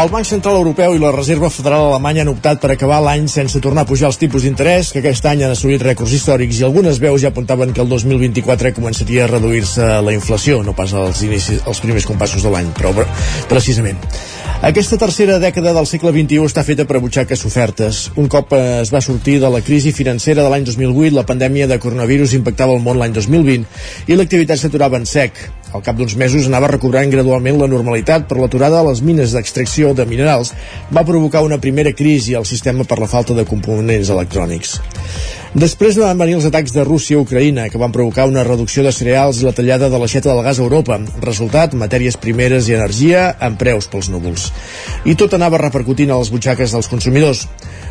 El Banc Central Europeu i la Reserva Federal Alemanya han optat per acabar l'any sense tornar a pujar els tipus d'interès, que aquest any han assolit rècords històrics i algunes veus ja apuntaven que el 2024 començaria a reduir-se la inflació, no pas als, inicis, als primers compassos de l'any, però precisament. Aquesta tercera dècada del segle XXI està feta per butxaques ofertes. Un cop es va sortir de la crisi financera de l'any 2008, la pandèmia de coronavirus impactava el món l'any 2020 i l'activitat s'aturava en sec. Al cap d'uns mesos anava recobrant gradualment la normalitat, però l'aturada a les mines d'extracció de minerals va provocar una primera crisi al sistema per la falta de components electrònics. Després van venir els atacs de Rússia a Ucraïna, que van provocar una reducció de cereals i la tallada de l'aixeta del gas a Europa. Resultat, matèries primeres i energia en preus pels núvols. I tot anava repercutint a les butxaques dels consumidors.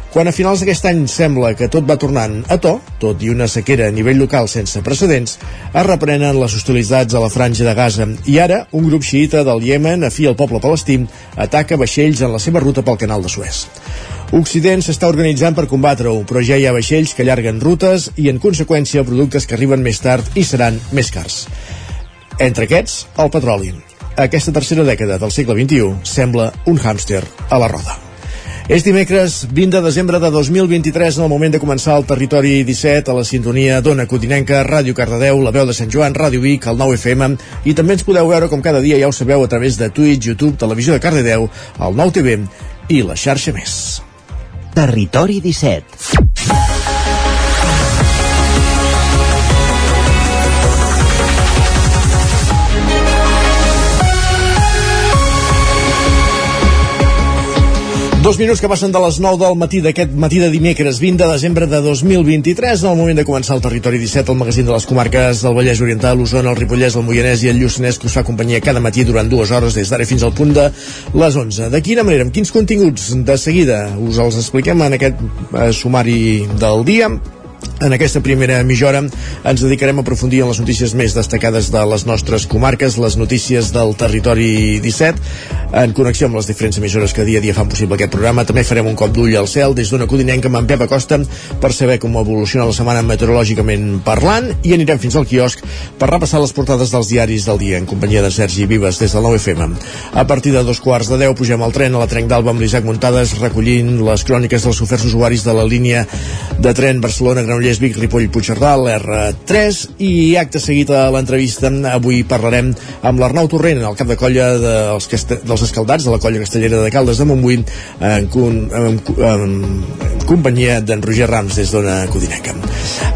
Quan a finals d'aquest any sembla que tot va tornant a to, tot i una sequera a nivell local sense precedents, es reprenen les hostilitats a la franja de Gaza i ara un grup xiita del Iemen, afí al poble palestí, ataca vaixells en la seva ruta pel canal de Suez. Occident s'està organitzant per combatre-ho, però ja hi ha vaixells que allarguen rutes i, en conseqüència, productes que arriben més tard i seran més cars. Entre aquests, el petroli. Aquesta tercera dècada del segle XXI sembla un hàmster a la roda. És dimecres 20 de desembre de 2023 en el moment de començar el Territori 17 a la sintonia d'Ona Codinenca, Ràdio Cardedeu, la veu de Sant Joan, Ràdio Vic, el 9 FM i també ens podeu veure com cada dia ja ho sabeu a través de Twitch, YouTube, Televisió de Cardedeu, el 9 TV i la xarxa més. Territori 17 Dos minuts que passen de les 9 del matí d'aquest matí de dimecres 20 de desembre de 2023 en el moment de començar el Territori 17 el magazín de les comarques del Vallès Oriental l'Osona, el Ripollès, el Moianès i el Lluçanès que us fa companyia cada matí durant dues hores des d'ara fins al punt de les 11 de quina manera, amb quins continguts de seguida us els expliquem en aquest eh, sumari del dia en aquesta primera mitja hora ens dedicarem a aprofundir en les notícies més destacades de les nostres comarques, les notícies del territori 17, en connexió amb les diferents emissores que dia a dia fan possible aquest programa. També farem un cop d'ull al cel des d'una codinenca amb en Pep Acosta per saber com evoluciona la setmana meteorològicament parlant i anirem fins al quiosc per repassar les portades dels diaris del dia en companyia de Sergi Vives des del 9FM. A partir de dos quarts de deu pugem al tren a la Trenc d'Alba amb l'Isaac Muntades recollint les cròniques dels oferts usuaris de la línia de tren Barcelona-Granollers Granollers, Vic, Ripoll, Puigcerdà, l'R3 i acte seguit a l'entrevista avui parlarem amb l'Arnau Torrent, el cap de colla dels, dels escaldats de la colla castellera de Caldes de Montbui en, en, en, en companyia d'en Roger Rams des d'Ona Codinenca.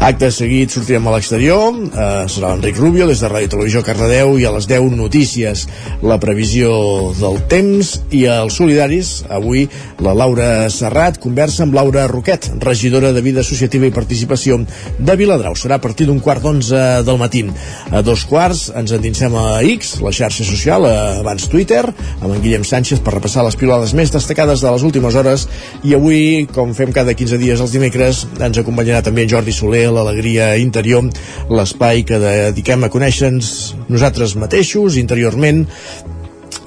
Acte seguit sortirem a l'exterior, eh, serà l'Enric Rubio des de Ràdio Televisió Cardedeu i a les 10 notícies la previsió del temps i els solidaris, avui la Laura Serrat conversa amb Laura Roquet, regidora de Vida Associativa i Participació Diputació de Viladrau. Serà a partir d'un quart d'onze del matí. A dos quarts ens endinsem a X, la xarxa social, abans Twitter, amb en Guillem Sánchez per repassar les pilades més destacades de les últimes hores i avui, com fem cada 15 dies els dimecres, ens acompanyarà també en Jordi Soler, l'Alegria Interior, l'espai que dediquem a conèixer-nos nosaltres mateixos interiorment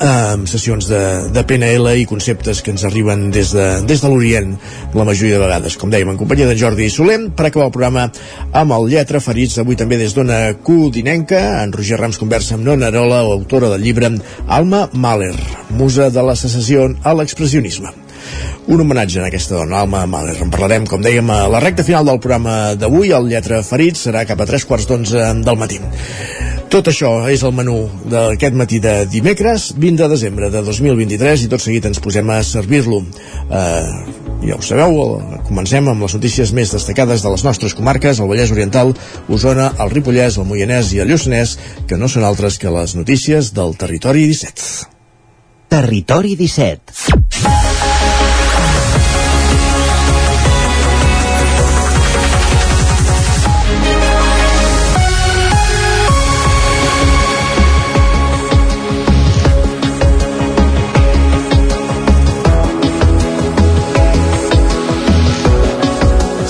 amb sessions de, de PNL i conceptes que ens arriben des de, des de l'Orient la majoria de vegades, com dèiem, en companyia de Jordi Solem, per acabar el programa amb el Lletra Ferits, avui també des d'Ona Codinenca, en Roger Rams conversa amb Nona Arola, autora del llibre Alma Mahler, musa de la secessió a l'expressionisme un homenatge en aquesta dona, Alma Mahler. En parlarem, com dèiem, a la recta final del programa d'avui. El Lletra Ferits serà cap a tres quarts d'onze del matí. Tot això és el menú d'aquest matí de dimecres, 20 de desembre de 2023, i tot seguit ens posem a servir-lo. Eh, ja ho sabeu, comencem amb les notícies més destacades de les nostres comarques, el Vallès Oriental, Osona, el Ripollès, el Moianès i el Lluçanès, que no són altres que les notícies del Territori 17. Territori 17.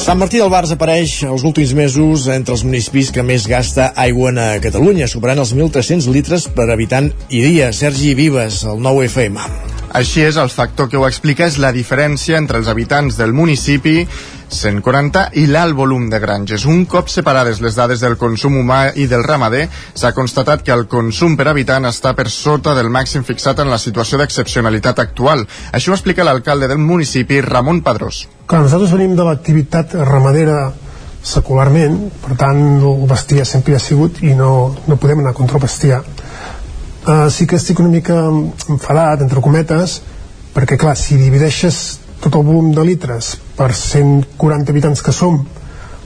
Sant Martí del Bars apareix els últims mesos entre els municipis que més gasta aigua a Catalunya, superant els 1.300 litres per habitant i dia. Sergi Vives, el nou FM. Així és, el factor que ho explica és la diferència entre els habitants del municipi 140 i l'alt volum de granges. Un cop separades les dades del consum humà i del ramader, s'ha constatat que el consum per habitant està per sota del màxim fixat en la situació d'excepcionalitat actual. Això ho explica l'alcalde del municipi, Ramon Padrós. Clar, nosaltres venim de l'activitat ramadera secularment, per tant el bestiar sempre hi ha sigut i no, no podem anar contra el bestiar. Uh, sí que estic una mica enfadat, entre cometes, perquè clar, si divideixes tot el volum de litres per 140 habitants que som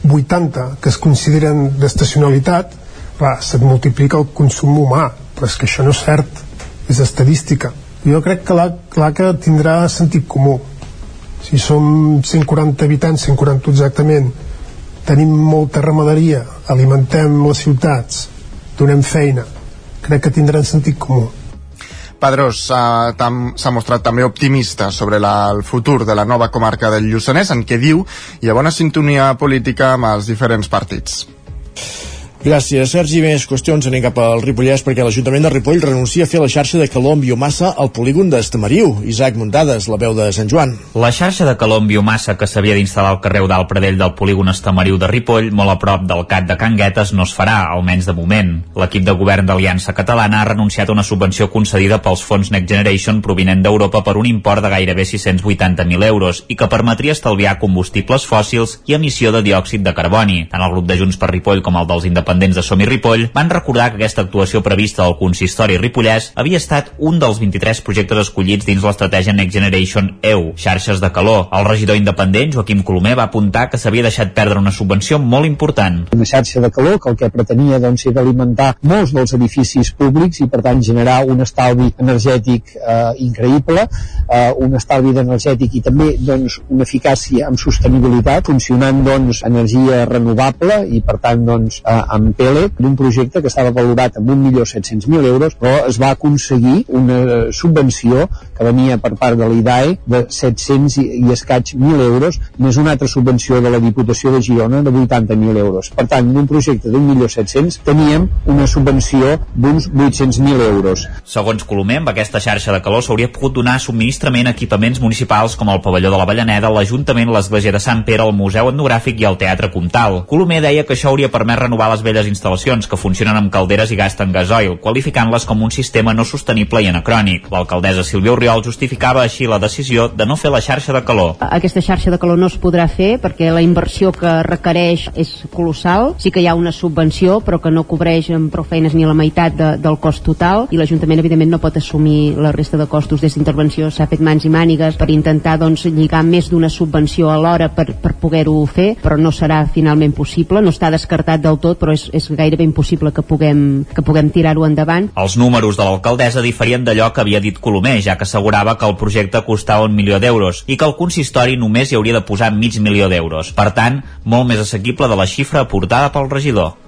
80 que es consideren d'estacionalitat clar, se't multiplica el consum humà però és que això no és cert és estadística jo crec que la, clar que tindrà sentit comú si som 140 habitants 140 exactament tenim molta ramaderia alimentem les ciutats donem feina crec que tindran sentit comú Padrós s'ha mostrat també optimista sobre la, el futur de la nova comarca del Lluçanès, en què diu hi ha bona sintonia política amb els diferents partits. Gràcies, Sergi. Més qüestions anem cap al Ripollès perquè l'Ajuntament de Ripoll renuncia a fer la xarxa de calor amb biomassa al polígon d'Estamariu. Isaac Muntades, la veu de Sant Joan. La xarxa de calor amb biomassa que s'havia d'instal·lar al carrer Eudal Pradell del polígon Estamariu de Ripoll, molt a prop del CAT de Can Guetes, no es farà, almenys de moment. L'equip de govern d'Aliança Catalana ha renunciat a una subvenció concedida pels fons Next Generation provinent d'Europa per un import de gairebé 680.000 euros i que permetria estalviar combustibles fòssils i emissió de diòxid de carboni. Tant el grup de Junts per Ripoll com el dels independents independents de Som i Ripoll van recordar que aquesta actuació prevista del consistori Ripollès havia estat un dels 23 projectes escollits dins l'estratègia Next Generation EU, xarxes de calor. El regidor independent, Joaquim Colomer, va apuntar que s'havia deixat perdre una subvenció molt important. Una xarxa de calor que el que pretenia doncs, era alimentar molts dels edificis públics i per tant generar un estalvi energètic eh, increïble, eh, un estalvi energètic i també doncs, una eficàcia amb sostenibilitat, funcionant doncs, energia renovable i per tant doncs, eh, amb amb PELEC d'un projecte que estava valorat amb 1.700.000 euros, però es va aconseguir una subvenció que venia per part de l'IDAE de 700 i, escaig 1.000 euros, més una altra subvenció de la Diputació de Girona de 80.000 euros. Per tant, d'un projecte d'un milió 700 teníem una subvenció d'uns 800.000 euros. Segons Colomer, amb aquesta xarxa de calor s'hauria pogut donar subministrament a equipaments municipals com el pavelló de la Vallaneda, l'Ajuntament, l'Església de Sant Pere, el Museu Etnogràfic i el Teatre Comtal. Colomer deia que això hauria permès renovar les velles instal·lacions que funcionen amb calderes i gasten gasoil, qualificant-les com un sistema no sostenible i anacrònic. L'alcaldessa Sílvia Oriol justificava així la decisió de no fer la xarxa de calor. Aquesta xarxa de calor no es podrà fer perquè la inversió que requereix és colossal. Sí que hi ha una subvenció, però que no cobreix amb prou feines ni la meitat de, del cost total i l'Ajuntament, evidentment, no pot assumir la resta de costos des d'intervenció. S'ha fet mans i mànigues per intentar doncs, lligar més d'una subvenció alhora per, per poder-ho fer, però no serà finalment possible. No està descartat del tot, però és, és gairebé impossible que puguem, que puguem tirar-ho endavant. Els números de l'alcaldessa diferien d'allò que havia dit Colomer, ja que assegurava que el projecte costava un milió d'euros i que el consistori només hi hauria de posar mig milió d'euros. Per tant, molt més assequible de la xifra aportada pel regidor.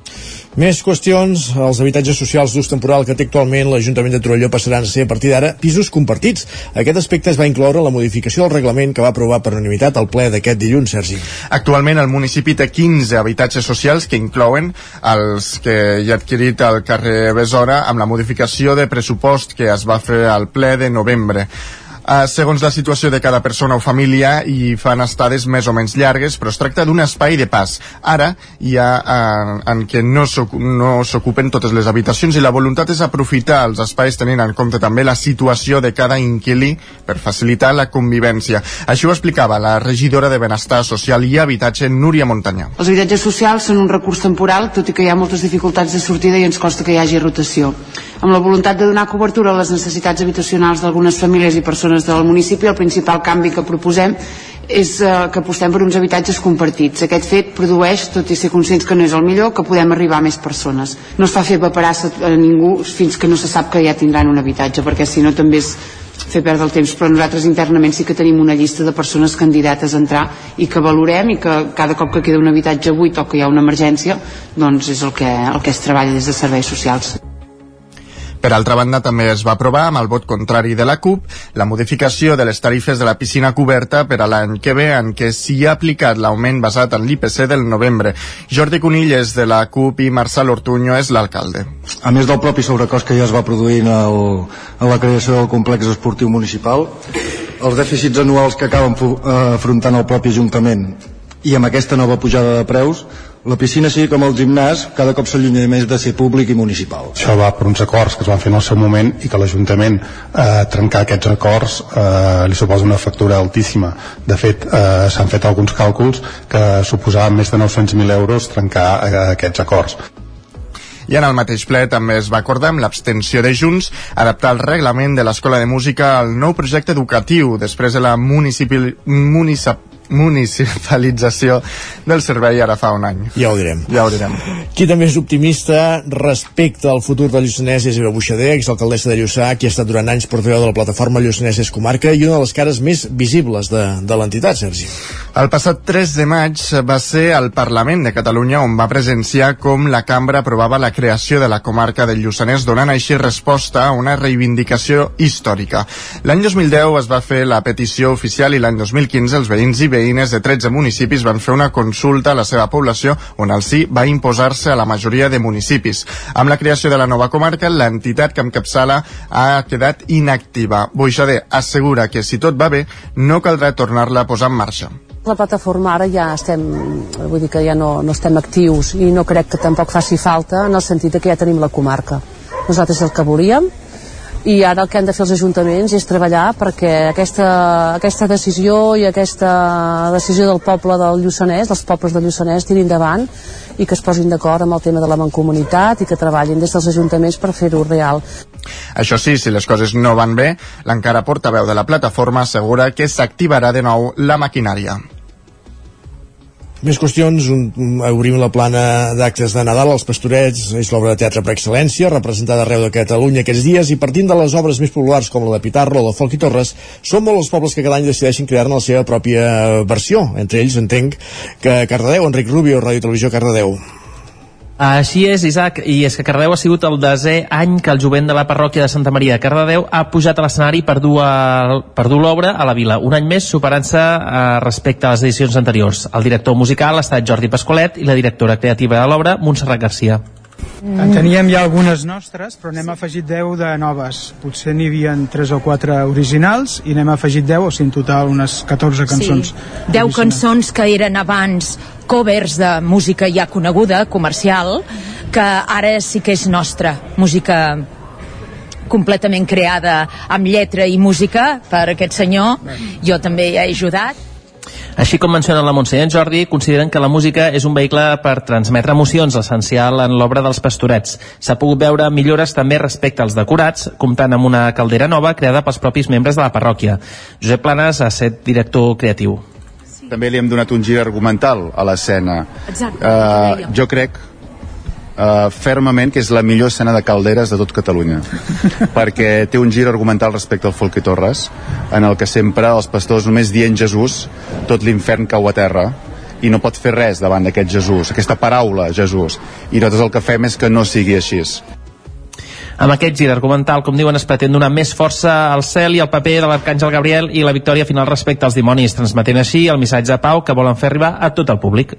Més qüestions. Els habitatges socials d'ús temporal que té actualment l'Ajuntament de Torelló passaran a ser a partir d'ara pisos compartits. Aquest aspecte es va incloure la modificació del reglament que va aprovar per unanimitat al ple d'aquest dilluns, Sergi. Actualment el municipi té 15 habitatges socials que inclouen els que hi ha adquirit al carrer Besora amb la modificació de pressupost que es va fer al ple de novembre eh, segons la situació de cada persona o família i fan estades més o menys llargues, però es tracta d'un espai de pas. Ara hi ha eh, en què no s'ocupen no totes les habitacions i la voluntat és aprofitar els espais tenint en compte també la situació de cada inquili per facilitar la convivència. Això ho explicava la regidora de Benestar Social i Habitatge, Núria Montanyà. Els habitatges socials són un recurs temporal, tot i que hi ha moltes dificultats de sortida i ens costa que hi hagi rotació. Amb la voluntat de donar cobertura a les necessitats habitacionals d'algunes famílies i persones del municipi el principal canvi que proposem és eh, que apostem per uns habitatges compartits. Aquest fet produeix, tot i ser conscients que no és el millor, que podem arribar a més persones. No es fa fer paperar a ningú fins que no se sap que ja tindran un habitatge, perquè si no també és fer perdre el temps, però nosaltres internament sí que tenim una llista de persones candidates a entrar i que valorem i que cada cop que queda un habitatge buit o que hi ha una emergència, doncs és el que, el que es treballa des de serveis socials. Per altra banda, també es va aprovar, amb el vot contrari de la CUP, la modificació de les tarifes de la piscina coberta per a l'any que ve, en què s'hi ha aplicat l'augment basat en l'IPC del novembre. Jordi Conill és de la CUP i Marçal Ortuño és l'alcalde. A més del propi sobrecost que ja es va produir en, el, en la creació del complex esportiu municipal, els dèficits anuals que acaben eh, afrontant el propi Ajuntament i amb aquesta nova pujada de preus la piscina sigui com el gimnàs cada cop s'allunya més de ser públic i municipal. Això va per uns acords que es van fer en el seu moment i que l'Ajuntament eh, trencar aquests acords eh, li suposa una factura altíssima. De fet, eh, s'han fet alguns càlculs que suposaven més de 900.000 euros trencar eh, aquests acords. I en el mateix ple també es va acordar amb l'abstenció de Junts adaptar el reglament de l'Escola de Música al nou projecte educatiu després de la municipal, municip, municipalització del servei ara fa un any. Ja ho direm. Ja ho direm. Qui també és optimista respecte al futur del Lluçanès és Eva Buixader, exalcaldessa de Lluçà, qui ha estat durant anys portaveu de la plataforma Lluçanès és comarca i una de les cares més visibles de, de l'entitat, Sergi. El passat 3 de maig va ser al Parlament de Catalunya on va presenciar com la cambra aprovava la creació de la comarca del Lluçanès donant així resposta a una reivindicació històrica. L'any 2010 es va fer la petició oficial i l'any 2015 els veïns i veïnes de 13 municipis van fer una consulta a la seva població on el sí va imposar-se a la majoria de municipis. Amb la creació de la nova comarca, l'entitat que encapçala ha quedat inactiva. Boixader assegura que si tot va bé, no caldrà tornar-la a posar en marxa. La plataforma ara ja estem, vull dir que ja no, no estem actius i no crec que tampoc faci falta en el sentit que ja tenim la comarca. Nosaltres el que volíem i ara el que han de fer els ajuntaments és treballar perquè aquesta, aquesta decisió i aquesta decisió del poble del Lluçanès, dels pobles del Lluçanès, tirin endavant i que es posin d'acord amb el tema de la mancomunitat i que treballin des dels ajuntaments per fer-ho real. Això sí, si les coses no van bé, l'encara portaveu de la plataforma assegura que s'activarà de nou la maquinària. Més qüestions, un, obrim la plana d'actes de Nadal, els Pastorets és l'obra de teatre per excel·lència, representada arreu de Catalunya aquests dies, i partint de les obres més populars com la de Pitarro o la Folk i Torres, són molts els pobles que cada any decideixen crear-ne la seva pròpia versió. Entre ells entenc que Cardedeu, Enric Rubio, Ràdio Televisió Cardedeu. Així és, Isaac, i és que Cardedeu ha sigut el desè any que el jovent de la parròquia de Santa Maria de Cardedeu ha pujat a l'escenari per dur, per dur l'obra a la vila, un any més superant-se eh, respecte a les edicions anteriors. El director musical ha estat Jordi Pascolet i la directora creativa de l'obra, Montserrat Garcia. En teníem ja algunes nostres, però n'hem afegit 10 de noves. Potser n'hi havia 3 o 4 originals i n'hem afegit 10, o sigui, en total unes 14 cançons. Sí, 10 cançons que eren abans covers de música ja coneguda, comercial, que ara sí que és nostra, música completament creada amb lletra i música per aquest senyor. Jo també hi he ajudat així com menciona la Montse i en Jordi, consideren que la música és un vehicle per transmetre emocions, essencial en l'obra dels pastorets. S'ha pogut veure millores també respecte als decorats, comptant amb una caldera nova creada pels propis membres de la parròquia. Josep Planes ha estat director creatiu. També li hem donat un gir argumental a l'escena. Exacte. Uh, jo crec uh, fermament que és la millor escena de calderes de tot Catalunya perquè té un gir argumental respecte al Folk i Torres en el que sempre els pastors només dient Jesús tot l'infern cau a terra i no pot fer res davant d'aquest Jesús, aquesta paraula Jesús, i nosaltres el que fem és que no sigui així. Amb aquest gir argumental, com diuen, es pretén donar més força al cel i al paper de l'Arcàngel Gabriel i la victòria final respecte als dimonis, transmetent així el missatge de pau que volen fer arribar a tot el públic.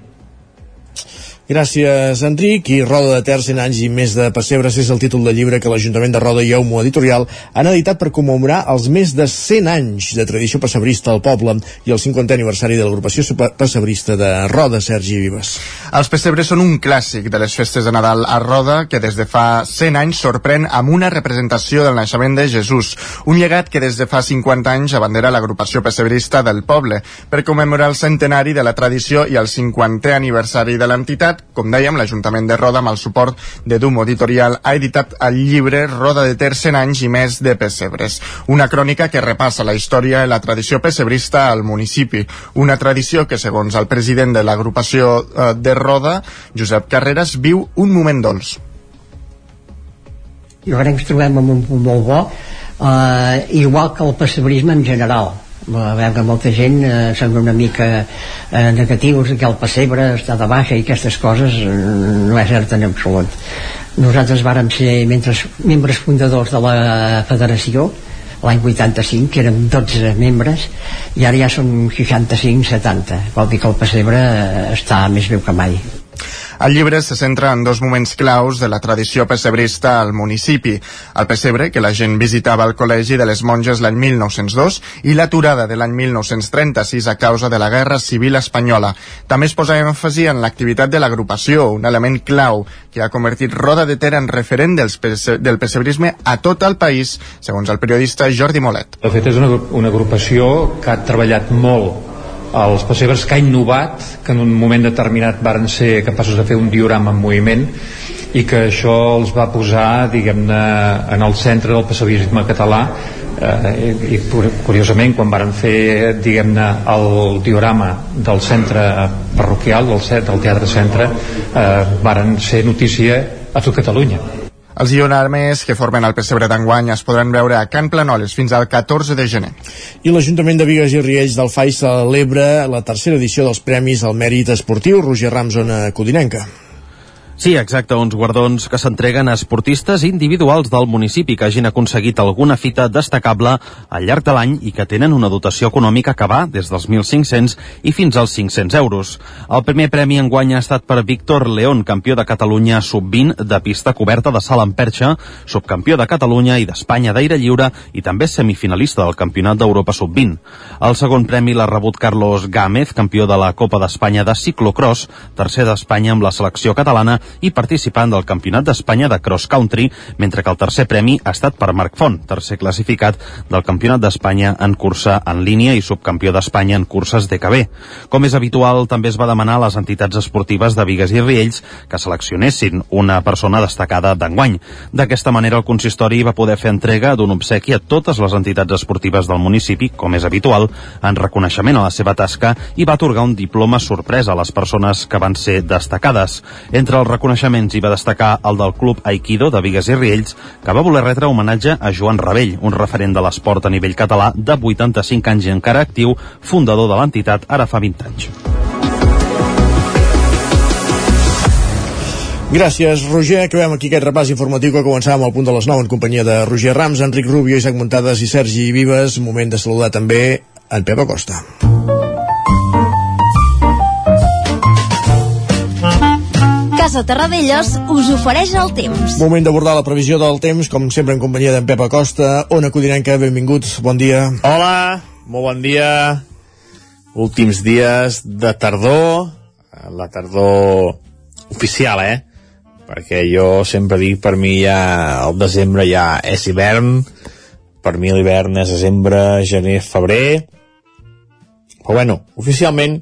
Gràcies, Enric. I Roda de Ter, 100 anys i més de pessebres és el títol de llibre que l'Ajuntament de Roda i Eumo Editorial han editat per commemorar els més de 100 anys de tradició pessebrista al poble i el 50è aniversari de l'agrupació pessebrista de Roda, Sergi Vives. Els pessebres són un clàssic de les festes de Nadal a Roda que des de fa 100 anys sorprèn amb una representació del naixement de Jesús, un llegat que des de fa 50 anys abandera l'agrupació pessebrista del poble per commemorar el centenari de la tradició i el 50è aniversari de l'entitat editat, com dèiem, l'Ajuntament de Roda, amb el suport de Dumo Editorial, ha editat el llibre Roda de Ter 100 anys i més de pessebres. Una crònica que repassa la història i la tradició pessebrista al municipi. Una tradició que, segons el president de l'agrupació eh, de Roda, Josep Carreras, viu un moment dolç. Jo crec que ens trobem en un punt molt bo, eh, igual que el pessebrisme en general a veure, molta gent eh, són una mica eh, negatius que el pessebre està de baixa i aquestes coses eh, no és cert en absolut. Nosaltres vàrem ser membres, membres fundadors de la federació l'any 85, que érem 12 membres i ara ja som 65-70 vol dir que el pessebre eh, està més viu que mai el llibre se centra en dos moments claus de la tradició pessebrista al municipi. El pessebre, que la gent visitava al Col·legi de les Monges l'any 1902, i l'aturada de l'any 1936 a causa de la Guerra Civil Espanyola. També es posa èmfasi en l'activitat de l'agrupació, un element clau que ha convertit Roda de Ter en referent dels pesse del pessebrisme a tot el país, segons el periodista Jordi Molet. De fet, és una, una agrupació que ha treballat molt els pessebres que ha innovat que en un moment determinat varen ser capaços de fer un diorama en moviment i que això els va posar diguem-ne en el centre del pessebrisme català. Eh, i curiosament quan varen fer diguem-ne el diorama del centre parroquial del, del Teatre Centre eh, varen ser notícia a tot Catalunya els ionames que formen el pessebre d'enguany es podran veure a Can Planoles fins al 14 de gener. I l'Ajuntament de Vigues i Riells del FAI celebra la tercera edició dels Premis al Mèrit Esportiu Roger Rams, zona codinenca. Sí, exacte, uns guardons que s'entreguen a esportistes individuals del municipi que hagin aconseguit alguna fita destacable al llarg de l'any i que tenen una dotació econòmica que va des dels 1.500 i fins als 500 euros. El primer premi enguany ha estat per Víctor León, campió de Catalunya sub-20 de pista coberta de salt en perxa, subcampió de Catalunya i d'Espanya d'aire lliure i també semifinalista del Campionat d'Europa sub-20. El segon premi l'ha rebut Carlos Gámez, campió de la Copa d'Espanya de ciclocross, tercer d'Espanya amb la selecció catalana i participant del Campionat d'Espanya de Cross Country, mentre que el tercer premi ha estat per Marc Font, tercer classificat del Campionat d'Espanya en cursa en línia i subcampió d'Espanya en curses DKB. Com és habitual, també es va demanar a les entitats esportives de Vigues i Riells que seleccionessin una persona destacada d'enguany. D'aquesta manera, el consistori va poder fer entrega d'un obsequi a totes les entitats esportives del municipi, com és habitual, en reconeixement a la seva tasca i va atorgar un diploma sorpresa a les persones que van ser destacades. Entre els reconeixements hi va destacar el del Club Aikido de Vigues i Riells, que va voler retre homenatge a Joan Rebell, un referent de l'esport a nivell català de 85 anys i encara actiu, fundador de l'entitat ara fa 20 anys. Gràcies, Roger. Acabem aquí aquest repàs informatiu que començàvem al punt de les 9 en companyia de Roger Rams, Enric Rubio, Isaac Montades i Sergi Vives. Moment de saludar també en Pep Acosta. Casa Terradellos us ofereix el temps. Moment d'abordar la previsió del temps, com sempre en companyia d'en Pep Acosta. Ona Codinenca, benvinguts, bon dia. Hola, molt bon dia. Últims dies de tardor, la tardor oficial, eh? Perquè jo sempre dic, per mi ja el desembre ja és hivern, per mi l'hivern és desembre, gener, febrer, però bueno, oficialment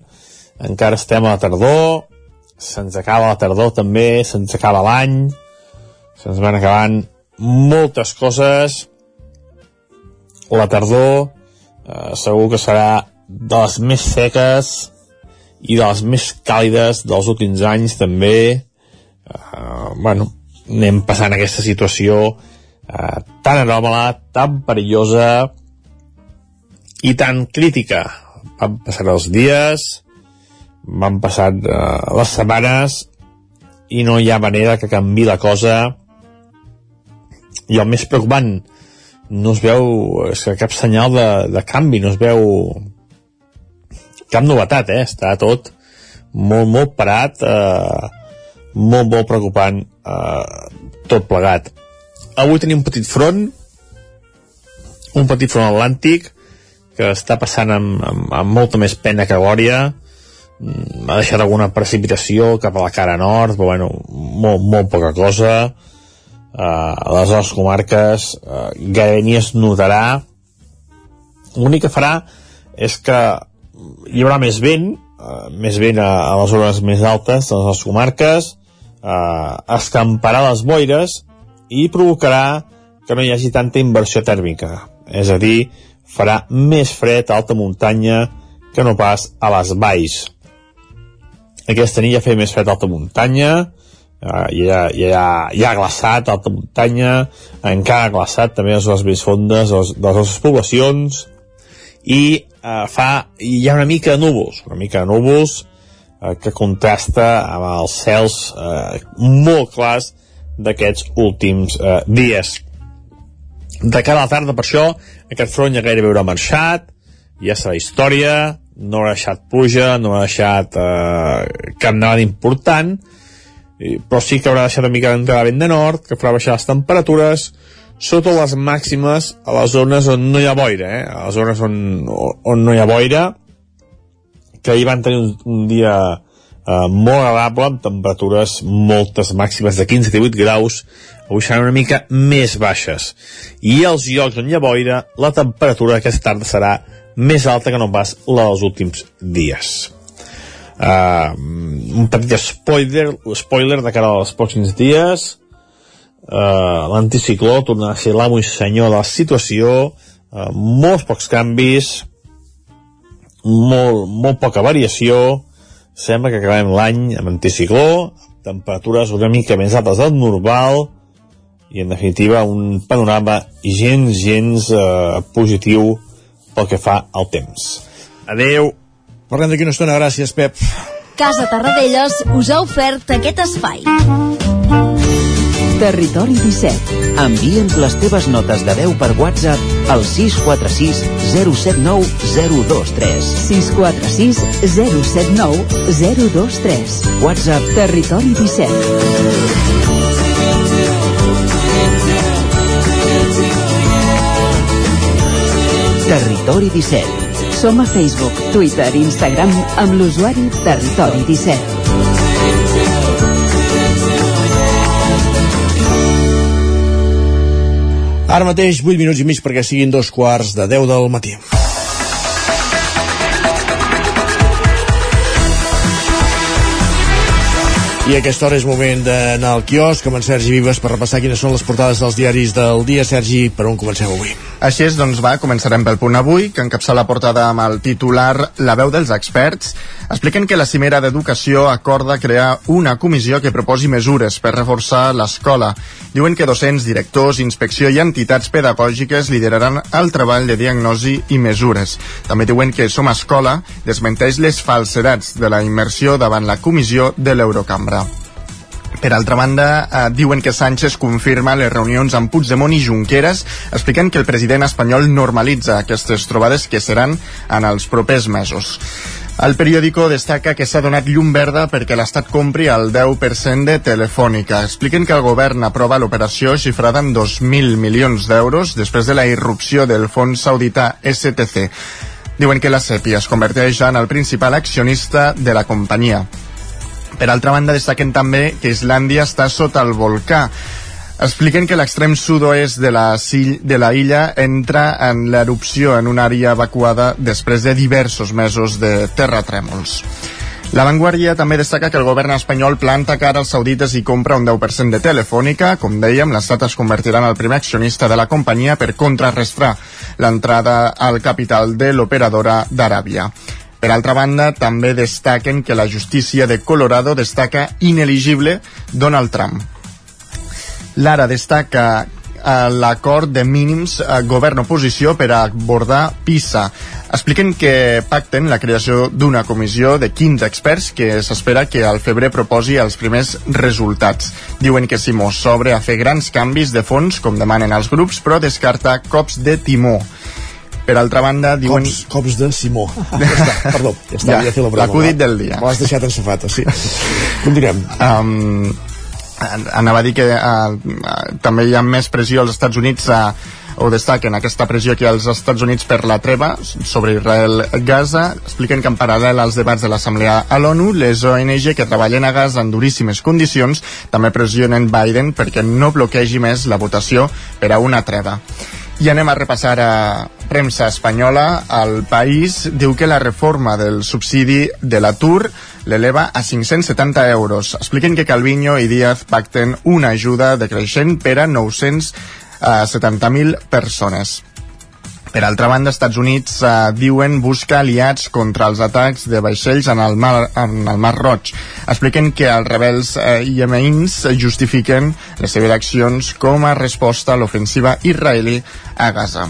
encara estem a la tardor, se'ns acaba la tardor també, se'ns acaba l'any, se'ns van acabant moltes coses. La tardor eh, segur que serà de les més seques i de les més càlides dels últims anys també. Eh, bueno, anem passant aquesta situació eh, tan anòmala, tan perillosa i tan crítica. Van passar els dies, van passant uh, les setmanes i no hi ha manera que canvi la cosa. I el més preocupant no es veu és que cap senyal de, de canvi no es veu cap novetat eh? està tot molt molt parat eh, molt molt preocupant eh, tot plegat. Avui tenim un petit front un petit front atlàntic que està passant amb, amb, amb molta més pena que glòria ha deixat alguna precipitació cap a la cara nord, però bueno, molt, molt poca cosa. Uh, a les dues comarques uh, gairebé ni es notarà. L'únic que farà és que hi haurà més vent, uh, més vent a, a les zones més altes de les comarques, uh, escamparà les boires i provocarà que no hi hagi tanta inversió tèrmica. És a dir, farà més fred a alta muntanya que no pas a les valls aquesta nit ja feia més fred a alta muntanya, uh, ja, ja, ja ha glaçat alta muntanya, encara ha glaçat també les zones més fondes de les, de les nostres poblacions, i uh, fa, hi ha una mica de núvols, una mica de núvols uh, que contrasta amb els cels uh, molt clars d'aquests últims eh, dies. De cara a la tarda, per això, aquest front ja gairebé haurà marxat, ja serà història, no ha deixat pluja, no ha deixat eh, cap nevada important, però sí que haurà deixat una mica d'entrada vent de nord, que farà baixar les temperatures, sota les màximes a les zones on no hi ha boira, eh? a les zones on, on no hi ha boira, que ahir van tenir un, un dia eh, molt agradable, amb temperatures moltes màximes de 15-18 graus, avui seran una mica més baixes. I als llocs on hi ha boira, la temperatura aquesta tarda serà més alta que no pas la dels últims dies. Uh, un petit spoiler, spoiler de cara als pròxims dies uh, l'anticicló tornarà a ser l'amo i senyor de la situació uh, molts pocs canvis molt, molt poca variació sembla que acabem l'any amb anticicló temperatures una mica més altes del normal i en definitiva un panorama gens, gens uh, positiu pel que fa al temps. Adeu! Parlem d'aquí una estona, gràcies, Pep. Casa Tarradellas us ha ofert aquest espai. Territori 17. Envia'ns les teves notes de veu per WhatsApp al 646 079 023. 646 079 023. WhatsApp Territori 17. Territori 17. Som a Facebook, Twitter i Instagram amb l'usuari Territori 17. Ara mateix 8 minuts i mig perquè siguin dos quarts de 10 del matí. I a aquesta hora és moment d'anar al quiosc amb en Sergi Vives per repassar quines són les portades dels diaris del dia. Sergi, per on comencem avui? Així és, doncs va, començarem pel punt avui, que encapça la portada amb el titular La veu dels experts. Expliquen que la Cimera d'Educació acorda crear una comissió que proposi mesures per reforçar l'escola. Diuen que docents, directors, inspecció i entitats pedagògiques lideraran el treball de diagnosi i mesures. També diuen que Som Escola desmenteix les falsedats de la immersió davant la comissió de l'Eurocambra. Per altra banda, eh, diuen que Sánchez confirma les reunions amb Puigdemont i Junqueras, explicant que el president espanyol normalitza aquestes trobades que seran en els propers mesos. El periòdico destaca que s'ha donat llum verda perquè l'Estat compri el 10% de Telefònica. Expliquen que el govern aprova l'operació xifrada en 2.000 milions d'euros després de la irrupció del fons saudità STC. Diuen que la CEPI es converteix en el principal accionista de la companyia. Per altra banda, destaquen també que Islàndia està sota el volcà. Expliquen que l'extrem sud-oest de, la, de la illa entra en l'erupció en una àrea evacuada després de diversos mesos de terratrèmols. La Vanguardia també destaca que el govern espanyol planta cara als saudites i compra un 10% de Telefònica. Com dèiem, l'Estat es convertirà en el primer accionista de la companyia per contrarrestar l'entrada al capital de l'operadora d'Aràbia. Per altra banda, també destaquen que la justícia de Colorado destaca ineligible Donald Trump. Lara destaca eh, l'acord de mínims eh, govern-oposició per a abordar PISA. Expliquen que pacten la creació d'una comissió de 15 experts que s'espera que al febrer proposi els primers resultats. Diuen que Simó s'obre a fer grans canvis de fons, com demanen els grups, però descarta cops de timó. Per altra banda, diuen... Cops, cops de Simó. Ja està, perdó, ja està, ja, ja fer la broma. L'acudit del dia. Me l'has deixat en safata, sí. Continuem. Um, anava a dir que uh, també hi ha més pressió als Estats Units uh, o destaquen aquesta pressió que als Estats Units per la treva sobre Israel-Gaza. Expliquen que en paral·lel als debats de l'Assemblea a l'ONU, les ONG que treballen a Gaza en duríssimes condicions també pressionen Biden perquè no bloquegi més la votació per a una treva. I anem a repassar a premsa espanyola. El País diu que la reforma del subsidi de l'atur l'eleva a 570 euros. Expliquen que Calviño i Díaz pacten una ajuda decreixent per a 970.000 persones. Per altra banda, Estats Units eh, diuen busca aliats contra els atacs de vaixells en el Mar, en el mar Roig. Expliquen que els rebels eh, iemeïns justifiquen les seves accions com a resposta a l'ofensiva israelí a Gaza.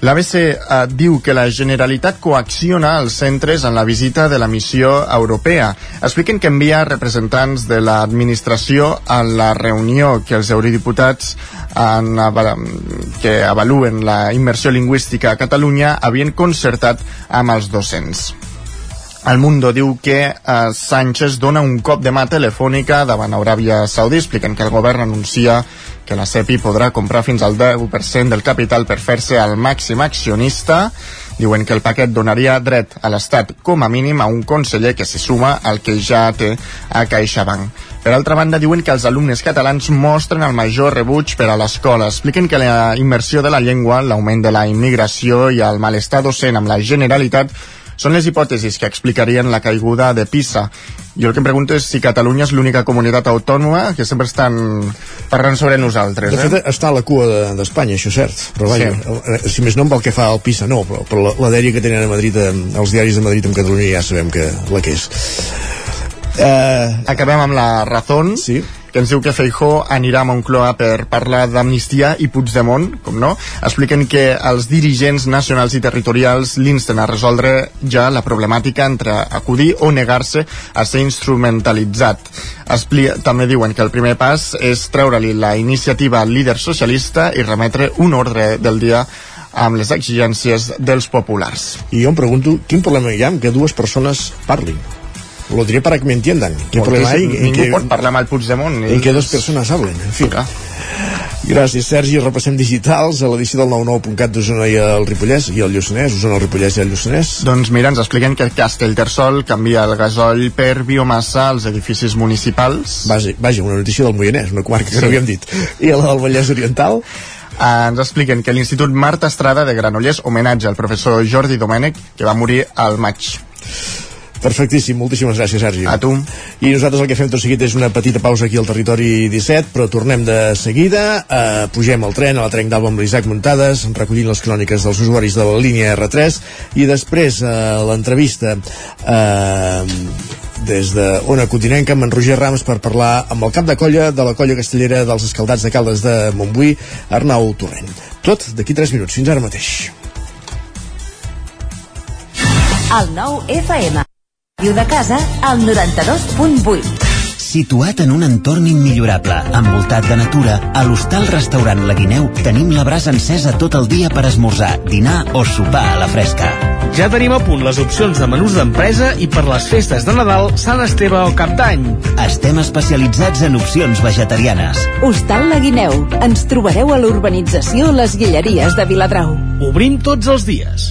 L'ABC eh, diu que la Generalitat coacciona els centres en la visita de la missió europea. Expliquen que envia representants de l'administració a la reunió que els eurodiputats en, que avaluen la immersió lingüística a Catalunya havien concertat amb els docents. El Mundo diu que eh, Sánchez dona un cop de mà telefònica davant Aràbia Saudí, expliquen que el govern anuncia que la CEPI podrà comprar fins al 10% del capital per fer-se el màxim accionista. Diuen que el paquet donaria dret a l'Estat com a mínim a un conseller que se suma al que ja té a CaixaBank. Per altra banda, diuen que els alumnes catalans mostren el major rebuig per a l'escola. Expliquen que la immersió de la llengua, l'augment de la immigració i el malestar docent amb la Generalitat són les hipòtesis que explicarien la caiguda de Pisa. Jo el que em pregunto és si Catalunya és l'única comunitat autònoma que sempre estan parlant sobre nosaltres. De fet, està a la cua d'Espanya, de, això és cert. Però vaja, sí. si més no pel que fa al PISA, no, però, però la, la dèria que tenen a Madrid, els diaris de Madrid amb Catalunya ja sabem que la que és. Eh... Acabem amb la Razón. Sí que ens diu que Feijó anirà a Moncloa per parlar d'amnistia i Puigdemont, com no, expliquen que els dirigents nacionals i territorials l'insten a resoldre ja la problemàtica entre acudir o negar-se a ser instrumentalitzat. Expli també diuen que el primer pas és treure-li la iniciativa al líder socialista i remetre un ordre del dia amb les exigències dels populars. I jo em pregunto, quin problema hi ha que dues persones parlin? Lo diré para que me entiendan. ¿Qué problema hay? Que, pot parlar mal Puigdemont. En que dos persones hablen, en fi. Ah. Gràcies, Sergi. Repassem digitals a l'edició del 99.cat d'Osona i el Ripollès i el Lluçanès, Osona, el Ripollès i el Lluçanès. Doncs mira, ens expliquen que Castellterçol canvia el gasoll per biomassa als edificis municipals. Vaja, vaja una notícia del Moianès, una comarca que sí. no havíem dit. I la del Vallès Oriental? Uh, ens expliquen que l'Institut Marta Estrada de Granollers homenatge al professor Jordi Domènech, que va morir al maig. Perfectíssim, moltíssimes gràcies, Sergi. A tu. I nosaltres el que fem tot seguit és una petita pausa aquí al territori 17, però tornem de seguida, eh, pugem al tren, a la Trenc d'Alba amb l'Isaac Muntades, recollint les cròniques dels usuaris de la línia R3, i després eh, l'entrevista eh, des de Ona Continenca amb en Roger Rams per parlar amb el cap de colla de la colla castellera dels escaldats de Caldes de Montbui, Arnau Torrent. Tot d'aquí 3 minuts, fins ara mateix. El nou FM Ràdio de casa al 92.8. Situat en un entorn immillorable, envoltat de natura, a l'hostal restaurant La Guineu tenim la brasa encesa tot el dia per esmorzar, dinar o sopar a la fresca. Ja tenim a punt les opcions de menús d'empresa i per les festes de Nadal, Sant Esteve o Cap d'Any. Estem especialitzats en opcions vegetarianes. Hostal La Guineu. Ens trobareu a l'urbanització Les Guilleries de Viladrau. Obrim tots els dies.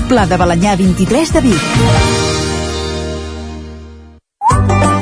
Pla de Balanyà 23 de Vic.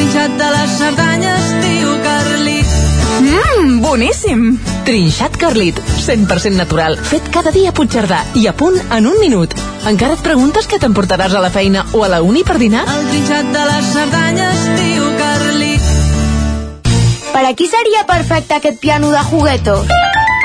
trinxat de les Cerdanyes diu Carlit. Mmm, boníssim! Trinxat Carlit, 100% natural, fet cada dia a Puigcerdà i a punt en un minut. Encara et preguntes què t'emportaràs a la feina o a la uni per dinar? El trinxat de les Cerdanyes diu Carlit. Per a qui seria perfecte aquest piano de juguetos?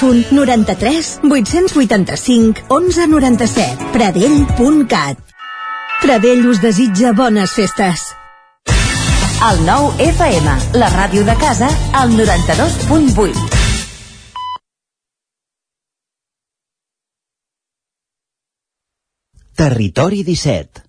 93 885 1197. Pradell.cat Pradell us desitja bones festes. El nou FM, la ràdio de casa, al 92.8. Territori 17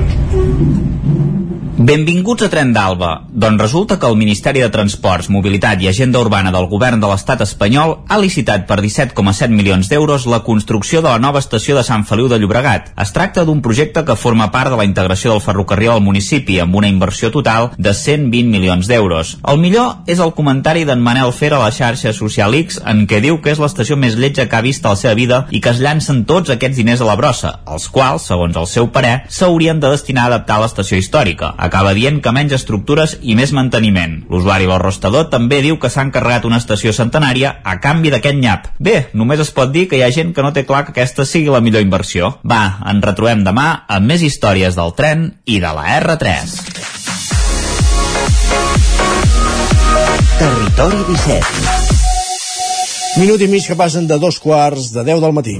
Benvinguts a Tren d'Alba. Doncs resulta que el Ministeri de Transports, Mobilitat i Agenda Urbana del Govern de l'Estat espanyol ha licitat per 17,7 milions d'euros la construcció de la nova estació de Sant Feliu de Llobregat. Es tracta d'un projecte que forma part de la integració del ferrocarril al municipi amb una inversió total de 120 milions d'euros. El millor és el comentari d'en Manel Fer a la xarxa social X en què diu que és l'estació més lletja que ha vist a la seva vida i que es llancen tots aquests diners a la brossa, els quals, segons el seu parer, s'haurien de destinar a adaptar l'estació històrica acaba dient que menys estructures i més manteniment. L'usuari del rostador també diu que s'ha encarregat una estació centenària a canvi d'aquest nyap. Bé, només es pot dir que hi ha gent que no té clar que aquesta sigui la millor inversió. Va, ens retrobem demà amb més històries del tren i de la R3. Territori 17 Minut i mig que passen de dos quarts de 10 del matí.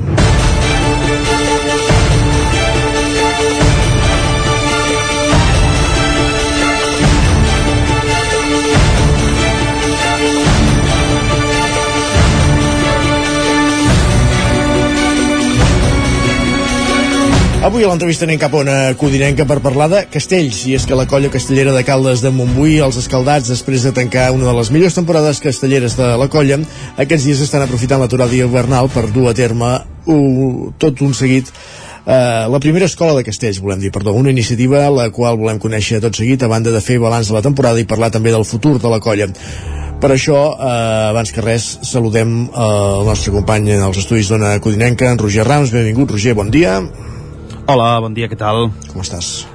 Avui a l'entrevista anem cap a una codinenca per parlar de castells, i és que la colla castellera de Caldes de Montbui, els escaldats, després de tancar una de les millors temporades castelleres de la colla, aquests dies estan aprofitant l'aturada hivernal per dur a terme un, tot un seguit Uh, la primera escola de castells, volem dir, perdó, una iniciativa la qual volem conèixer tot seguit a banda de fer balanç de la temporada i parlar també del futur de la colla. Per això, eh, abans que res, saludem eh, el nostre company en els estudis d'Ona Codinenca, en Roger Rams. Benvingut, Roger, bon dia. Hola, bon dia, què tal? Com estàs?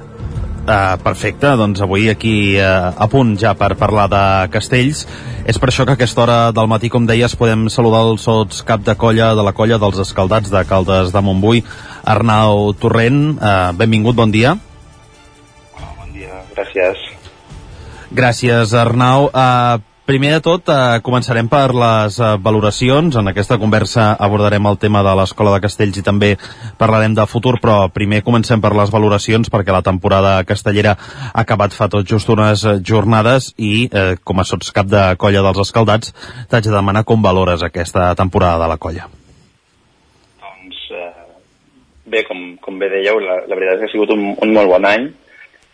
Uh, perfecte, doncs avui aquí uh, a punt ja per parlar de castells. És per això que a aquesta hora del matí, com deies, podem saludar el sots cap de colla de la colla dels escaldats de Caldes de Montbui, Arnau Torrent. Uh, benvingut, bon dia. Bon dia, gràcies. Gràcies, Arnau. Uh, Primer de tot, eh, començarem per les eh, valoracions. En aquesta conversa abordarem el tema de l'Escola de Castells i també parlarem de futur, però primer comencem per les valoracions perquè la temporada castellera ha acabat fa tot just unes jornades i, eh, com a sots cap de colla dels escaldats, t'haig de demanar com valores aquesta temporada de la colla. Doncs, eh, bé, com, com bé dèieu, la, la veritat és que ha sigut un, un molt bon any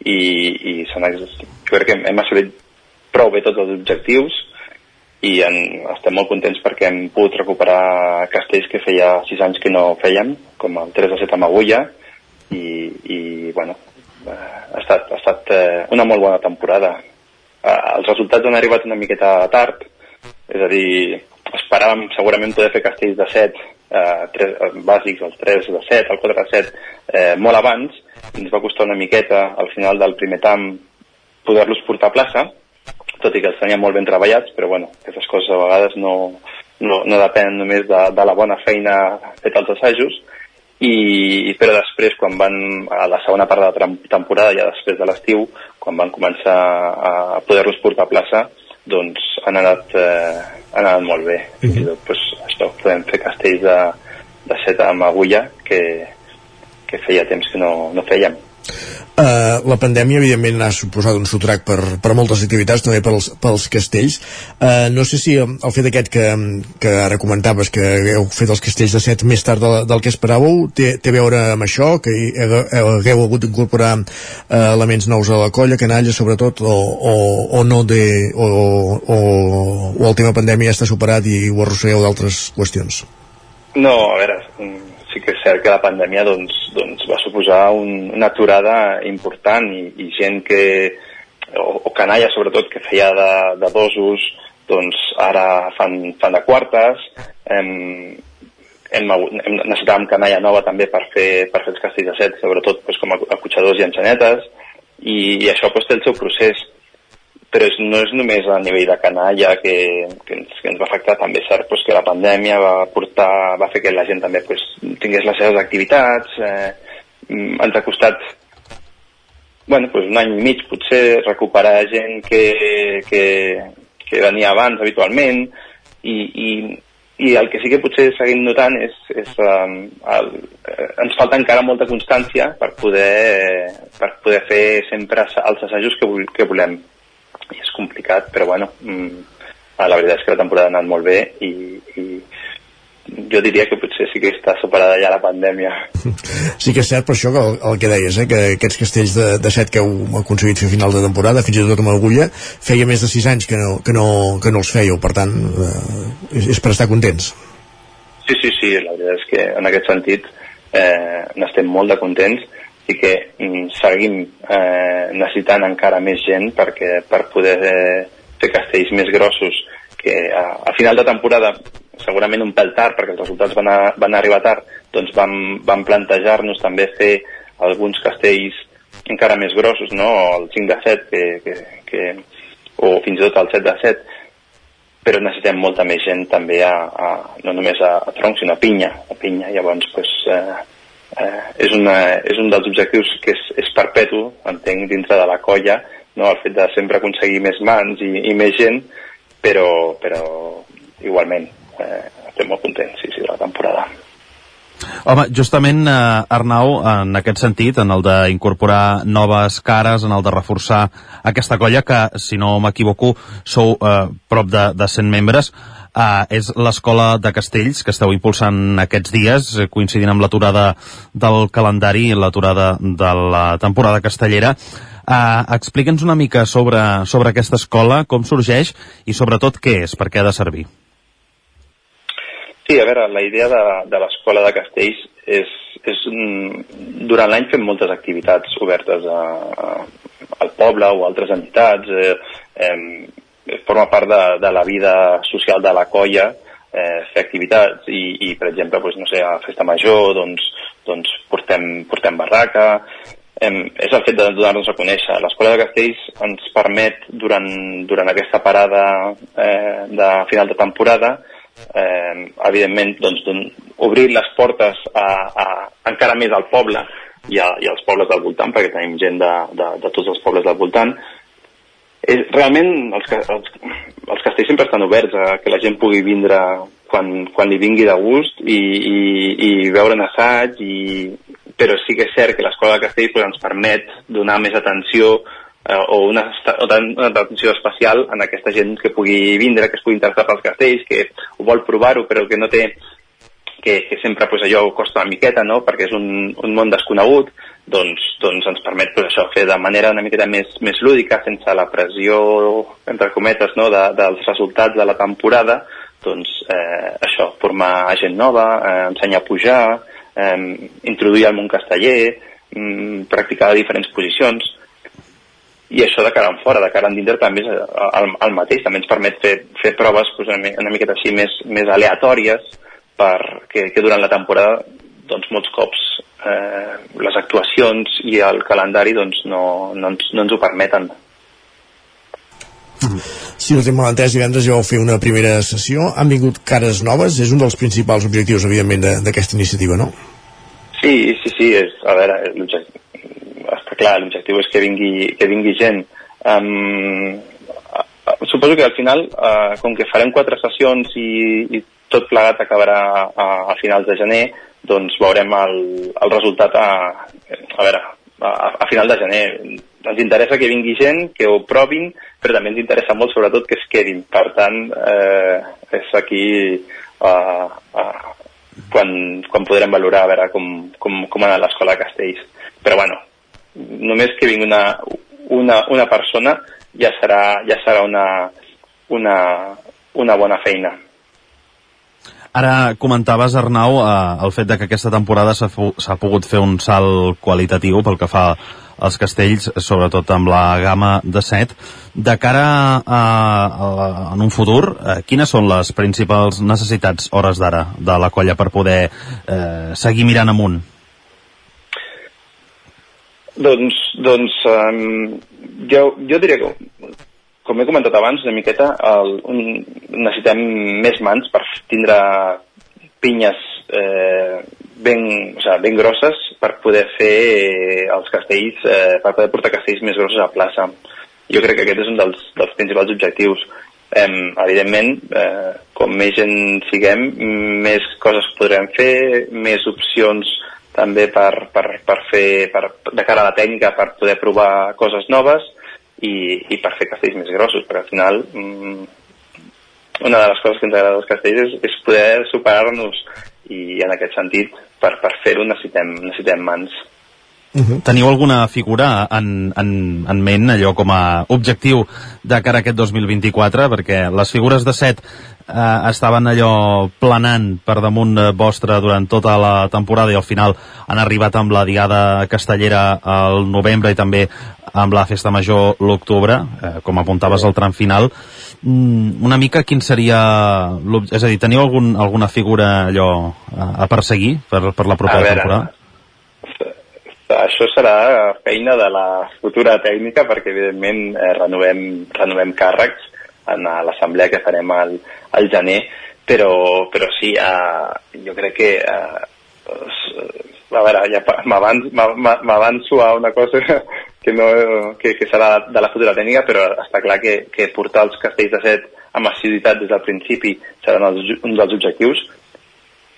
i, i jo crec que hem, hem assolit prou bé tots els objectius i en, estem molt contents perquè hem pogut recuperar castells que feia sis anys que no fèiem, com el 3 de 7 amb Agulla, i, i bueno, eh, ha estat, ha estat eh, una molt bona temporada. Eh, els resultats han arribat una miqueta tard, és a dir, esperàvem segurament poder fer castells de 7, eh, 3, eh, bàsics, els 3 de 7, el 4 de 7, eh, molt abans, ens va costar una miqueta al final del primer tam poder-los portar a plaça, tot i que els tenia molt ben treballats, però bueno, aquestes coses a vegades no, no, no depenen només de, de la bona feina feta als assajos, i, però després, quan van a la segona part de la temporada, ja després de l'estiu, quan van començar a poder-los portar a plaça, doncs han anat, eh, han anat molt bé. Mm -hmm. I doncs, això, podem fer castells de, de set amb agulla que, que feia temps que no, no fèiem. Uh, la pandèmia evidentment ha suposat un sotrac per, per moltes activitats, també pels, pels castells. Uh, no sé si el, el fet aquest que, que ara comentaves que heu fet els castells de set més tard del, del que esperàveu té, té a veure amb això? Que hagueu hagut d'incorporar uh, elements nous a la colla, canalla sobretot o, o, o no de, o, o, o el tema pandèmia ja està superat i ho arrossegueu d'altres qüestions? No, a veure sí que és cert que la pandèmia doncs, doncs va suposar un, una aturada important i, i gent que, o, o canalla sobretot, que feia de, de dosos, doncs ara fan, fan de quartes, hem, hem, hem, necessitàvem canalla nova també per fer, per fer els castells de set, sobretot doncs, com a acotxadors i enxanetes, i, i això doncs, té el seu procés però és, no és només a nivell de canalla que, que, ens, que ens va afectar, també és cert pues, que la pandèmia va portar, va fer que la gent també pues, tingués les seves activitats, eh, mm, ens ha costat bueno, pues, un any i mig potser recuperar gent que, que, que venia abans habitualment i, i, i el que sí que potser seguim notant és, és um, el, eh, ens falta encara molta constància per poder, per poder fer sempre els assajos que, vol- que volem i és complicat, però bueno, mm, la veritat és que la temporada ha anat molt bé i, i jo diria que potser sí que està superada ja la pandèmia. Sí que és cert, per això, que el, el que deies, eh, que aquests castells de, de set que heu aconseguit fer a final de temporada, fins i tot amb agulla, feia més de sis anys que no, que no, que no els fèieu, per tant, eh, és, és per estar contents. Sí, sí, sí, la veritat és que en aquest sentit eh, n'estem molt de contents i que mm, seguim eh, necessitant encara més gent perquè per poder eh, fer castells més grossos que a, a final de temporada segurament un pèl tard perquè els resultats van, a, van arribar tard doncs vam, vam plantejar-nos també fer alguns castells encara més grossos, no? el 5 de 7 que, que, que, o fins i tot el 7 de 7 però necessitem molta més gent també a, a no només a, a tronc sinó a pinya, a pinya llavors pues, eh, eh, és, una, és un dels objectius que és, és perpetu, entenc, dintre de la colla, no? el fet de sempre aconseguir més mans i, i més gent, però, però igualment eh, estem molt contents, sí, sí, de la temporada. Home, justament, eh, Arnau, en aquest sentit, en el d'incorporar noves cares, en el de reforçar aquesta colla, que, si no m'equivoco, sou eh, prop de, de 100 membres, eh, és l'Escola de Castells, que esteu impulsant aquests dies, eh, coincidint amb l'aturada del calendari i l'aturada de la temporada castellera. Uh, Explica'ns una mica sobre, sobre aquesta escola, com sorgeix i sobretot què és, per què ha de servir. Sí, a veure, la idea de, de l'Escola de Castells és, és durant l'any fem moltes activitats obertes a, a, al poble o a altres entitats, eh, eh, forma part de, de la vida social de la colla eh, fer activitats i, i per exemple, doncs, no sé, a Festa Major doncs, doncs portem, portem barraca, eh, és el fet de donar-nos a conèixer. L'Escola de Castells ens permet durant, durant aquesta parada eh, de final de temporada eh, evidentment doncs, don- obrir les portes a, a, encara més al poble i, a, i als pobles del voltant, perquè tenim gent de, de, de tots els pobles del voltant. És, realment els, els, els castells sempre estan oberts a que la gent pugui vindre quan, quan li vingui de gust i, i, i veure un assaig, i, però sí que és cert que l'escola de castells pues, ens permet donar més atenció eh, o una, o una atenció especial en aquesta gent que pugui vindre, que es pugui interessar pels castells, que vol provar-ho però que no té que, que sempre pues, allò costa una miqueta, no? perquè és un, un món desconegut, doncs, doncs ens permet pues, això fer de manera una miqueta més, més lúdica, sense la pressió, entre cometes, no? de, dels resultats de la temporada, doncs eh, això, formar gent nova, eh, ensenyar a pujar, eh, introduir el món casteller, mm, practicar diferents posicions, i això de cara en fora, de cara en dintre també és eh, el, el mateix, també ens permet fer, fer proves pues, una, una miqueta així més, més aleatòries per, que, que durant la temporada doncs molts cops eh, les actuacions i el calendari doncs no, no, ens, no ens ho permeten. Si no tinc mal entès, divendres ja vau fer una primera sessió. Han vingut cares noves, és un dels principals objectius, evidentment, de- d'aquesta iniciativa, no? Sí, sí, sí, és, a veure, està clar, l'objectiu és que vingui, que vingui gent. Um, suposo que al final, uh, com que farem quatre sessions i, i tot plegat acabarà a, a finals de gener, doncs veurem el, el resultat a, a veure, a, a final de gener. Ens interessa que vingui gent, que ho provin, però també ens interessa molt, sobretot, que es quedin. Per tant, eh, és aquí uh, uh, quan, quan podrem valorar a veure com, com, com ha anat l'escola de Castells. Però bueno, només que vingui una, una, una persona ja serà, ja serà una, una, una bona feina. Ara comentaves, Arnau, eh, el fet de que aquesta temporada s'ha pogut fer un salt qualitatiu pel que fa als castells, sobretot amb la gamma de set. De cara a, a, en un futur, eh, quines són les principals necessitats, hores d'ara, de la colla per poder eh, seguir mirant amunt? Doncs, doncs um, jo, jo diria que, com he comentat abans, una miqueta, el, un, necessitem més mans per tindre pinyes eh, ben, o sigui, ben grosses per poder fer eh, els castells, eh, per poder portar castells més grossos a plaça. Jo crec que aquest és un dels, dels principals objectius. Eh, evidentment, eh, com més gent siguem, més coses podrem fer, més opcions també per, per, per fer, per, de cara a la tècnica, per poder provar coses noves i, i per fer castells més grossos, perquè al final mm, una de les coses que ens agrada dels castells és, és poder superar-nos i en aquest sentit, per, per fer-ho necessitem, necessitem mans. Uh -huh. Teniu alguna figura en, en, en ment, allò com a objectiu de cara a aquest 2024? Perquè les figures de set eh, estaven allò planant per damunt eh, vostre durant tota la temporada i al final han arribat amb la diada castellera al novembre i també amb la festa major l'octubre, eh, com apuntaves al tram final. Mm, una mica quin seria... És a dir, teniu algun, alguna figura allò a, a perseguir per, per la propera A veure, temporada? Això serà feina de la futura tècnica perquè, evidentment, eh, renovem, renovem càrrecs en l'assemblea que farem al, al gener, però, però sí, eh, jo crec que eh, a veure, ja m'avanço a una cosa que, no, que, que serà de la futura tècnica, però està clar que, que portar els castells de set amb assiduïtat des del principi serà un dels, un dels objectius,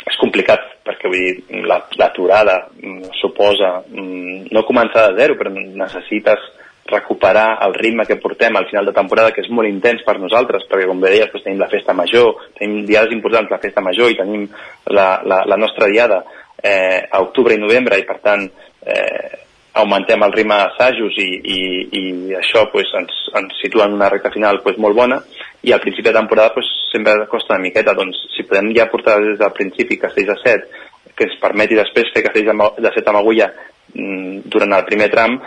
és complicat perquè vull dir, la- l'aturada mm, suposa mm, no començar de zero però necessites recuperar el ritme que portem al final de temporada que és molt intens per nosaltres perquè com bé deies doncs, tenim la festa major tenim diades importants la festa major i tenim la, la, la nostra diada eh, a octubre i novembre i per tant eh, augmentem el ritme d'assajos i, i, i això pues, ens, ens situa en una recta final pues, molt bona. I al principi de temporada pues, sempre costa una miqueta. Doncs si podem ja portar des del principi castells de set que ens permeti després fer castells de, set amb agulla mm, durant el primer tram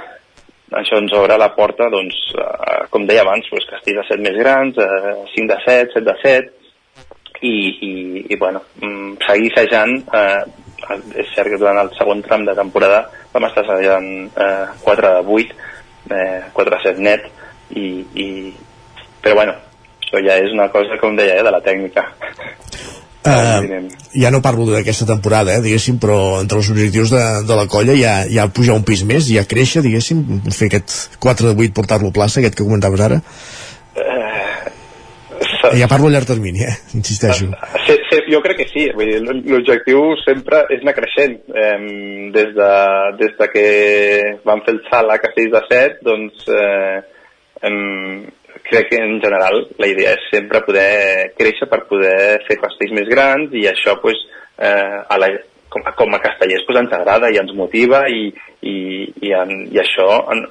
això ens obre la porta, doncs, eh, com deia abans, doncs, castells de set més grans, eh, 5 de 7, 7 de 7, i, i, i bueno, mm, seguir assajant, eh, és cert que durant el segon tram de temporada vam estar assajant eh, 4 de 8, eh, 4 de 7 net, i, i, però bueno, això ja és una cosa, com deia, eh, de la tècnica. Uh, ja no parlo d'aquesta temporada, eh, diguéssim, però entre els objectius de, de la colla ja, ja pujar un pis més, ja créixer, diguéssim, fer aquest 4 de 8, portar-lo a plaça, aquest que comentaves ara. Eh, ja parlo a llarg termini, eh, insisteixo. Sí, sí, jo crec que sí. Vull dir, L'objectiu sempre és anar creixent. Eh, des, de, des de que vam fer el salt a Castells de Set, doncs eh, em, crec que en general la idea és sempre poder créixer per poder fer castells més grans i això pues, eh, a la, com, a- com a castellers pues, ens agrada i ens motiva i, i, i, en, i això en,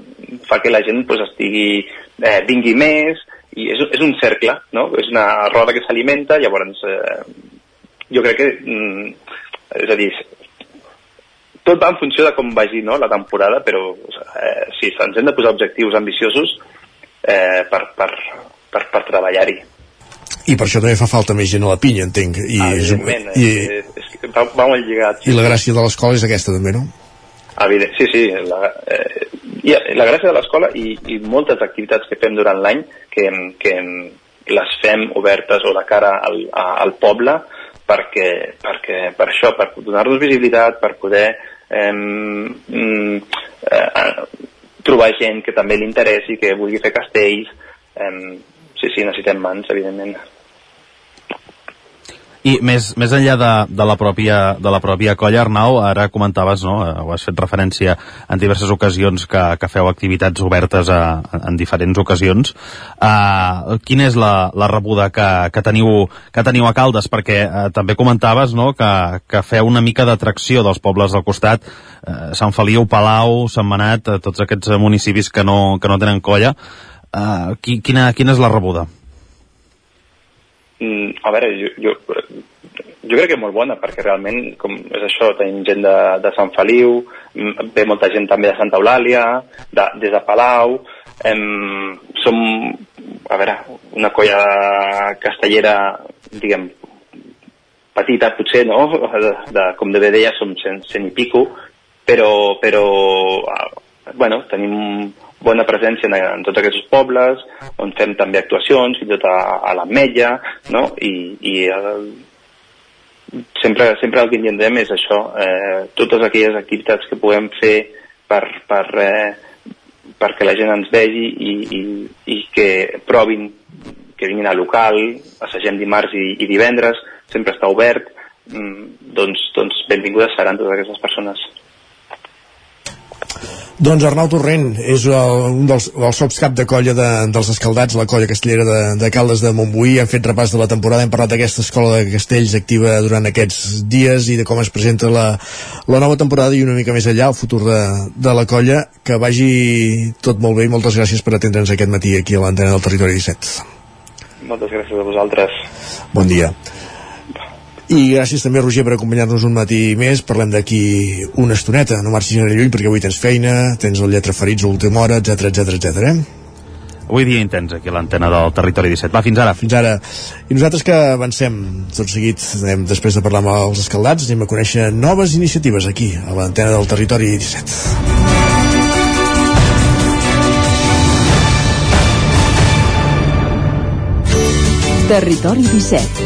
fa que la gent pues, estigui, eh, vingui més i és, és un cercle, no? és una roda que s'alimenta, llavors eh, jo crec que, mm, és a dir, tot va en funció de com vagi no, la temporada, però eh, sí, ens hem de posar objectius ambiciosos eh, per, per, per, per treballar-hi. I per això també fa falta més gent a la pinya, entenc. I, és, Evidentment, i, és, és, va, va molt lligat. I la gràcia de l'escola és aquesta, també, no? Evident, sí, sí. La, eh, i la gràcia de l'escola i, i moltes activitats que fem durant l'any que, que les fem obertes o de cara al, a, al poble perquè, perquè per això, per donar-nos visibilitat, per poder eh, mm, eh, trobar gent que també li interessi, que vulgui fer castells. Eh, sí, sí, necessitem mans, evidentment. I més, més enllà de, de, la pròpia, de la pròpia colla, Arnau, ara comentaves, no? eh, ho has fet referència en diverses ocasions que, que feu activitats obertes a, en diferents ocasions. Uh, quina és la, la rebuda que, que, teniu, que teniu a Caldes? Perquè uh, també comentaves no? que, que feu una mica d'atracció dels pobles del costat, uh, Sant Feliu, Palau, Sant Manat, uh, tots aquests municipis que no, que no tenen colla. Uh, qui, quina, quina és la rebuda? Mm, a veure, jo, jo, jo crec que molt bona, perquè realment com és això, tenim gent de, de Sant Feliu, ve molta gent també de Santa Eulàlia, de, des de Palau, em, som, a veure, una colla castellera, diguem, petita potser, no? De, de, com de bé deia, som cent, cent i pico, però, però bueno, tenim bona presència en, en tots aquests pobles, on fem també actuacions, fins i tot a, a l'Ametlla, no? I, i el, sempre, sempre el que intentem és això, eh, totes aquelles activitats que puguem fer per, per, eh, perquè la gent ens vegi i, i, i que provin, que vinguin al local, assagem dimarts i, i divendres, sempre està obert, mm, doncs, doncs benvingudes seran totes aquestes persones. Doncs Arnau Torrent és el, un dels, dels sots cap de colla de, dels escaldats, la colla castellera de, de Caldes de Montbuí. Hem fet repàs de la temporada, hem parlat d'aquesta escola de castells activa durant aquests dies i de com es presenta la, la nova temporada i una mica més enllà el futur de, de la colla. Que vagi tot molt bé i moltes gràcies per atendre'ns aquest matí aquí a l'antena del Territori 17. Moltes gràcies a vosaltres. Bon dia. I gràcies també, Roger, per acompanyar-nos un matí més. Parlem d'aquí una estoneta. No marxis gaire lluny perquè avui tens feina, tens el lletra ferits a última hora, etc etc etc. eh? Avui dia intens aquí a l'antena del Territori 17. Va, fins ara. Fins ara. I nosaltres que avancem tot seguit, anem, després de parlar amb els escaldats, anem a conèixer noves iniciatives aquí, a l'antena del Territori 17. Territori 17.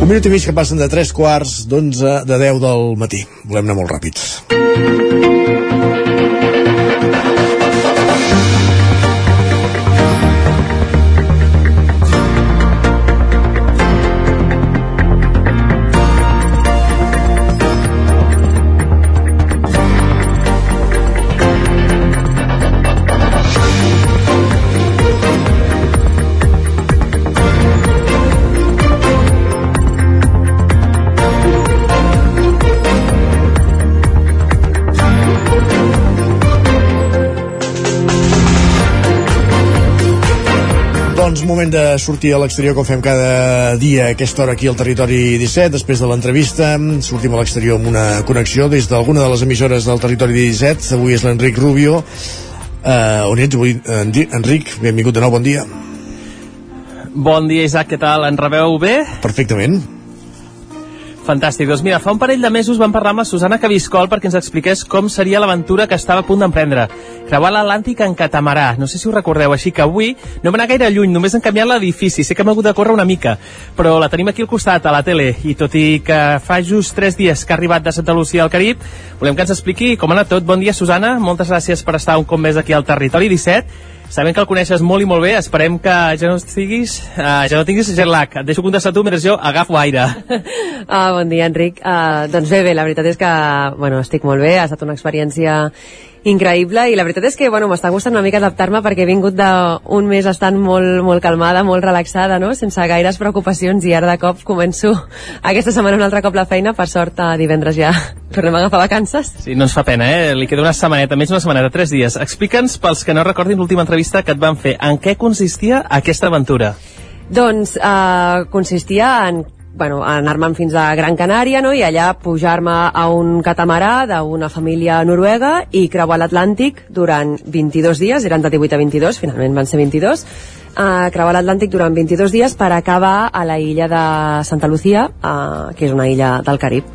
Un minut i mig que passen de 3 quarts d'11 de 10 del matí. Volem anar molt ràpids. Moment de sortir a l'exterior com fem cada dia a aquesta hora aquí al Territori 17 després de l'entrevista sortim a l'exterior amb una connexió des d'alguna de les emissores del Territori 17 avui és l'Enric Rubio uh, on ets avui, Enric? Benvingut de nou, bon dia Bon dia, Isaac, què tal? En rebeu bé? Perfectament Fantàstic. Doncs mira, fa un parell de mesos vam parlar amb la Susana Cabiscol perquè ens expliqués com seria l'aventura que estava a punt d'emprendre. Creuar l'Atlàntic en catamarà. No sé si ho recordeu, així que avui no hem gaire lluny, només hem canviat l'edifici. Sé que hem hagut de córrer una mica, però la tenim aquí al costat, a la tele, i tot i que fa just tres dies que ha arribat de Santa Lucía al Carib, volem que ens expliqui com ha anat tot. Bon dia, Susana. Moltes gràcies per estar un cop més aquí al Territori 17 Sabem que el coneixes molt i molt bé, esperem que ja no estiguis, uh, ja no tinguis jet lag. Et deixo contestar tu mentre jo agafo aire. Ah, bon dia, Enric. Uh, doncs bé, bé, la veritat és que bueno, estic molt bé, ha estat una experiència increïble i la veritat és que bueno, m'està gustant una mica adaptar-me perquè he vingut d'un mes estant molt, molt calmada, molt relaxada, no? sense gaires preocupacions i ara de cop començo aquesta setmana un altre cop la feina, per sort a divendres ja tornem a agafar vacances. Sí, no ens fa pena, eh? Li queda una setmaneta, més una setmaneta, tres dies. Explica'ns, pels que no recordin l'última entrevista que et van fer, en què consistia aquesta aventura? Doncs eh, consistia en bueno, anar-me'n fins a Gran Canària no? i allà pujar-me a un catamarà d'una família noruega i creuar l'Atlàntic durant 22 dies, eren de 18 a 22, finalment van ser 22, uh, creuar l'Atlàntic durant 22 dies per acabar a la illa de Santa Lucía, uh, que és una illa del Carib.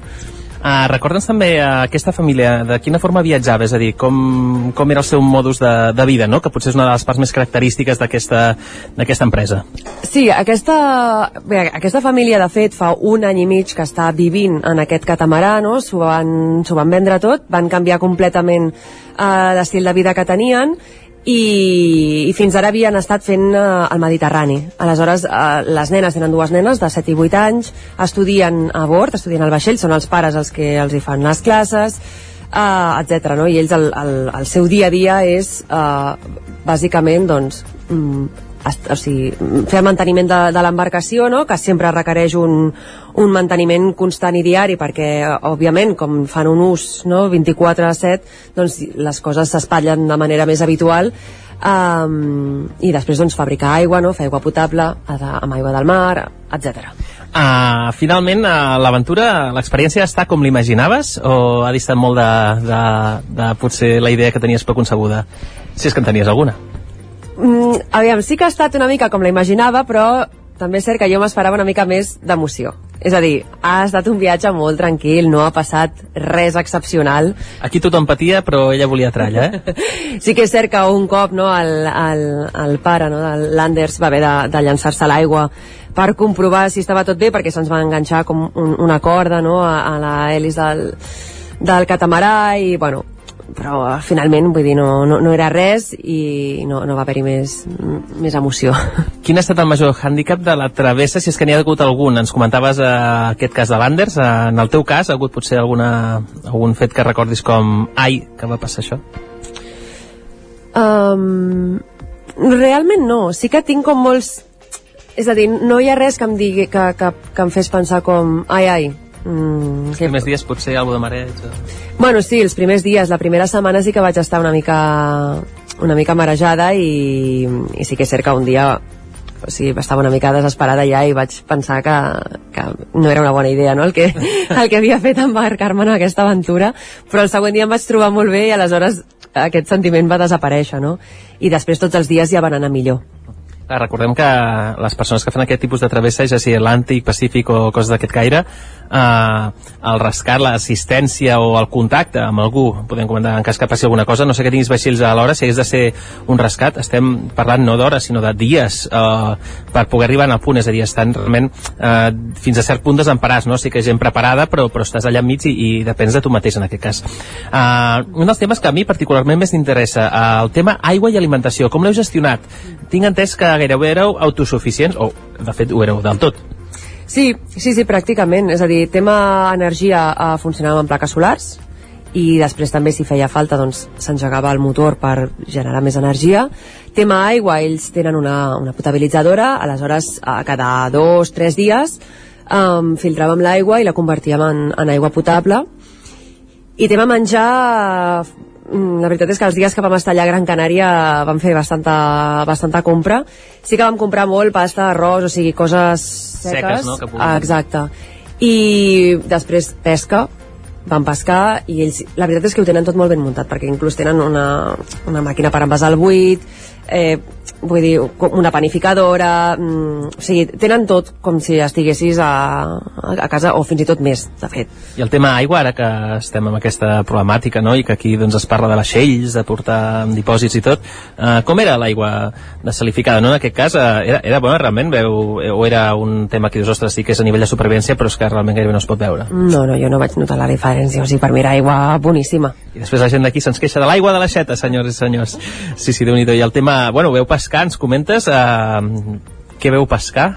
Uh, Recorda'ns també uh, aquesta família, de quina forma viatjava, és a dir, com, com era el seu modus de, de vida, no? que potser és una de les parts més característiques d'aquesta empresa. Sí, aquesta, bé, aquesta família, de fet, fa un any i mig que està vivint en aquest catamarà, no? s'ho van, van vendre tot, van canviar completament uh, l'estil de vida que tenien i, i fins ara havien estat fent eh, el Mediterrani. Aleshores, eh, les nenes tenen dues nenes de 7 i 8 anys, estudien a bord, estudien al vaixell, són els pares els que els hi fan les classes, eh, etc. No? I ells el, el, el seu dia a dia és eh, bàsicament doncs, mm, o sigui, fer el manteniment de, de l'embarcació, no? que sempre requereix un, un manteniment constant i diari, perquè, òbviament, com fan un ús no? 24 a 7, doncs les coses s'espatllen de manera més habitual, um, i després doncs, fabricar aigua, no? fer aigua potable amb aigua del mar, etc. Uh, finalment, uh, l'aventura, l'experiència està com l'imaginaves o ha distat molt de, de, de potser la idea que tenies preconcebuda? Si és que en tenies alguna. Mm, aviam, sí que ha estat una mica com la imaginava, però també és cert que jo m'esperava una mica més d'emoció. És a dir, ha estat un viatge molt tranquil, no ha passat res excepcional. Aquí tothom patia, però ella volia tralla, eh? Sí que és cert que un cop no, el, el, el pare, no, Landers, va haver de, de llançar-se a l'aigua per comprovar si estava tot bé, perquè se'ns va enganxar com un, una corda no, a, a la del, del catamarà i, bueno, però finalment, vull dir, no, no, no era res i no, no va haver-hi més, més emoció. Quin ha estat el major hàndicap de la travessa, si és que n'hi ha hagut algun? Ens comentaves eh, aquest cas de l'Anders. Eh, en el teu cas, ha hagut potser alguna, algun fet que recordis com ai, que va passar això? Um, realment no, sí que tinc com molts... És a dir, no hi ha res que em digui que, que, que em fes pensar com ai, ai, Mm, Els primers dies potser alguna de mareig o... Bueno, sí, els primers dies, la primera setmana sí que vaig estar una mica una mica marejada i, i sí que és cert que un dia o sigui, estava una mica desesperada ja i vaig pensar que, que no era una bona idea no? el, que, el que havia fet embarcar-me en aquesta aventura però el següent dia em vaig trobar molt bé i aleshores aquest sentiment va desaparèixer no? i després tots els dies ja van anar millor recordem que les persones que fan aquest tipus de travessa, ja sigui Atlàntic, Pacífic o coses d'aquest caire, eh, el rescat, l'assistència o el contacte amb algú, podem comentar en cas que passi alguna cosa, no sé que tinguis vaixells a l'hora, si hagués de ser un rescat, estem parlant no d'hores, sinó de dies eh, per poder arribar al punt, és a dir, estan realment eh, fins a cert punt desemparats, no? Sí que hi ha gent preparada, però, però estàs allà enmig i, i depens de tu mateix en aquest cas. Eh, un dels temes que a mi particularment més m'interessa, eh, el tema aigua i alimentació, com l'heu gestionat? Tinc entès que gairebé éreu autosuficients, o de fet ho éreu del tot. Sí, sí, sí, pràcticament. És a dir, tema energia eh, funcionava amb plaques solars i després també si feia falta doncs s'engegava el motor per generar més energia. Tema aigua, ells tenen una, una potabilitzadora, aleshores a cada dos, tres dies um, filtràvem l'aigua i la convertíem en, en aigua potable. I tema menjar, la veritat és que els dies que vam estar allà a Gran Canària vam fer bastanta, bastanta compra. Sí que vam comprar molt pasta, arròs, o sigui, coses seques. Seques, no? Que puguin- Ah, exacte. I després pesca, van pescar i ells, la veritat és que ho tenen tot molt ben muntat perquè inclús tenen una, una màquina per envasar el buit eh, vull dir, una panificadora mm, o sigui, tenen tot com si estiguessis a, a casa o fins i tot més, de fet I el tema aigua, ara que estem amb aquesta problemàtica, no?, i que aquí doncs, es parla de vaixells, de portar dipòsits i tot, eh, com era l'aigua desalificada, no?, en aquest cas, eh, era, era bona realment, veu, o era un tema que dius, ostres, sí que és a nivell de supervivència, però és que realment gairebé no es pot veure. No, no, jo no vaig notar la diferència, o sigui, per mi era aigua boníssima. I després la gent d'aquí se'ns queixa de l'aigua de l'aixeta, senyors i senyors. Sí, sí, déu nhi I el tema, bueno, veu pescar, ens comentes, eh, què veu pescar?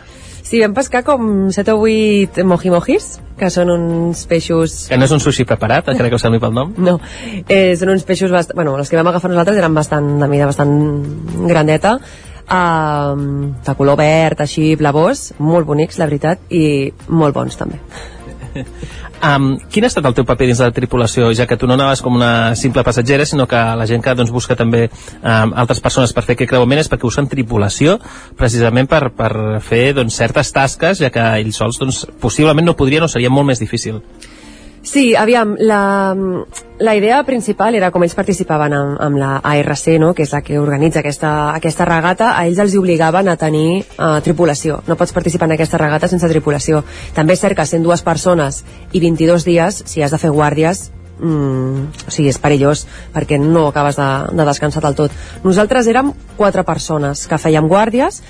Sí, vam pescar com 7 o 8 moji-mojis, que són uns peixos... Que no és un sushi preparat, encara que us sembli pel nom? No, eh, són uns peixos bast... bueno, els que vam agafar nosaltres eren bastant de mida bastant grandeta uh, de color verd, així, blavós molt bonics, la veritat, i molt bons també Um, quin ha estat el teu paper dins de la tripulació, ja que tu no anaves com una simple passatgera, sinó que la gent que doncs, busca també um, altres persones per fer aquest creuament és perquè usen tripulació precisament per, per fer doncs, certes tasques, ja que ells sols doncs, possiblement no podrien o seria molt més difícil. Sí, aviam, la, la idea principal era com ells participaven amb, amb la ARC, no? que és la que organitza aquesta, aquesta regata, a ells els obligaven a tenir uh, tripulació. No pots participar en aquesta regata sense tripulació. També és cert que sent dues persones i 22 dies, si has de fer guàrdies, mm, o sigui, és perillós perquè no acabes de, de descansar del tot. Nosaltres érem quatre persones que fèiem guàrdies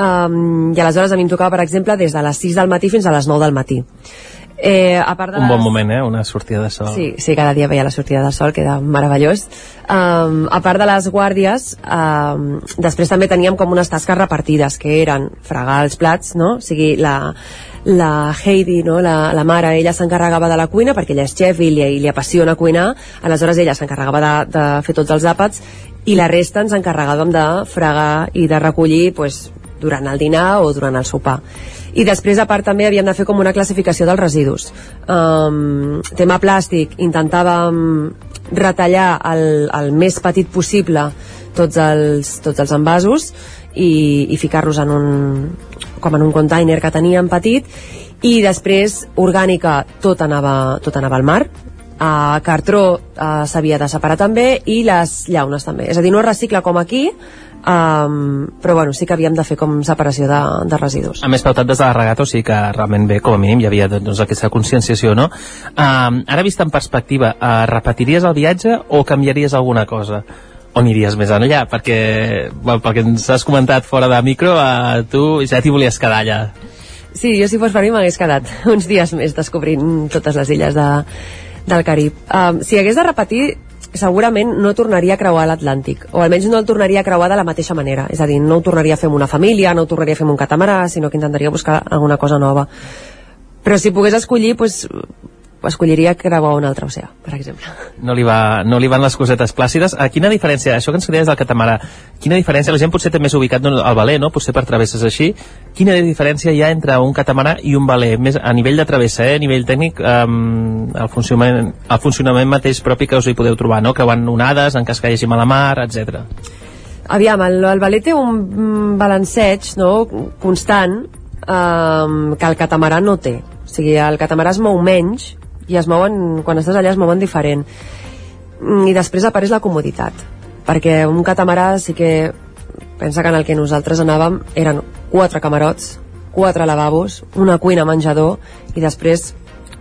um, i aleshores a mi em tocava, per exemple, des de les 6 del matí fins a les 9 del matí Eh, a part de Un bon les- moment, eh? Una sortida de sol. Sí, sí, cada dia veia la sortida de sol, que era meravellós. Um, a part de les guàrdies, um, després també teníem com unes tasques repartides, que eren fregar els plats, no? O sigui, la, la Heidi, no? la, la mare, ella s'encarregava de la cuina, perquè ella és xef i li, i li apassiona cuinar, aleshores ella s'encarregava de, de fer tots els àpats, i la resta ens encarregàvem de fregar i de recollir pues, durant el dinar o durant el sopar i després a part també havíem de fer com una classificació dels residus. Um, tema plàstic intentàvem retallar el, el més petit possible tots els, tots els envasos i, i ficar-los en un com en un container que teníem petit. I després orgànica tot anava, tot anava al mar. A cartró eh, s'havia de separar també i les llaunes també. És a dir, no es recicla com aquí um, però bueno, sí que havíem de fer com separació de, de residus A més, pautat des de la regata, o sigui que realment bé, com a mínim, hi havia doncs, aquesta conscienciació, no? Um, ara vist en perspectiva, uh, repetiries el viatge o canviaries alguna cosa? O aniries més enllà? Perquè, bueno, perquè ens has comentat fora de micro, uh, tu ja t'hi volies quedar allà. Sí, jo si fos per mi m'hagués quedat uns dies més descobrint totes les illes de, del Carib. Um, si hagués de repetir, segurament no tornaria a creuar l'Atlàntic, o almenys no el tornaria a creuar de la mateixa manera. És a dir, no ho tornaria a fer amb una família, no ho tornaria a fer amb un catamarà, sinó que intentaria buscar alguna cosa nova. Però si pogués escollir, pues, escolliria creuar un altre oceà, per exemple. No li, va, no li van les cosetes plàcides. A quina diferència, això que ens deies del catamarà, quina diferència, la gent potser té més ubicat al valer, no? potser per travesses així, quina diferència hi ha entre un catamarà i un valer, més a nivell de travessa, eh? a nivell tècnic, um, el, funcionament, el funcionament mateix propi que us hi podeu trobar, no? creuant onades, en cas que hi hagi mala mar, etc. Aviam, el, el valer té un balanceig no, constant um, que el catamarà no té. O sigui, el catamarà es mou menys i es mouen, quan estàs allà es mouen diferent. Mm, I després apareix la comoditat, perquè un catamarà sí que pensa que en el que nosaltres anàvem eren quatre camarots, quatre lavabos, una cuina menjador i després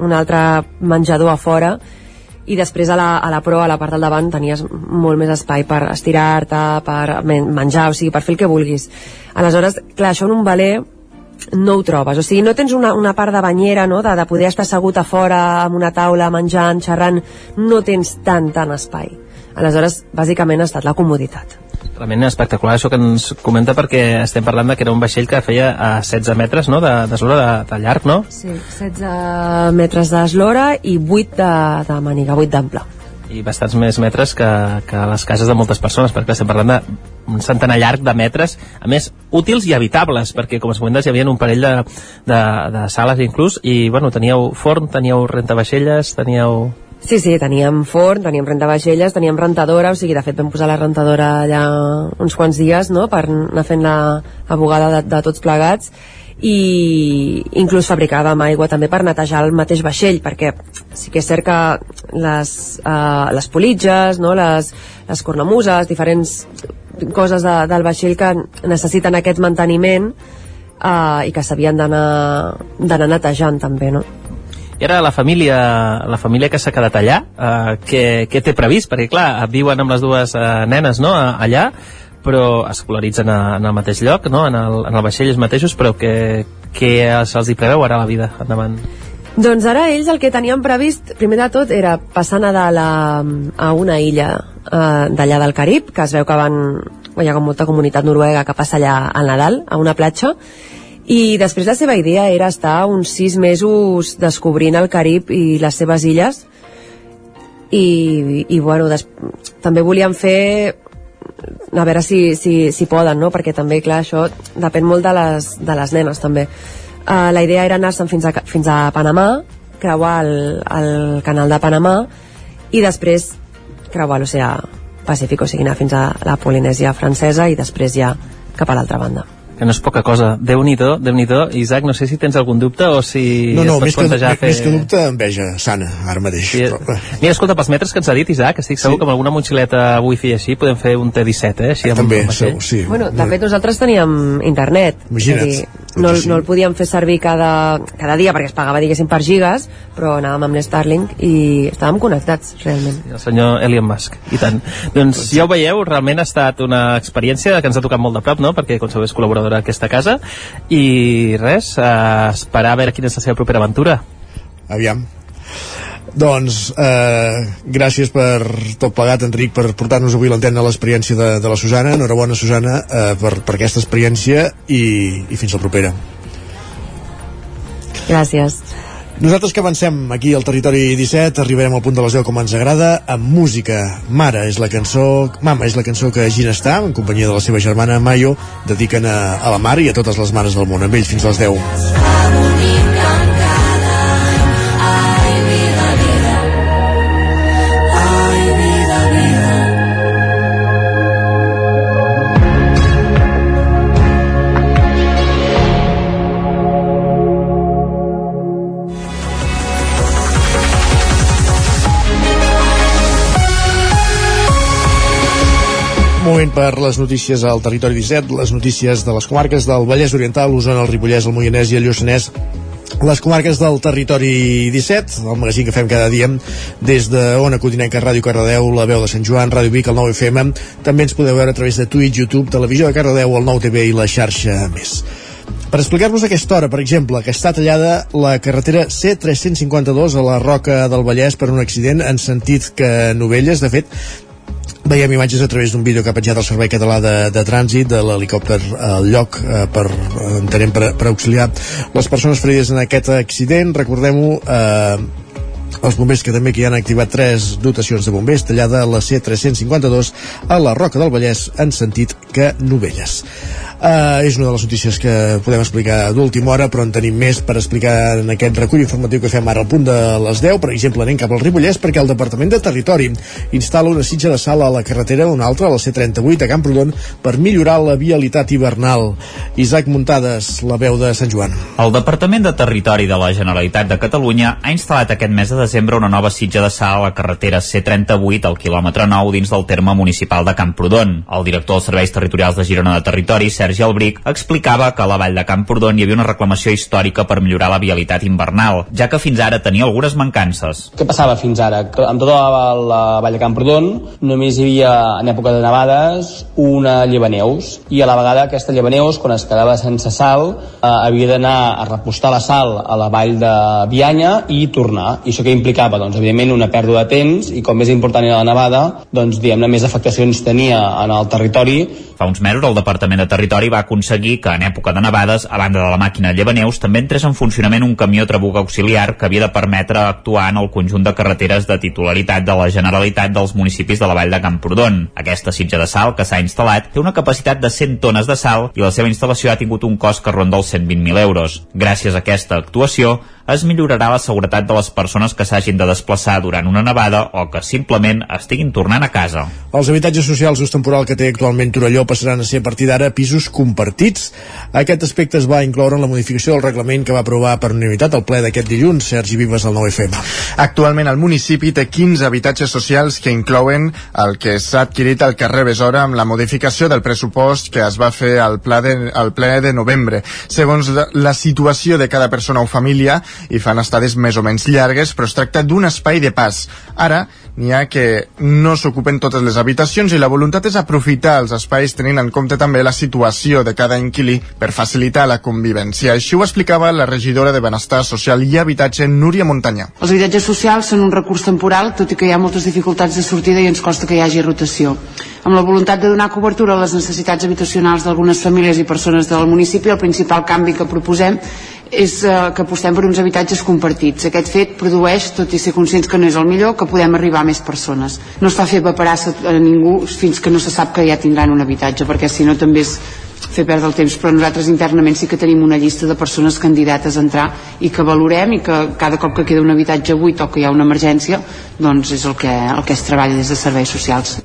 un altre menjador a fora i després a la, a la pro, a la part del davant tenies molt més espai per estirar-te per men menjar, o sigui, per fer el que vulguis aleshores, clar, això en un valer no ho trobes, o sigui, no tens una, una part de banyera, no?, de, de poder estar assegut a fora amb una taula, menjant, xerrant no tens tant, tant espai aleshores, bàsicament ha estat la comoditat Realment espectacular això que ens comenta perquè estem parlant de que era un vaixell que feia a 16 metres no? de, de, de, de llarg, no? Sí, 16 metres d'eslora i 8 de, de màniga, 8 d'ample. I bastants més metres que, que les cases de moltes persones, perquè estem parlant d'un centenar llarg de metres, a més, útils i habitables, perquè, com es comentes, hi havia un parell de, de, de sales inclús, i, bueno, teníeu forn, teníeu rentavaixelles, teníeu... Sí, sí, teníem forn, teníem rentavaixelles, teníem rentadora, o sigui, de fet vam posar la rentadora allà uns quants dies, no?, per anar fent la, bugada de, de tots plegats, i inclús fabricàvem aigua també per netejar el mateix vaixell perquè sí que és cert que les, uh, les politges no? les, les cornamuses diferents coses de, del vaixell que necessiten aquest manteniment uh, i que s'havien d'anar netejant també no? I ara la família, la família que s'ha quedat allà, eh, què, què té previst? Perquè, clar, viuen amb les dues eh, nenes no? allà, però escolaritzen a, en el mateix lloc, no? en, el, en el vaixell ells mateixos, però què, què se'ls hi preveu ara a la vida endavant? Doncs ara ells el que tenien previst, primer de tot, era passar Nadal a, a una illa eh, d'allà del Carib, que es veu que van, hi ha molta comunitat noruega que passa allà al Nadal, a una platja, i després la seva idea era estar uns sis mesos descobrint el Carib i les seves illes, i, i bueno, des, també volien fer a veure si, si, si poden, no? perquè també, clar, això depèn molt de les, de les nenes també. Uh, la idea era anar-se'n fins, a, fins a Panamà, creuar el, el canal de Panamà i després creuar l'oceà Pacífic, o sigui, anar fins a la Polinèsia francesa i després ja cap a l'altra banda que no és poca cosa. Déu-n'hi-do, déu nhi déu Isaac, no sé si tens algun dubte o si No, no, es més pot que, plantejar més que dubte, enveja sana, ara mateix. Sí, Però, Mira, escolta, pels metres que ens ha dit Isaac, estic segur Sí. que amb alguna motxileta wifi així podem fer un T17, eh? Així amb, També, segur, sí. Bueno, de fet nosaltres teníem internet Imagina't. És a dir, no, no el podíem fer servir cada, cada dia perquè es pagava diguéssim per gigas però anàvem amb l'Starlink i estàvem connectats realment el senyor Elon Musk, i tant. Doncs ja ho veieu, realment ha estat una experiència que ens ha tocat molt de prop, no?, perquè com sabeu és col·laboradora d'aquesta casa, i res, eh, esperar a veure quina és la seva propera aventura. aviam. Doncs eh, gràcies per tot plegat, Enric, per portar-nos avui l'antena a l'experiència de, de la Susana. Enhorabona, Susana, eh, per, per aquesta experiència i, i fins la propera. Gràcies. Nosaltres que avancem aquí al territori 17 arribarem al punt de les 10 com ens agrada amb música. Mara és la cançó Mama és la cançó que Gina està en companyia de la seva germana Mayo dediquen a, a la mare i a totes les mares del món amb ells fins a les 10 Moment per les notícies al territori 17, les notícies de les comarques del Vallès Oriental, l'Osona, el Ripollès, el Moianès i el Lluçanès, les comarques del territori 17, el magazín que fem cada dia des de Ona Codinenca, Ràdio Cardedeu, la veu de Sant Joan, Ràdio Vic, el 9 FM. També ens podeu veure a través de Twitch, YouTube, Televisió de Cardedeu, el 9 TV i la xarxa més. Per explicar-vos aquesta hora, per exemple, que està tallada la carretera C352 a la Roca del Vallès per un accident en sentit que Novelles, de fet, Veiem imatges a través d'un vídeo que ha penjat el Servei Català de, de Trànsit de l'helicòpter al lloc eh, per, entenem, per, per auxiliar les persones ferides en aquest accident. Recordem-ho, eh, els bombers que també que hi han activat tres dotacions de bombers tallada a la C352 a la Roca del Vallès en sentit que Novelles. Uh, és una de les notícies que podem explicar d'última hora, però en tenim més per explicar en aquest recull informatiu que fem ara al punt de les 10. Per exemple, anem cap al Ripollès perquè el Departament de Territori instal·la una sitja de sal a la carretera, una altra, a la C38 a Camprodon, per millorar la vialitat hivernal. Isaac Muntades, la veu de Sant Joan. El Departament de Territori de la Generalitat de Catalunya ha instal·lat aquest mes de desembre una nova sitja de sal a la carretera C38 al quilòmetre 9 dins del terme municipal de Camprodon. El director dels Serveis Territorials de Girona de Territori, Sergi Albric, explicava que a la vall de Camprodon hi havia una reclamació històrica per millorar la vialitat invernal, ja que fins ara tenia algunes mancances. Què passava fins ara? Que amb tota la, la vall de Camprodon només hi havia, en època de nevades, una llevaneus, i a la vegada aquesta llevaneus, quan es quedava sense sal, eh, havia d'anar a repostar la sal a la vall de Bianya i tornar. I això que implicava, doncs, evidentment, una pèrdua de temps, i com més important era la nevada, doncs, diguem-ne, més afectacions tenia en el territori. Fa uns mesos el Departament de Territori va aconseguir que en època de nevades, a banda de la màquina llevaneus, també entrés en funcionament un camió trabuc auxiliar que havia de permetre actuar en el conjunt de carreteres de titularitat de la Generalitat dels municipis de la Vall de Camprodon. Aquesta sitja de sal que s'ha instal·lat té una capacitat de 100 tones de sal i la seva instal·lació ha tingut un cost que ronda els 120.000 euros. Gràcies a aquesta actuació, es millorarà la seguretat de les persones que s'hagin de desplaçar durant una nevada o que simplement estiguin tornant a casa. Els habitatges socials d'ús temporal que té actualment Torelló passaran a ser a partir d'ara pisos compartits. Aquest aspecte es va incloure en la modificació del reglament que va aprovar per unanimitat el ple d'aquest dilluns, Sergi Vives del 9FM. Actualment el municipi té 15 habitatges socials que inclouen el que s'ha adquirit al carrer Besora amb la modificació del pressupost que es va fer al ple de, al ple de novembre. Segons la, la situació de cada persona o família, i fan estades més o menys llargues, però es tracta d'un espai de pas. Ara, n'hi ha que no s'ocupen totes les habitacions i la voluntat és aprofitar els espais tenint en compte també la situació de cada inquilí per facilitar la convivència. Així ho explicava la regidora de Benestar Social i Habitatge, Núria Muntanya. Els habitatges socials són un recurs temporal, tot i que hi ha moltes dificultats de sortida i ens costa que hi hagi rotació. Amb la voluntat de donar cobertura a les necessitats habitacionals d'algunes famílies i persones del municipi, el principal canvi que proposem és eh, que apostem per uns habitatges compartits. Aquest fet produeix, tot i ser conscients que no és el millor, que podem arribar a més persones. No es fa fer paperassa a ningú fins que no se sap que ja tindran un habitatge, perquè si no també és fer perdre el temps, però nosaltres internament sí que tenim una llista de persones candidates a entrar i que valorem i que cada cop que queda un habitatge buit o que hi ha una emergència doncs és el que, el que es treballa des de serveis socials.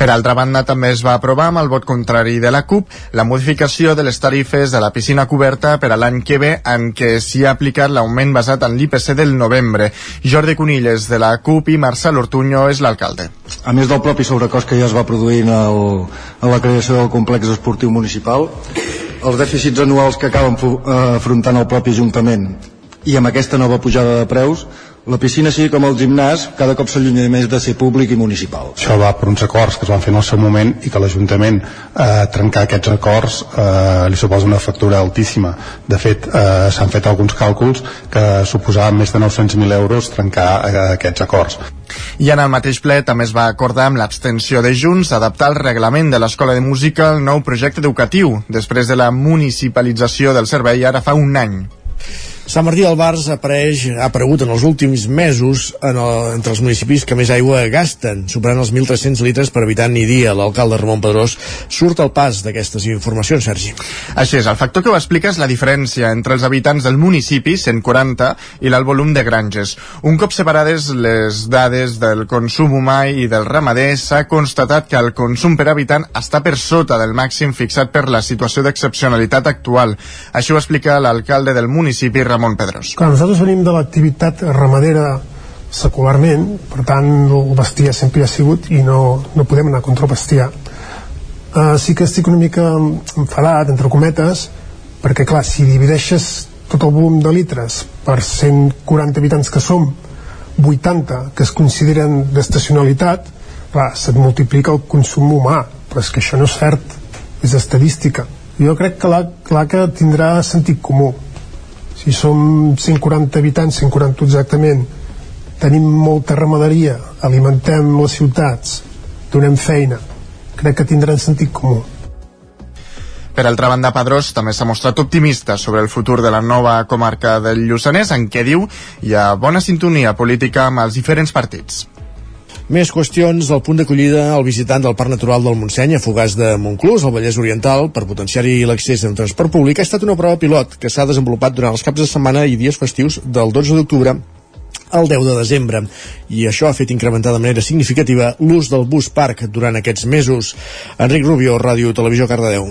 Per altra banda, també es va aprovar amb el vot contrari de la CUP la modificació de les tarifes de la piscina coberta per a l'any que ve en què s'hi ha aplicat l'augment basat en l'IPC del novembre. Jordi Conilles, de la CUP, i Marcel Ortuño és l'alcalde. A més del propi sobrecost que ja es va produir en, el, en la creació del complex esportiu municipal, els dèficits anuals que acaben afrontant el propi Ajuntament i amb aquesta nova pujada de preus la piscina, així com el gimnàs, cada cop s'allunya més de ser públic i municipal. Això va per uns acords que es van fer en el seu moment i que l'Ajuntament eh, trencar aquests acords eh, li suposa una factura altíssima. De fet, eh, s'han fet alguns càlculs que suposaven més de 900.000 euros trencar eh, aquests acords. I en el mateix ple també es va acordar amb l'abstenció de Junts adaptar el reglament de l'Escola de Música al nou projecte educatiu, després de la municipalització del servei ara fa un any. Sant Martí del Bars apareix, ha aparegut en els últims mesos en el, entre els municipis que més aigua gasten, superant els 1.300 litres per habitant i dia. L'alcalde Ramon Pedrós surt al pas d'aquestes informacions, Sergi. Així és, el factor que ho explica és la diferència entre els habitants del municipi, 140, i l'alt volum de granges. Un cop separades les dades del consum humà i del ramader, s'ha constatat que el consum per habitant està per sota del màxim fixat per la situació d'excepcionalitat actual. Això ho explica l'alcalde del municipi, Ramon Pedrós. Clar, nosaltres venim de l'activitat ramadera secularment, per tant el bestiar sempre hi ha sigut i no, no podem anar contra el bestiar. Uh, sí que estic una mica enfadat, entre cometes, perquè clar, si divideixes tot el volum de litres per 140 habitants que som, 80 que es consideren d'estacionalitat, clar, se't multiplica el consum humà, però és que això no és cert, és estadística. Jo crec que l'ACA tindrà sentit comú, si som 140 habitants, 140 exactament, tenim molta ramaderia, alimentem les ciutats, donem feina, crec que tindran sentit comú. Per altra banda, Pedrós també s'ha mostrat optimista sobre el futur de la nova comarca del Lluçanès, en què diu hi ha bona sintonia política amb els diferents partits. Més qüestions del punt d'acollida al visitant del Parc Natural del Montseny a Fogàs de Montclús, al Vallès Oriental, per potenciar-hi l'accés en transport públic, ha estat una prova pilot que s'ha desenvolupat durant els caps de setmana i dies festius del 12 d'octubre al 10 de desembre i això ha fet incrementar de manera significativa l'ús del bus parc durant aquests mesos. Enric Rubio, Ràdio Televisió Cardedeu.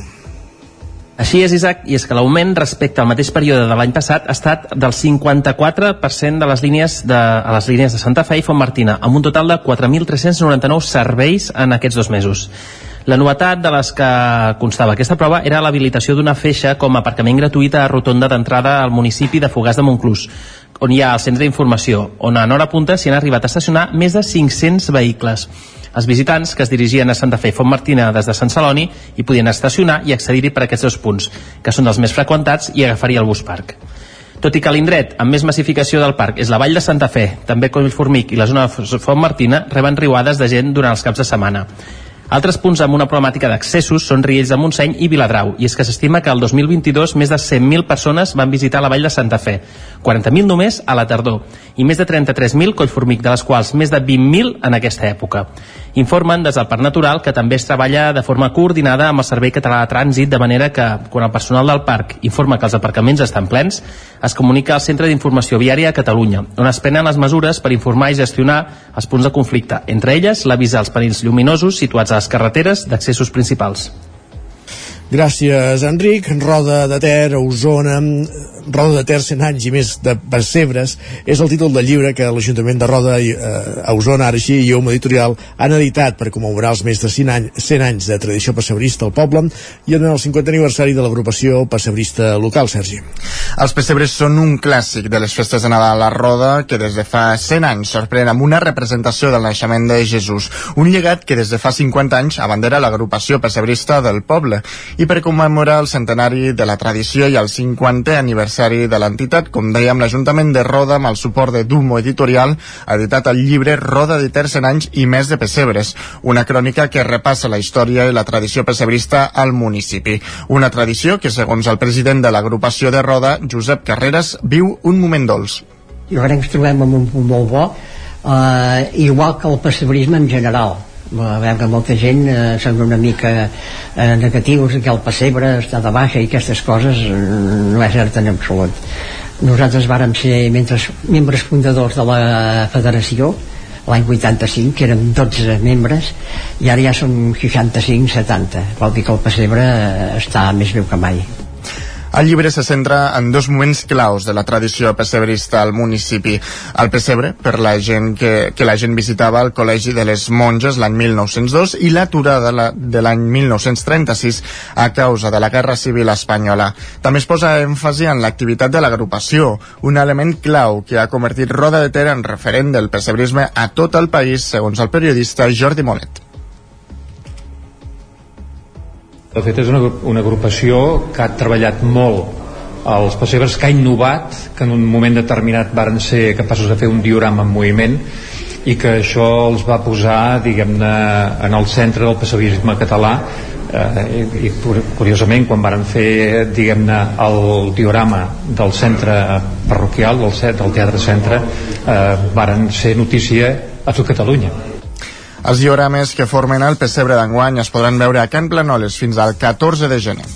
Així és, Isaac, i és que l'augment respecte al mateix període de l'any passat ha estat del 54% de les línies de, a les línies de Santa Fe i Font Martina, amb un total de 4.399 serveis en aquests dos mesos. La novetat de les que constava aquesta prova era l'habilitació d'una feixa com a aparcament gratuït a rotonda d'entrada al municipi de Fogàs de Montclús, on hi ha el centre d'informació, on en hora punta s'hi han arribat a estacionar més de 500 vehicles. Els visitants que es dirigien a Santa Fe i Font Martina des de Sant Celoni hi podien estacionar i accedir-hi per aquests dos punts, que són els més freqüentats, i agafaria el bus parc. Tot i que l'indret amb més massificació del parc és la Vall de Santa Fe, també Collformic i la zona de Font Martina reben riuades de gent durant els caps de setmana. Altres punts amb una problemàtica d'accessos són Riells de Montseny i Viladrau, i és que s'estima que el 2022 més de 100.000 persones van visitar la vall de Santa Fe, 40.000 només a la tardor, i més de 33.000 Collformic, de les quals més de 20.000 en aquesta època. Informen des del Parc Natural que també es treballa de forma coordinada amb el Servei Català de Trànsit, de manera que, quan el personal del parc informa que els aparcaments estan plens, es comunica al Centre d'Informació Viària a Catalunya, on es prenen les mesures per informar i gestionar els punts de conflicte, entre elles l'avís als panells lluminosos situats a les carreteres d'accessos principals. Gràcies, Enric. Roda de Ter, Osona, Roda de Ter, 100 anys i més de pessebres, és el títol del llibre que l'Ajuntament de Roda eh, a Osona, així, i Oma Editorial, han editat per commemorar els més de 100 anys, 100 anys de tradició pessebrista al poble i en el 50 aniversari de l'agrupació pessebrista local, Sergi. Els pessebres són un clàssic de les festes de Nadal a la Roda que des de fa 100 anys sorprèn amb una representació del naixement de Jesús, un llegat que des de fa 50 anys abandera l'agrupació pessebrista del poble i per commemorar el centenari de la tradició i el 50è aniversari de l'entitat, com dèiem, l'Ajuntament de Roda, amb el suport de Dumo Editorial, ha editat el llibre Roda de Ter 100 anys i més de pessebres, una crònica que repassa la història i la tradició pessebrista al municipi. Una tradició que, segons el president de l'agrupació de Roda, Josep Carreras, viu un moment dolç. Jo crec que ens trobem en un punt molt bo, eh, igual que el pessebrisme en general a veure, molta gent eh, són una mica eh, negatius que el pessebre està de baixa i aquestes coses eh, no és cert en absolut. Nosaltres vàrem ser membres, membres fundadors de la federació l'any 85, que érem 12 membres i ara ja són 65-70 vol dir que el pessebre eh, està més viu que mai El llibre se centra en dos moments claus de la tradició pessebrista al municipi. El pessebre, per la gent que, que la gent visitava al Col·legi de les Monges l'any 1902 i l'aturada la, de l'any 1936 a causa de la Guerra Civil Espanyola. També es posa èmfasi en l'activitat de l'agrupació, un element clau que ha convertit Roda de Ter en referent del pessebrisme a tot el país, segons el periodista Jordi Molet. De fet, és una, una agrupació que ha treballat molt els pessebres, que ha innovat, que en un moment determinat varen ser capaços de fer un diorama en moviment i que això els va posar, diguem-ne, en el centre del pessebrisme català eh, i, i curiosament quan varen fer diguem-ne el diorama del centre parroquial del, set, del Teatre Centre eh, varen ser notícia a tot Catalunya els diorames que formen el pessebre d'enguany es podran veure a Can Planoles fins al 14 de gener.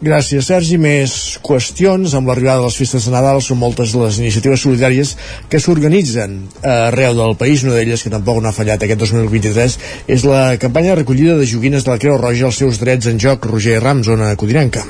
Gràcies, Sergi. Més qüestions. Amb l'arribada de les festes de Nadal són moltes les iniciatives solidàries que s'organitzen arreu del país. Una d'elles, que tampoc no ha fallat aquest 2023, és la campanya de recollida de joguines de la Creu Roja als seus drets en joc. Roger Rams, zona Codinenca.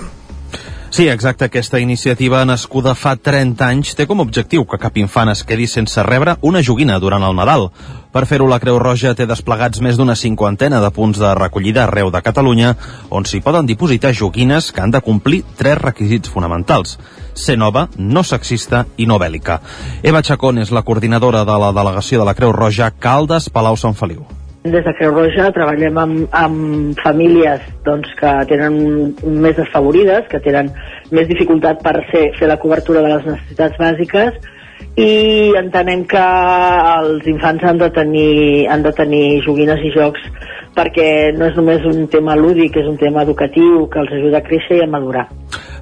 Sí, exacte. Aquesta iniciativa, nascuda fa 30 anys, té com a objectiu que cap infant es quedi sense rebre una joguina durant el Nadal. Per fer-ho, la Creu Roja té desplegats més d'una cinquantena de punts de recollida arreu de Catalunya, on s'hi poden dipositar joguines que han de complir tres requisits fonamentals ser nova, no sexista i no bèl·lica. Eva Chacón és la coordinadora de la delegació de la Creu Roja Caldes Palau Sant Feliu. Des de Creu Roja treballem amb, amb famílies doncs, que tenen més desfavorides, que tenen més dificultat per fer, fer la cobertura de les necessitats bàsiques i entenem que els infants han de tenir, han de tenir joguines i jocs perquè no és només un tema lúdic, és un tema educatiu que els ajuda a créixer i a madurar.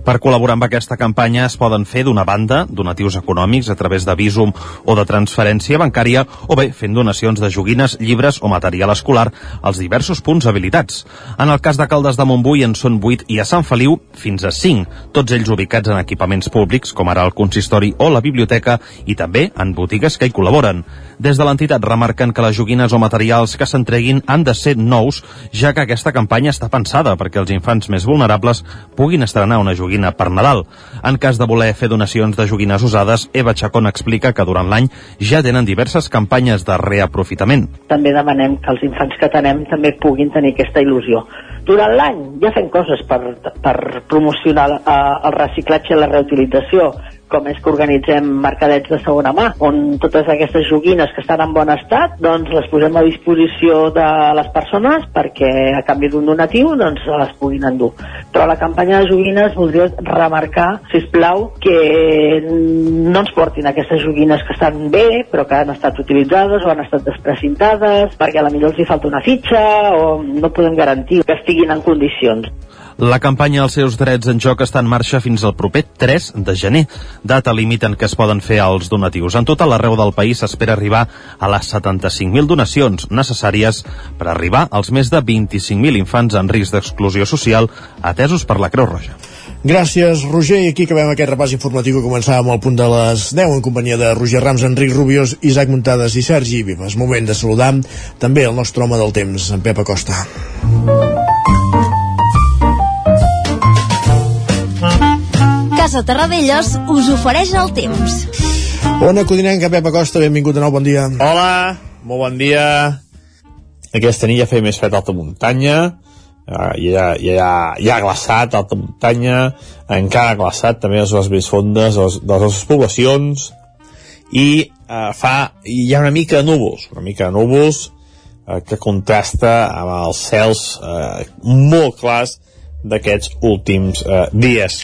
Per col·laborar amb aquesta campanya es poden fer d'una banda donatius econòmics a través de Visum o de transferència bancària o bé fent donacions de joguines, llibres o material escolar als diversos punts habilitats. En el cas de Caldes de Montbui en són 8 i a Sant Feliu fins a 5, tots ells ubicats en equipaments públics com ara el consistori o la biblioteca i també en botigues que hi col·laboren. Des de l'entitat remarquen que les joguines o materials que s'entreguin han de ser nous, ja que aquesta campanya està pensada perquè els infants més vulnerables puguin estrenar una joguina per Nadal. En cas de voler fer donacions de joguines usades, Eva Chacón explica que durant l'any ja tenen diverses campanyes de reaprofitament. També demanem que els infants que tenem també puguin tenir aquesta il·lusió. Durant l'any ja fem coses per, per promocionar eh, el reciclatge i la reutilització com és que organitzem mercadets de segona mà, on totes aquestes joguines que estan en bon estat, doncs les posem a disposició de les persones perquè a canvi d'un donatiu doncs les puguin endur. Però la campanya de joguines voldria remarcar, si plau, que no ens portin aquestes joguines que estan bé, però que han estat utilitzades o han estat desprecintades, perquè a la millor els hi falta una fitxa o no podem garantir que estiguin en condicions. La campanya als seus drets en joc està en marxa fins al proper 3 de gener, data límit en què es poden fer els donatius. En total, arreu del país s'espera arribar a les 75.000 donacions necessàries per arribar als més de 25.000 infants en risc d'exclusió social atesos per la Creu Roja. Gràcies, Roger. I aquí acabem aquest repàs informatiu que començàvem al punt de les 10 en companyia de Roger Rams, Enric Rubiós, Isaac Muntades i Sergi Vives. Moment de saludar també el nostre home del temps, en Pep Acosta. Casa Terradellos us ofereix el temps. Ona Codinenca, Pep Acosta, benvingut de nou, bon dia. Hola, molt bon dia. Aquesta nit ja feia més fred a alta muntanya, uh, ja, ja, ja ha glaçat alta muntanya, encara ha glaçat també a les zones més fondes de les, de les nostres poblacions, i uh, fa, hi ha una mica de núvols, una mica de núvols uh, que contrasta amb els cels uh, molt clars d'aquests últims uh, dies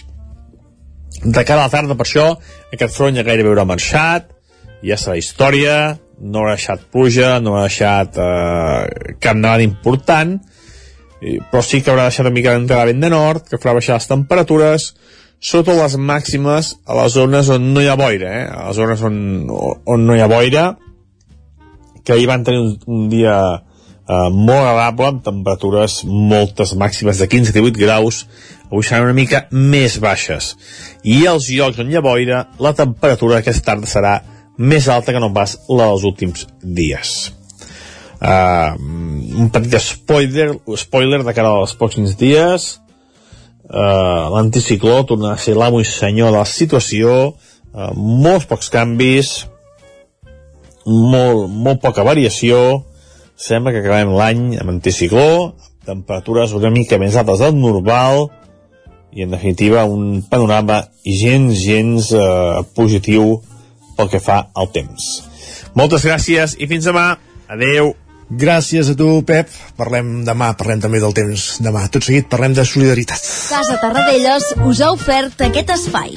de cara a la tarda, per això, aquest front ja gairebé haurà marxat, ja serà història, no ha deixat pluja, no ha deixat eh, cap nevada important, però sí que haurà deixat una mica d'entrada vent de nord, que farà baixar les temperatures, sota les màximes a les zones on no hi ha boira, eh? a les zones on, on no hi ha boira, que ahir van tenir un, un dia eh, molt agradable, amb temperatures moltes màximes de 15-18 graus, avui seran una mica més baixes. I als llocs on hi ha boira, la temperatura aquesta tarda serà més alta que no pas la dels últims dies. Uh, un petit spoiler, spoiler de cara als pocs dies, eh, l'anticicló tornarà a ser l'amo i senyor de la situació, eh, molts pocs canvis, molt, molt poca variació, sembla que acabem l'any amb anticicló, temperatures una mica més altes del normal, i en definitiva un panorama gens, gens eh, positiu pel que fa al temps. Moltes gràcies i fins demà. Adeu. Gràcies a tu, Pep. Parlem demà, parlem també del temps demà. Tot seguit parlem de solidaritat. Casa Tarradellas us ha ofert aquest espai.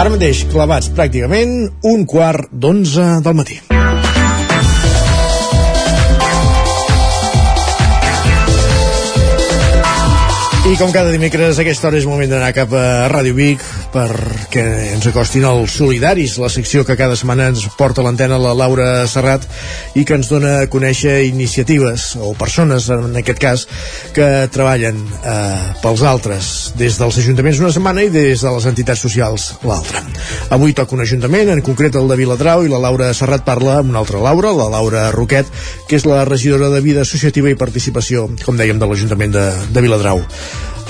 Ara mateix, clavats pràcticament un quart d'onze del matí. I com cada dimecres aquesta hora és moment d'anar cap a Ràdio Vic perquè ens acostin els solidaris, la secció que cada setmana ens porta l'antena la Laura Serrat i que ens dona a conèixer iniciatives o persones, en aquest cas, que treballen eh, pels altres des dels ajuntaments una setmana i des de les entitats socials l'altra. Avui toca un ajuntament, en concret el de Viladrau, i la Laura Serrat parla amb una altra Laura, la Laura Roquet, que és la regidora de Vida Associativa i Participació, com dèiem, de l'Ajuntament de, de Viladrau.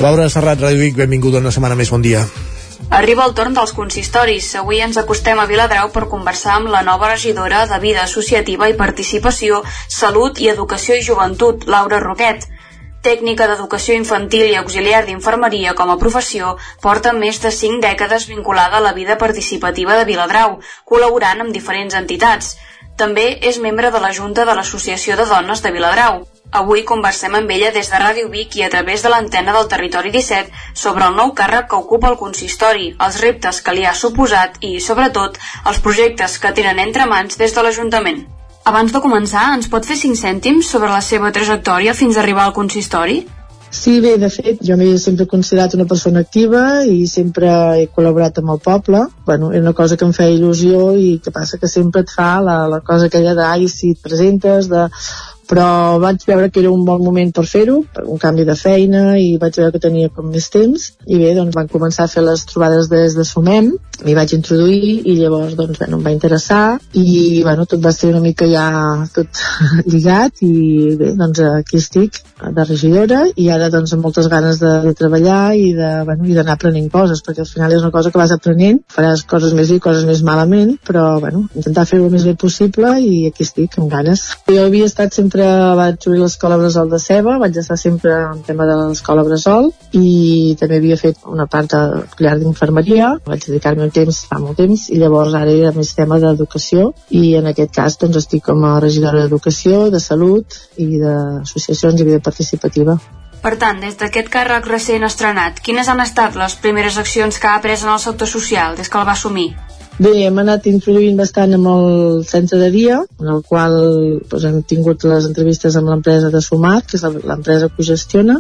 Laura Serrat, Ràdio Vic, benvinguda una setmana més, bon dia. Arriba el torn dels consistoris. Avui ens acostem a Viladrau per conversar amb la nova regidora de Vida Associativa i Participació, Salut i Educació i Joventut, Laura Roquet. Tècnica d'educació infantil i auxiliar d'infermeria com a professió, porta més de 5 dècades vinculada a la vida participativa de Viladrau, col·laborant amb diferents entitats. També és membre de la Junta de l'Associació de Dones de Viladrau. Avui conversem amb ella des de Ràdio Vic i a través de l'antena del Territori 17 sobre el nou càrrec que ocupa el consistori, els reptes que li ha suposat i, sobretot, els projectes que tenen entre mans des de l'Ajuntament. Abans de començar, ens pot fer 5 cèntims sobre la seva trajectòria fins a arribar al consistori? Sí, bé, de fet, jo m'he sempre considerat una persona activa i sempre he col·laborat amb el poble. Bueno, era una cosa que em feia il·lusió i que passa que sempre et fa la, la cosa aquella d'ai, si et presentes, de però vaig veure que era un bon moment per fer-ho, un canvi de feina i vaig veure que tenia com més temps. I bé, doncs van començar a fer les trobades des de Sumem, m'hi vaig introduir i llavors doncs bueno, em va interessar. I bueno, tot va ser una mica ja tot lligat i bé, doncs aquí estic de regidora i ara doncs amb moltes ganes de, de treballar i de, bueno, i aprenent coses perquè al final és una cosa que vas aprenent faràs coses més bé, coses més malament però bueno, intentar fer-ho el més bé possible i aquí estic amb ganes. Jo havia estat sempre vaig obrir l'escola Bressol de Ceba, vaig estar sempre en tema de l'escola Bressol i també havia fet una part de llar d'infermeria, vaig dedicar-me un temps fa molt temps i llavors ara era més tema d'educació i en aquest cas doncs estic com a regidora d'educació, de salut i d'associacions i vida participativa. Per tant, des d'aquest càrrec recent estrenat, quines han estat les primeres accions que ha pres en el sector social des que el va assumir? Bé, hem anat introduint bastant amb el centre de dia, en el qual doncs, hem tingut les entrevistes amb l'empresa de Sumat, que és l'empresa que ho gestiona,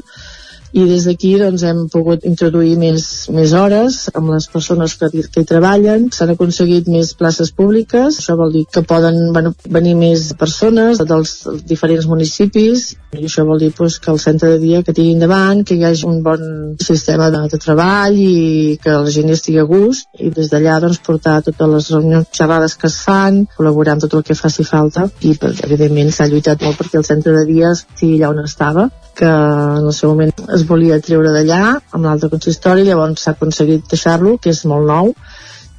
i des d'aquí doncs, hem pogut introduir més, més hores amb les persones que, que hi treballen, s'han aconseguit més places públiques, això vol dir que poden bueno, venir més persones dels diferents municipis. I això vol dir pues, que el centre de dia que tingui endavant, que hi hagi un bon sistema de, de treball i que la gent estigui a gust. I des d'allà doncs, portar totes les reunions xerrades que es fan, col·laborar amb tot el que faci falta. I evidentment s'ha lluitat molt perquè el centre de dia estigui allà on estava que en el seu moment es volia treure d'allà amb l'altre consistori, llavors s'ha aconseguit deixar-lo, que és molt nou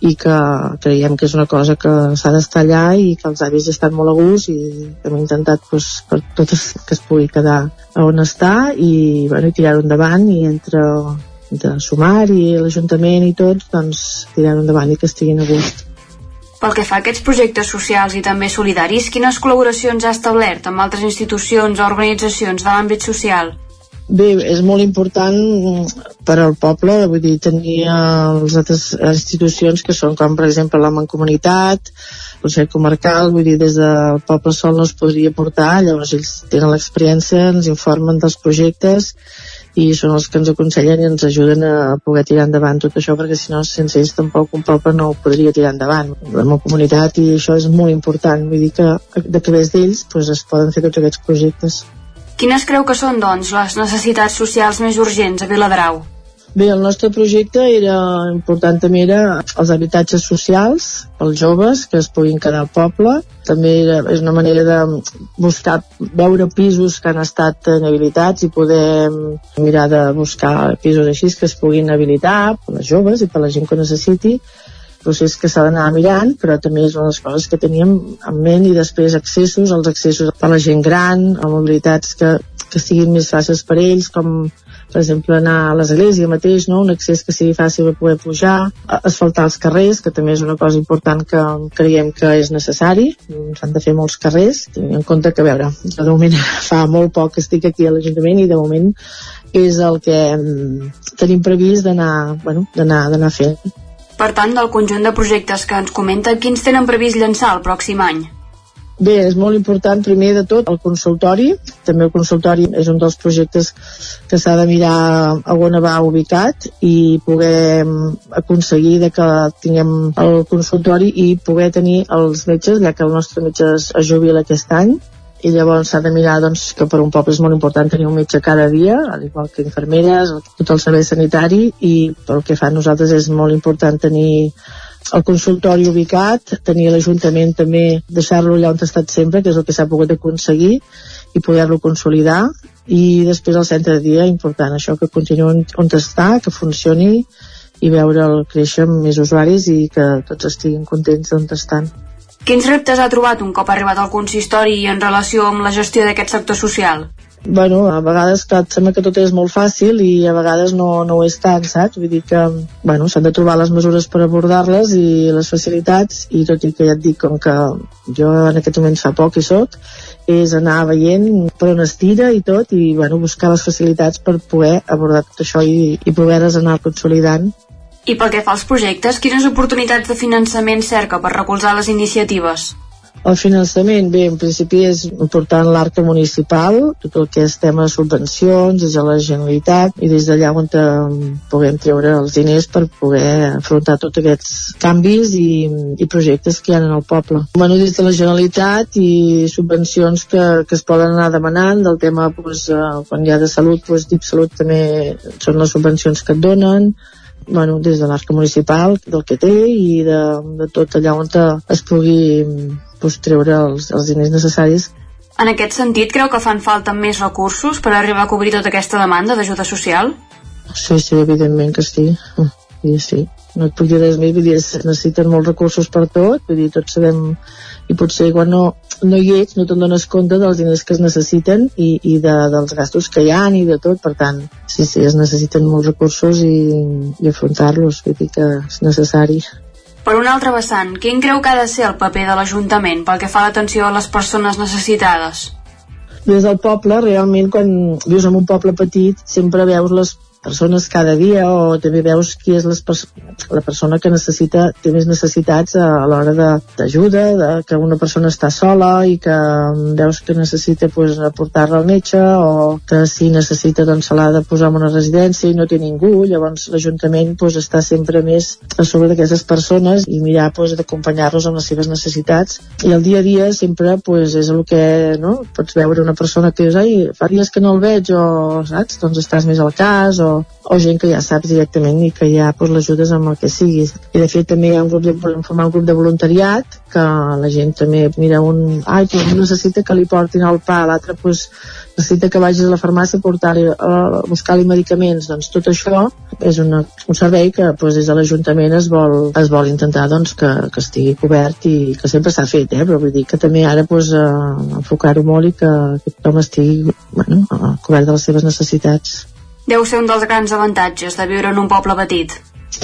i que creiem que és una cosa que s'ha d'estar allà i que els avis estan molt a gust i hem intentat pues, per tot que es pugui quedar on està i, bueno, i tirar-ho endavant i entre, entre Sumar i l'Ajuntament i tots doncs tirar-ho endavant i que estiguin a gust. Pel que fa a aquests projectes socials i també solidaris, quines col·laboracions ha establert amb altres institucions o organitzacions de l'àmbit social? Bé, és molt important per al poble, vull dir, tenir les altres institucions que són com, per exemple, la Mancomunitat, Consell Comarcal, vull dir, des del poble sol no es podria portar, llavors ells tenen l'experiència, ens informen dels projectes i són els que ens aconsellen i ens ajuden a poder tirar endavant tot això perquè si no sense ells tampoc un poble no ho podria tirar endavant. La meva comunitat i això és molt important vull dir que de través d'ells doncs, es poden fer tots aquests projectes Quines creu que són, doncs, les necessitats socials més urgents a Viladrau? Bé, el nostre projecte era important també era els habitatges socials pels joves que es puguin quedar al poble. També era, és una manera de buscar, veure pisos que han estat inhabilitats i poder mirar de buscar pisos així que es puguin habilitar per les joves i per la gent que necessiti procés que s'ha d'anar mirant, però també és una de les coses que teníem en ment i després accessos, els accessos per la gent gran, a mobilitats que, que siguin més fàcils per ells, com per exemple anar a l'església mateix, no? un accés que sigui fàcil de poder pujar, asfaltar els carrers, que també és una cosa important que creiem que és necessari, s'han de fer molts carrers, tenint en compte que, a veure, de moment fa molt poc que estic aquí a l'Ajuntament i de moment és el que tenim previst d'anar bueno, d'anar fent. Per tant, del conjunt de projectes que ens comenta, quins tenen previst llançar el pròxim any? Bé, és molt important primer de tot el consultori. També el consultori és un dels projectes que s'ha de mirar a on va ubicat i poder aconseguir de que tinguem el consultori i poder tenir els metges, ja que el nostre metge es, jubila aquest any i llavors s'ha de mirar doncs, que per un poble és molt important tenir un metge cada dia, al igual que infermeres, tot el servei sanitari i pel que fa a nosaltres és molt important tenir el consultori ubicat, tenir l'Ajuntament també, deixar-lo allà on ha estat sempre, que és el que s'ha pogut aconseguir, i poder-lo consolidar, i després el centre de dia, important això, que continuï on està, que funcioni, i veure'l créixer amb més usuaris i que tots estiguin contents d'on estan. Quins reptes ha trobat un cop arribat al consistori en relació amb la gestió d'aquest sector social? bueno, a vegades que et sembla que tot és molt fàcil i a vegades no, no ho és tant, saps? Vull dir que, bueno, s'han de trobar les mesures per abordar-les i les facilitats i tot i que ja et dic, com que jo en aquest moment fa poc i sóc, és anar veient per on es tira i tot i, bueno, buscar les facilitats per poder abordar tot això i, i poder-les anar consolidant i pel que fa als projectes, quines oportunitats de finançament cerca per recolzar les iniciatives? El finançament, bé, en principi és important l'arca municipal, tot el que és tema de subvencions, des de la Generalitat i des d'allà on puguem treure els diners per poder afrontar tots aquests canvis i, i projectes que hi ha en el poble. Bueno, des de la Generalitat i subvencions que, que es poden anar demanant del tema, pues, eh, quan hi ha de salut, pues, DIP Salut també són les subvencions que et donen, bueno, des de l'arca municipal, del que té i de, de tot allà on es pugui pues, treure els, els diners necessaris. En aquest sentit, creu que fan falta més recursos per arribar a cobrir tota aquesta demanda d'ajuda social? Sí, sí, evidentment que sí. Sí, sí. No et puc dir res més, vull dir, es necessiten molts recursos per tot, vull dir, tots sabem i potser quan no, no hi ets no te'n dones compte dels diners que es necessiten i, i de, dels gastos que hi ha i de tot, per tant, sí, sí, es necessiten molts recursos i, i afrontar-los, vull dir que és necessari. Per un altre vessant, quin creu que ha de ser el paper de l'Ajuntament pel que fa a l'atenció a les persones necessitades? Des del poble, realment, quan vius en un poble petit, sempre veus les persones cada dia o també veus qui és les pers la persona que necessita té més necessitats a, a l'hora d'ajuda, que una persona està sola i que veus que necessita pues, aportar-la al metge o que si necessita doncs se l'ha de posar en una residència i no té ningú, llavors l'Ajuntament pues, està sempre més a sobre d'aquestes persones i mirar pues, d'acompanyar-los amb les seves necessitats i el dia a dia sempre pues, és el que no? pots veure una persona que dius, ai, fa dies que no el veig o saps, doncs estàs més al cas o o, gent que ja saps directament i que ja pues, l'ajudes amb el que siguis. I de fet també hi ha un grup de, formar un grup de voluntariat que la gent també mira un, ai, pues, necessita que li portin el pa, l'altre pues, necessita que vagis a la farmàcia a portar-li, a buscar-li medicaments, doncs tot això és una, un servei que pues, des de l'Ajuntament es vol, es vol intentar doncs, que, que estigui cobert i que sempre s'ha fet, eh? però vull dir que també ara pues, eh, enfocar-ho molt i que, que tothom estigui bueno, cobert de les seves necessitats deu ser un dels grans avantatges de viure en un poble petit.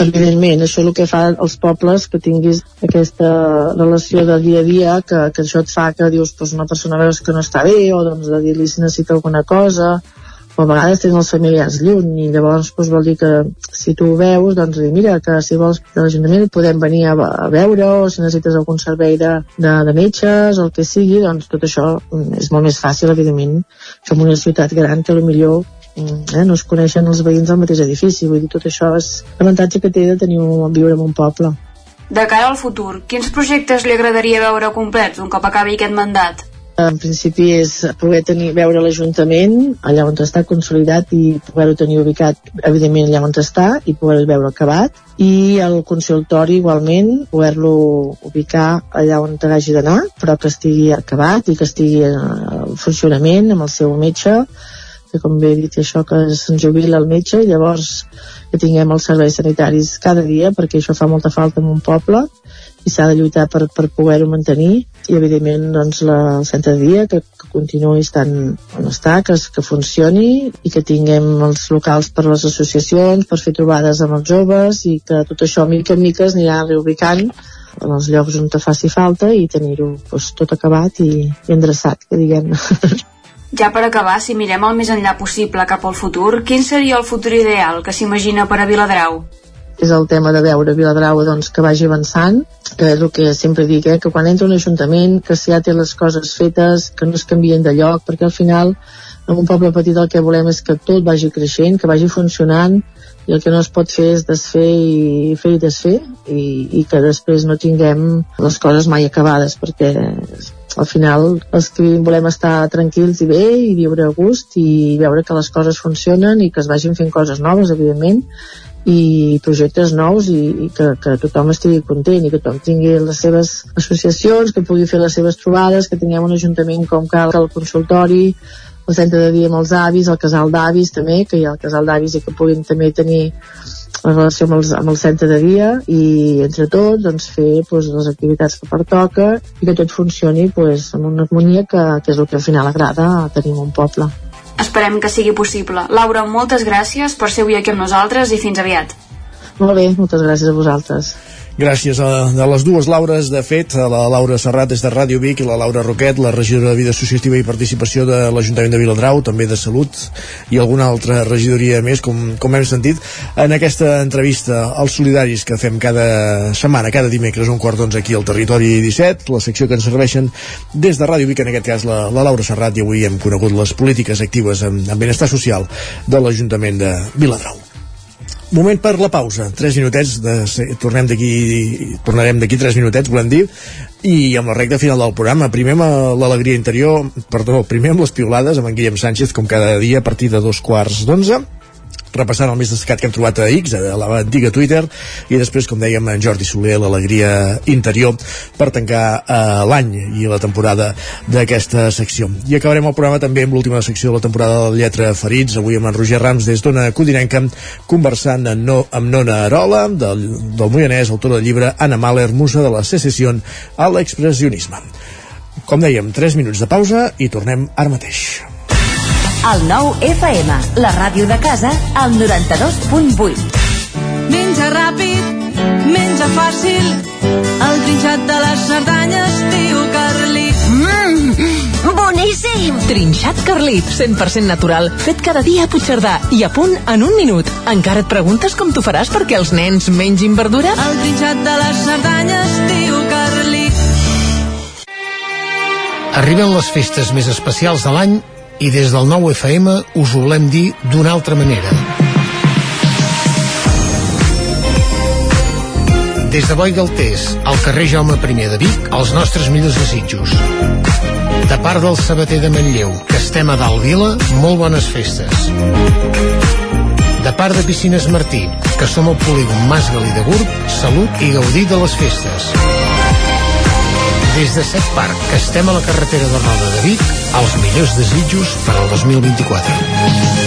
Evidentment, això és el que fa als pobles, que tinguis aquesta relació de dia a dia, que, que això et fa que dius, doncs una persona veus que no està bé, o doncs de dir-li si necessita alguna cosa, o a vegades tens els familiars lluny i llavors doncs, vol dir que si tu ho veus doncs dir, mira que si vols de l'Ajuntament podem venir a, a veure o si necessites algun servei de, de, de metges o el que sigui doncs tot això és molt més fàcil evidentment som una ciutat gran que millor eh, no es coneixen els veïns del mateix edifici vull dir tot això és l'avantatge que té de tenir un, viure en un poble. De cara al futur, quins projectes li agradaria veure complets un cop acabi aquest mandat? en principi és poder tenir, veure l'Ajuntament allà on està consolidat i poder-ho tenir ubicat evidentment allà on està i poder veure acabat. I el consultori igualment poder-lo ubicar allà on hagi d'anar però que estigui acabat i que estigui en funcionament amb el seu metge que com bé he dit això que se'n jubila el metge i llavors que tinguem els serveis sanitaris cada dia perquè això fa molta falta en un poble i s'ha de lluitar per, per poder-ho mantenir i evidentment doncs, la, el centre de dia que, que continuï estant on està, que, que funcioni i que tinguem els locals per les associacions, per fer trobades amb els joves i que tot això mica en mica es anirà reubicant en els llocs on te faci falta i tenir-ho doncs, tot acabat i, i endreçat, que diguem Ja per acabar, si mirem el més enllà possible cap al futur, quin seria el futur ideal que s'imagina per a Viladrau? és el tema de veure Viladrau doncs, que vagi avançant, que és el que sempre dic, eh, que quan entra un ajuntament, que si ja té les coses fetes, que no es canvien de lloc, perquè al final en un poble petit el que volem és que tot vagi creixent, que vagi funcionant, i el que no es pot fer és desfer i fer i desfer, i, i que després no tinguem les coses mai acabades, perquè al final els que volem estar tranquils i bé i viure a gust i veure que les coses funcionen i que es vagin fent coses noves, evidentment, i projectes nous i, i que, que tothom estigui content i que tothom tingui les seves associacions, que pugui fer les seves trobades, que tinguem un ajuntament com cal el consultori, el centre de dia amb els avis, el casal d'avis també, que hi ha el casal d'avis i que puguin també tenir la relació amb, els, amb el centre de dia i entre tots doncs, fer doncs, les activitats que pertoca i que tot funcioni doncs, amb una harmonia que, que és el que al final agrada a tenir un poble. Esperem que sigui possible. Laura, moltes gràcies per ser avui aquí amb nosaltres i fins aviat. Molt bé, moltes gràcies a vosaltres. Gràcies a, a les dues Laures, de fet, a la Laura Serrat des de Ràdio Vic i la Laura Roquet, la regidora de Vida Associativa i Participació de l'Ajuntament de Viladrau, també de Salut, i alguna altra regidoria més, com, com hem sentit, en aquesta entrevista als solidaris que fem cada setmana, cada dimecres, un quart d'onze aquí al Territori 17, la secció que ens serveixen des de Ràdio Vic, en aquest cas la, la Laura Serrat, i avui hem conegut les polítiques actives en, en benestar social de l'Ajuntament de Viladrau. Moment per la pausa, 3 minutets, de, tornem d'aquí, tornarem d'aquí 3 minutets, volem dir, i amb la recta final del programa, primer amb l'alegria interior, perdó, primer amb les piulades, amb en Guillem Sánchez, com cada dia, a partir de dos quarts d'onze, repassant el més destacat que hem trobat a X, a l'antiga Twitter, i després, com dèiem, en Jordi Soler, l'alegria interior, per tancar eh, l'any i la temporada d'aquesta secció. I acabarem el programa també amb l'última secció de la temporada de la Lletra Ferits, avui amb en Roger Rams des d'Ona Codinenca, conversant amb, no, amb Nona Arola, del, del Moianès, autor del llibre Anna Mahler, musa de la secessió a l'expressionisme. Com dèiem, 3 minuts de pausa i tornem ara mateix. El nou FM, la ràdio de casa, al 92.8. Menja ràpid, menja fàcil, el trinxat de les Cerdanyes, tio Carlit. Mmm, boníssim! Trinxat Carlit, 100% natural, fet cada dia a Puigcerdà i a punt en un minut. Encara et preguntes com t'ho faràs perquè els nens mengin verdura? El trinxat de les Cerdanyes, tio Carlit. Arriben les festes més especials de l'any i des del nou FM us ho volem dir d'una altra manera. Des de Boi Galtés, al carrer Jaume I de Vic, els nostres millors desitjos. De part del sabater de Manlleu, que estem a dalt vila, molt bones festes. De part de Piscines Martí, que som al polígon Mas Galí de Gurb, salut i gaudir de les festes. Des de Set que estem a la carretera de Roda de Vic, els millors desitjos per al 2024.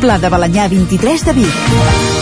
Pla de Balanyà 23 de Vic.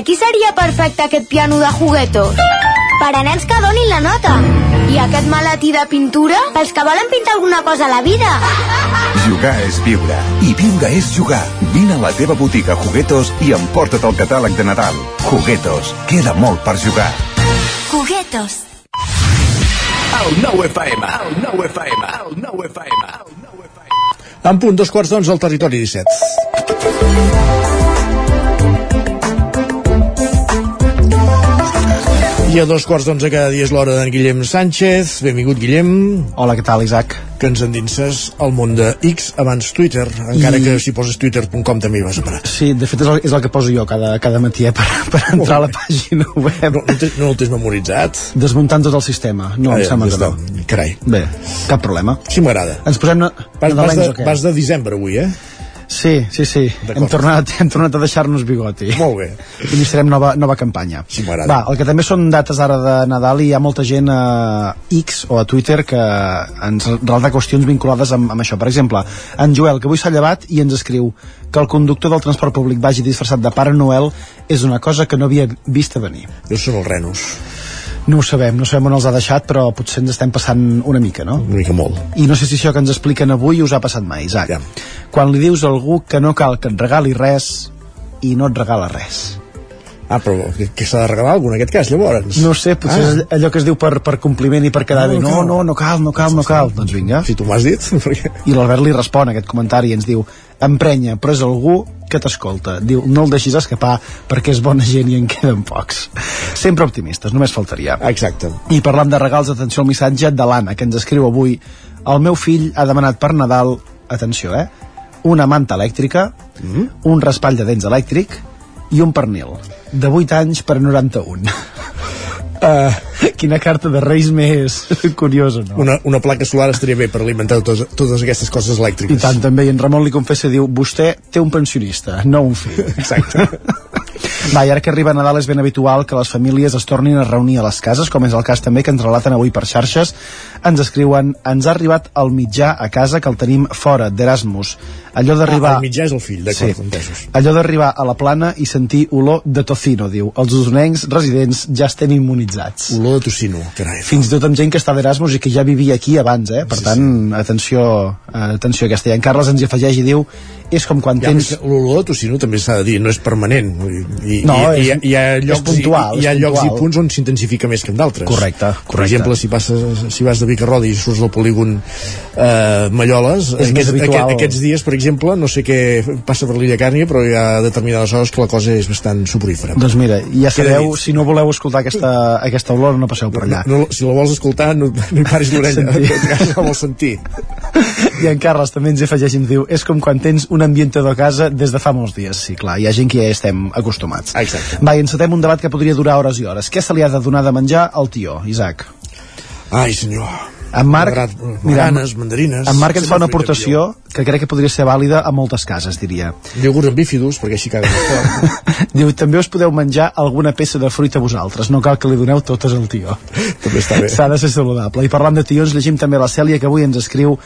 Aquí seria perfecte aquest piano de juguetos. Per a nens que donin la nota. I aquest maletí de pintura pels que volen pintar alguna cosa a la vida. Jugar és viure. I viure és jugar. Vine a la teva botiga Juguetos i emporta't el catàleg de Nadal. Juguetos. Queda molt per jugar. Juguetos. El nou FM, el nou FM, el nou FM. En punt, dos quarts d'onze al territori 17. I a dos quarts d'onze cada dia és l'hora d'en Guillem Sánchez. Benvingut, Guillem. Hola, què tal, Isaac? Que ens endinses al món de X abans Twitter, encara I- que si poses twitter.com també hi vas a parar. Sí, de fet és el, és el que poso jo cada, cada matí eh, per, per entrar a la pàgina web. No, no, no el tens memoritzat? Desmuntant tot el sistema. No, em Ah, sembla ja que no. Carai. Bé, cap problema. Sí, m'agrada. Ens posem na Vas, vas, de, vas de desembre avui, eh? Sí, sí, sí. Hem tornat, hem tornat a deixar-nos bigoti. Molt bé. Iniciarem nova, nova campanya. Sí, m'agrada. Va, el que també són dates ara de Nadal i hi ha molta gent a X o a Twitter que ens relata qüestions vinculades amb, amb això. Per exemple, en Joel, que avui s'ha llevat i ens escriu que el conductor del transport públic vagi disfressat de Pare Noel és una cosa que no havia vist a venir. Deus són els renos. No ho sabem, no sabem on els ha deixat, però potser ens estem passant una mica, no? Una mica molt. I no sé si això que ens expliquen avui us ha passat mai, Isaac. Ja. Quan li dius a algú que no cal que et regali res i no et regala res. Ah, però què, què s'ha de regalar algú en aquest cas, llavors? No sé, potser Ah. és allò que es diu per, per compliment i per quedar No, bé. no No, cal. no, no cal, no cal, no cal. Doncs vinga. Si tu m'has dit, perquè... I l'Albert li respon a aquest comentari i ens diu emprenya, però és algú que t'escolta. Diu, no el deixis escapar perquè és bona gent i en queden pocs. Sempre optimistes, només faltaria. Exacte. I parlant de regals, atenció al missatge de l'Anna, que ens escriu avui el meu fill ha demanat per Nadal, atenció, eh, una manta elèctrica, mm -hmm. un raspall de dents elèctric i un pernil. De 8 anys per 91. Uh, quina carta de Reis més curiosa, no? Una, una placa solar estaria bé per alimentar totes, totes aquestes coses I elèctriques. tant, també, i en Ramon li confessa, diu, vostè té un pensionista, no un fill. Exacte. Va, i ara que arriba Nadal és ben habitual que les famílies es tornin a reunir a les cases, com és el cas també que ens relaten avui per xarxes. Ens escriuen, ens ha arribat el mitjà a casa que el tenim fora, d'Erasmus. Allò d'arribar... Ah, el mitjà és el fill, d'acord, Sí. entesos. Allò d'arribar a la plana i sentir olor de tocino, diu. Els usonencs residents ja estem immunitzats. Olor de tocino, carai. Fins i tot amb gent que està d'Erasmus i que ja vivia aquí abans, eh? Per Sí, tant, atenció, eh, atenció a aquesta. I en Carles ens hi afegeix i diu és com quan Ja, tens... L'olor de tocino també s'ha de dir, no és permanent. I, No, i, és- hi, hi ha és llocs, puntual, i, hi ha llocs i punts on s'intensifica més que en d'altres. Correcte, Per correcte. exemple, si, passes, si vas de Vicarrodi i surts del polígon eh, Malloles, És més aquests, habitual. aquest, aquests dies, per exemple, no sé què passa per l'illa Càrnia, però hi ha determinades hores que la cosa és bastant soporífera. Doncs mira, ja sabeu, si no voleu escoltar aquesta, aquesta olor, no passeu per allà. No, si la vols escoltar, no, no hi paris l'orella, la vols sentir. I en Carles també ens afegeix i ens diu és com quan tens un ambientador a casa des de fa molts dies. Sí, clar, hi ha gent que ja estem acostumats. Exacte. Va, i encetem un debat que podria durar hores i hores. Què se li ha de donar de menjar al tió, Isaac? Ai, senyor. En Marc, Mira, bananes, mandarines... en Marc ens fa una aportació que crec que podria ser vàlida a moltes cases, diria. Iogurts amb bífidus, perquè així caga. Diu, també us podeu menjar alguna peça de fruita vosaltres, no cal que li doneu totes al tió. També està bé. S'ha de ser saludable. I parlant de tions, llegim també la Cèlia, que avui ens escriu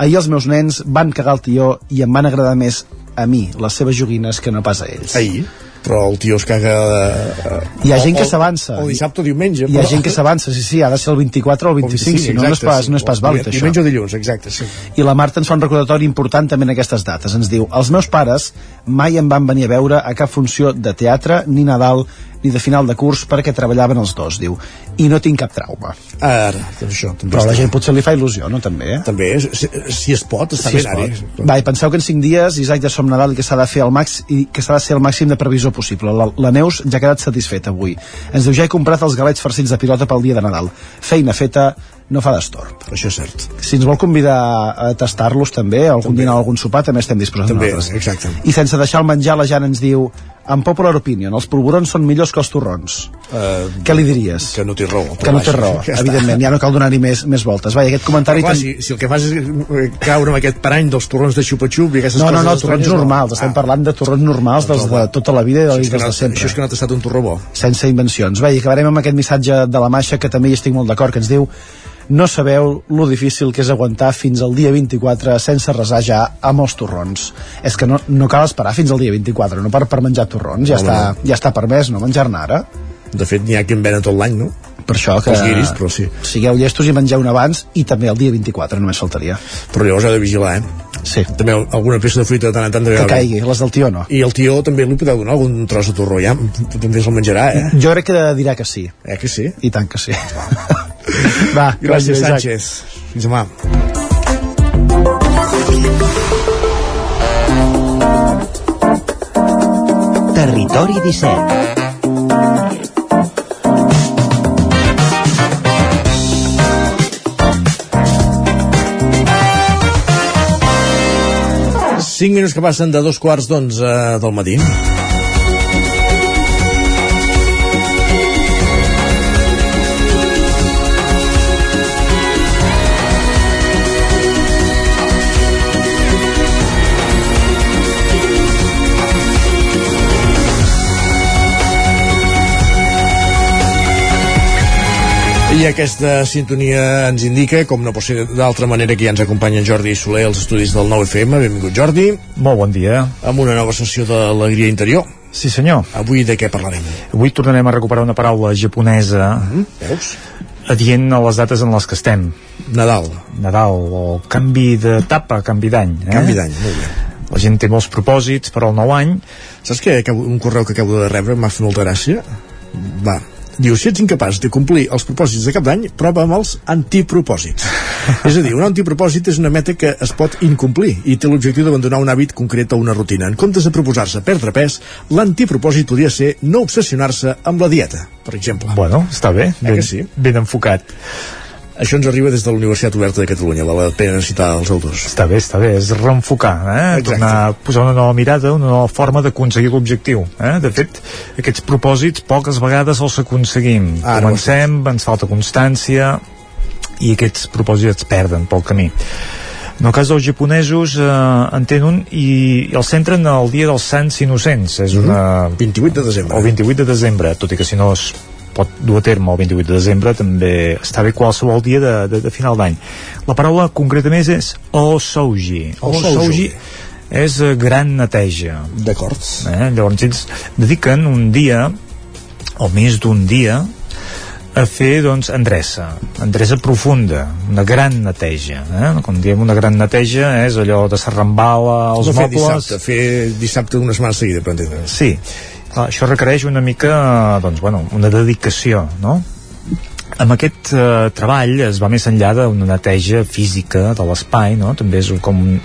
Ahir els meus nens van cagar el tió i em van agradar més a mi, les seves joguines, que no pas a ells. Ahir? Però el tio es caga eh, Hi ha gent que s'avança. o dissabte o diumenge Hi ha però- gent que s'avança, sí, sí, ha de ser el 24 o el 25, si no, no és pas, no és pas vàlid, això. diumenge o dilluns, exacte sí. I la Marta ens fa un recordatori important també en aquestes dates. Ens diu, els meus pares mai em van venir a veure a cap funció de teatre, ni Nadal, ni de final de curs, perquè treballaven els dos, diu. I no tinc cap trauma. ara, això també Però a la gent potser li fa il·lusió, no? També, eh? també, si, si es pot, està Si bé es pot. Va, i penseu que en 5 dies, Isaac, ja som Nadal que s'ha de fer el max i que s'ha de ser el màxim de previsió possible. La, la Neus ja ha quedat satisfeta avui. Ens diu, ja he comprat els galets farcits de pilota pel dia de Nadal. Feina feta, no fa d'estorb. Això és cert. Si ens vol convidar a tastar-los també, a algun dinar o algun sopar, també estem disposats També, nosaltres. exacte. I sense deixar el menjar, la Jana ens diu en popular opinion, els polvorons són millors que els torrons. Uh, Què li diries? Que no té raó. Que no té raó, Ja està. evidentment, ja no cal donar-hi més, més voltes. Vaja, aquest comentari... Però clar, tan- si, si el que fas és eh, caure amb aquest parany dels torrons de xupa-xup i aquestes No, no, coses no, estranyes, torrons normals, estem parlant de torrons normals dels de tota la vida i dels no, de sempre. això és que no t'ha estat un torró bo. sense invencions. Bé, i acabarem amb aquest missatge de la Maixa que també hi estic molt d'acord, que ens diu no sabeu lo difícil que és aguantar fins al dia 24 sense resar ja amb els torrons. És que no, no cal esperar fins al dia 24, no per, per menjar torrons, ja, Home, està, ja està permès no menjar-ne ara. De fet, n'hi ha que en venen tot l'any, no? Per això que Els guiris, però sí. sigueu llestos i mengeu un abans i també el dia 24, només faltaria. Però llavors heu de vigilar, eh? Sí. També alguna peça de fruita de tant en tant de Que caigui, les del tió no. I el tió també li podeu donar algun tros de torró, ja? També se'l menjarà, eh? Jo crec que dirà que sí. Eh que sí? I tant que sí. Va, Gràcies, Isaac. Sánchez. Fins demà. Territori 17 5 minuts que passen de dos quarts d'onze del matí. I aquesta sintonia ens indica, com no pot ser d'altra manera, que ja ens acompanya en Jordi Soler als estudis del 9FM. Benvingut, Jordi. Molt bon dia. Amb una nova sessió d'Alegria Interior. Sí, senyor. Avui de què parlarem? Avui tornarem a recuperar una paraula japonesa Mhm, Veus? adient a les dates en les que estem. Nadal. Nadal, o canvi d'etapa, canvi d'any. Eh? Canvi d'any, molt bé. La gent té molts propòsits per al nou any. Saps que acabo- un correu que acabo de rebre m'ha fet molta gràcia? Va, diu, si ets incapaç de complir els propòsits de cap d'any, prova amb els antipropòsits. és a dir, un antipropòsit és una meta que es pot incomplir i té l'objectiu d'abandonar un hàbit concret o una rutina. En comptes de proposar-se perdre pes, l'antipropòsit podria ser no obsessionar-se amb la dieta, per exemple. Bueno, està bé. Eh que sí? Ben enfocat. Això ens arriba des de la Universitat Oberta de Catalunya, val la pena citar els autors. Està bé, està bé, és reenfocar, eh? Exacte. tornar a posar una nova mirada, una nova forma d'aconseguir l'objectiu. Eh? De fet, aquests propòsits poques vegades els aconseguim. Ah, no Comencem, ens falta constància i aquests propòsits es perden pel camí. En el cas dels japonesos eh, en tenen un i, i el centren el dia dels Sants Innocents. És una... 28 de desembre. El 28 de desembre, tot i que si no es pot dur a terme el 28 de desembre també està bé qualsevol dia de, de, de final d'any la paraula concretament és osouji Osouji. és eh, gran neteja d'acord eh? llavors ells dediquen un dia o més d'un dia a fer doncs endreça endreça profunda, una gran neteja eh? quan diem una gran neteja és allò de s'arrambala els no fer mobles dissabte, fer dissabte una setmana seguida, per entendre's. Sí, això requereix una mica, doncs, bueno, una dedicació, no? Amb aquest eh, treball es va més enllà d'una neteja física de l'espai, no? També és com un,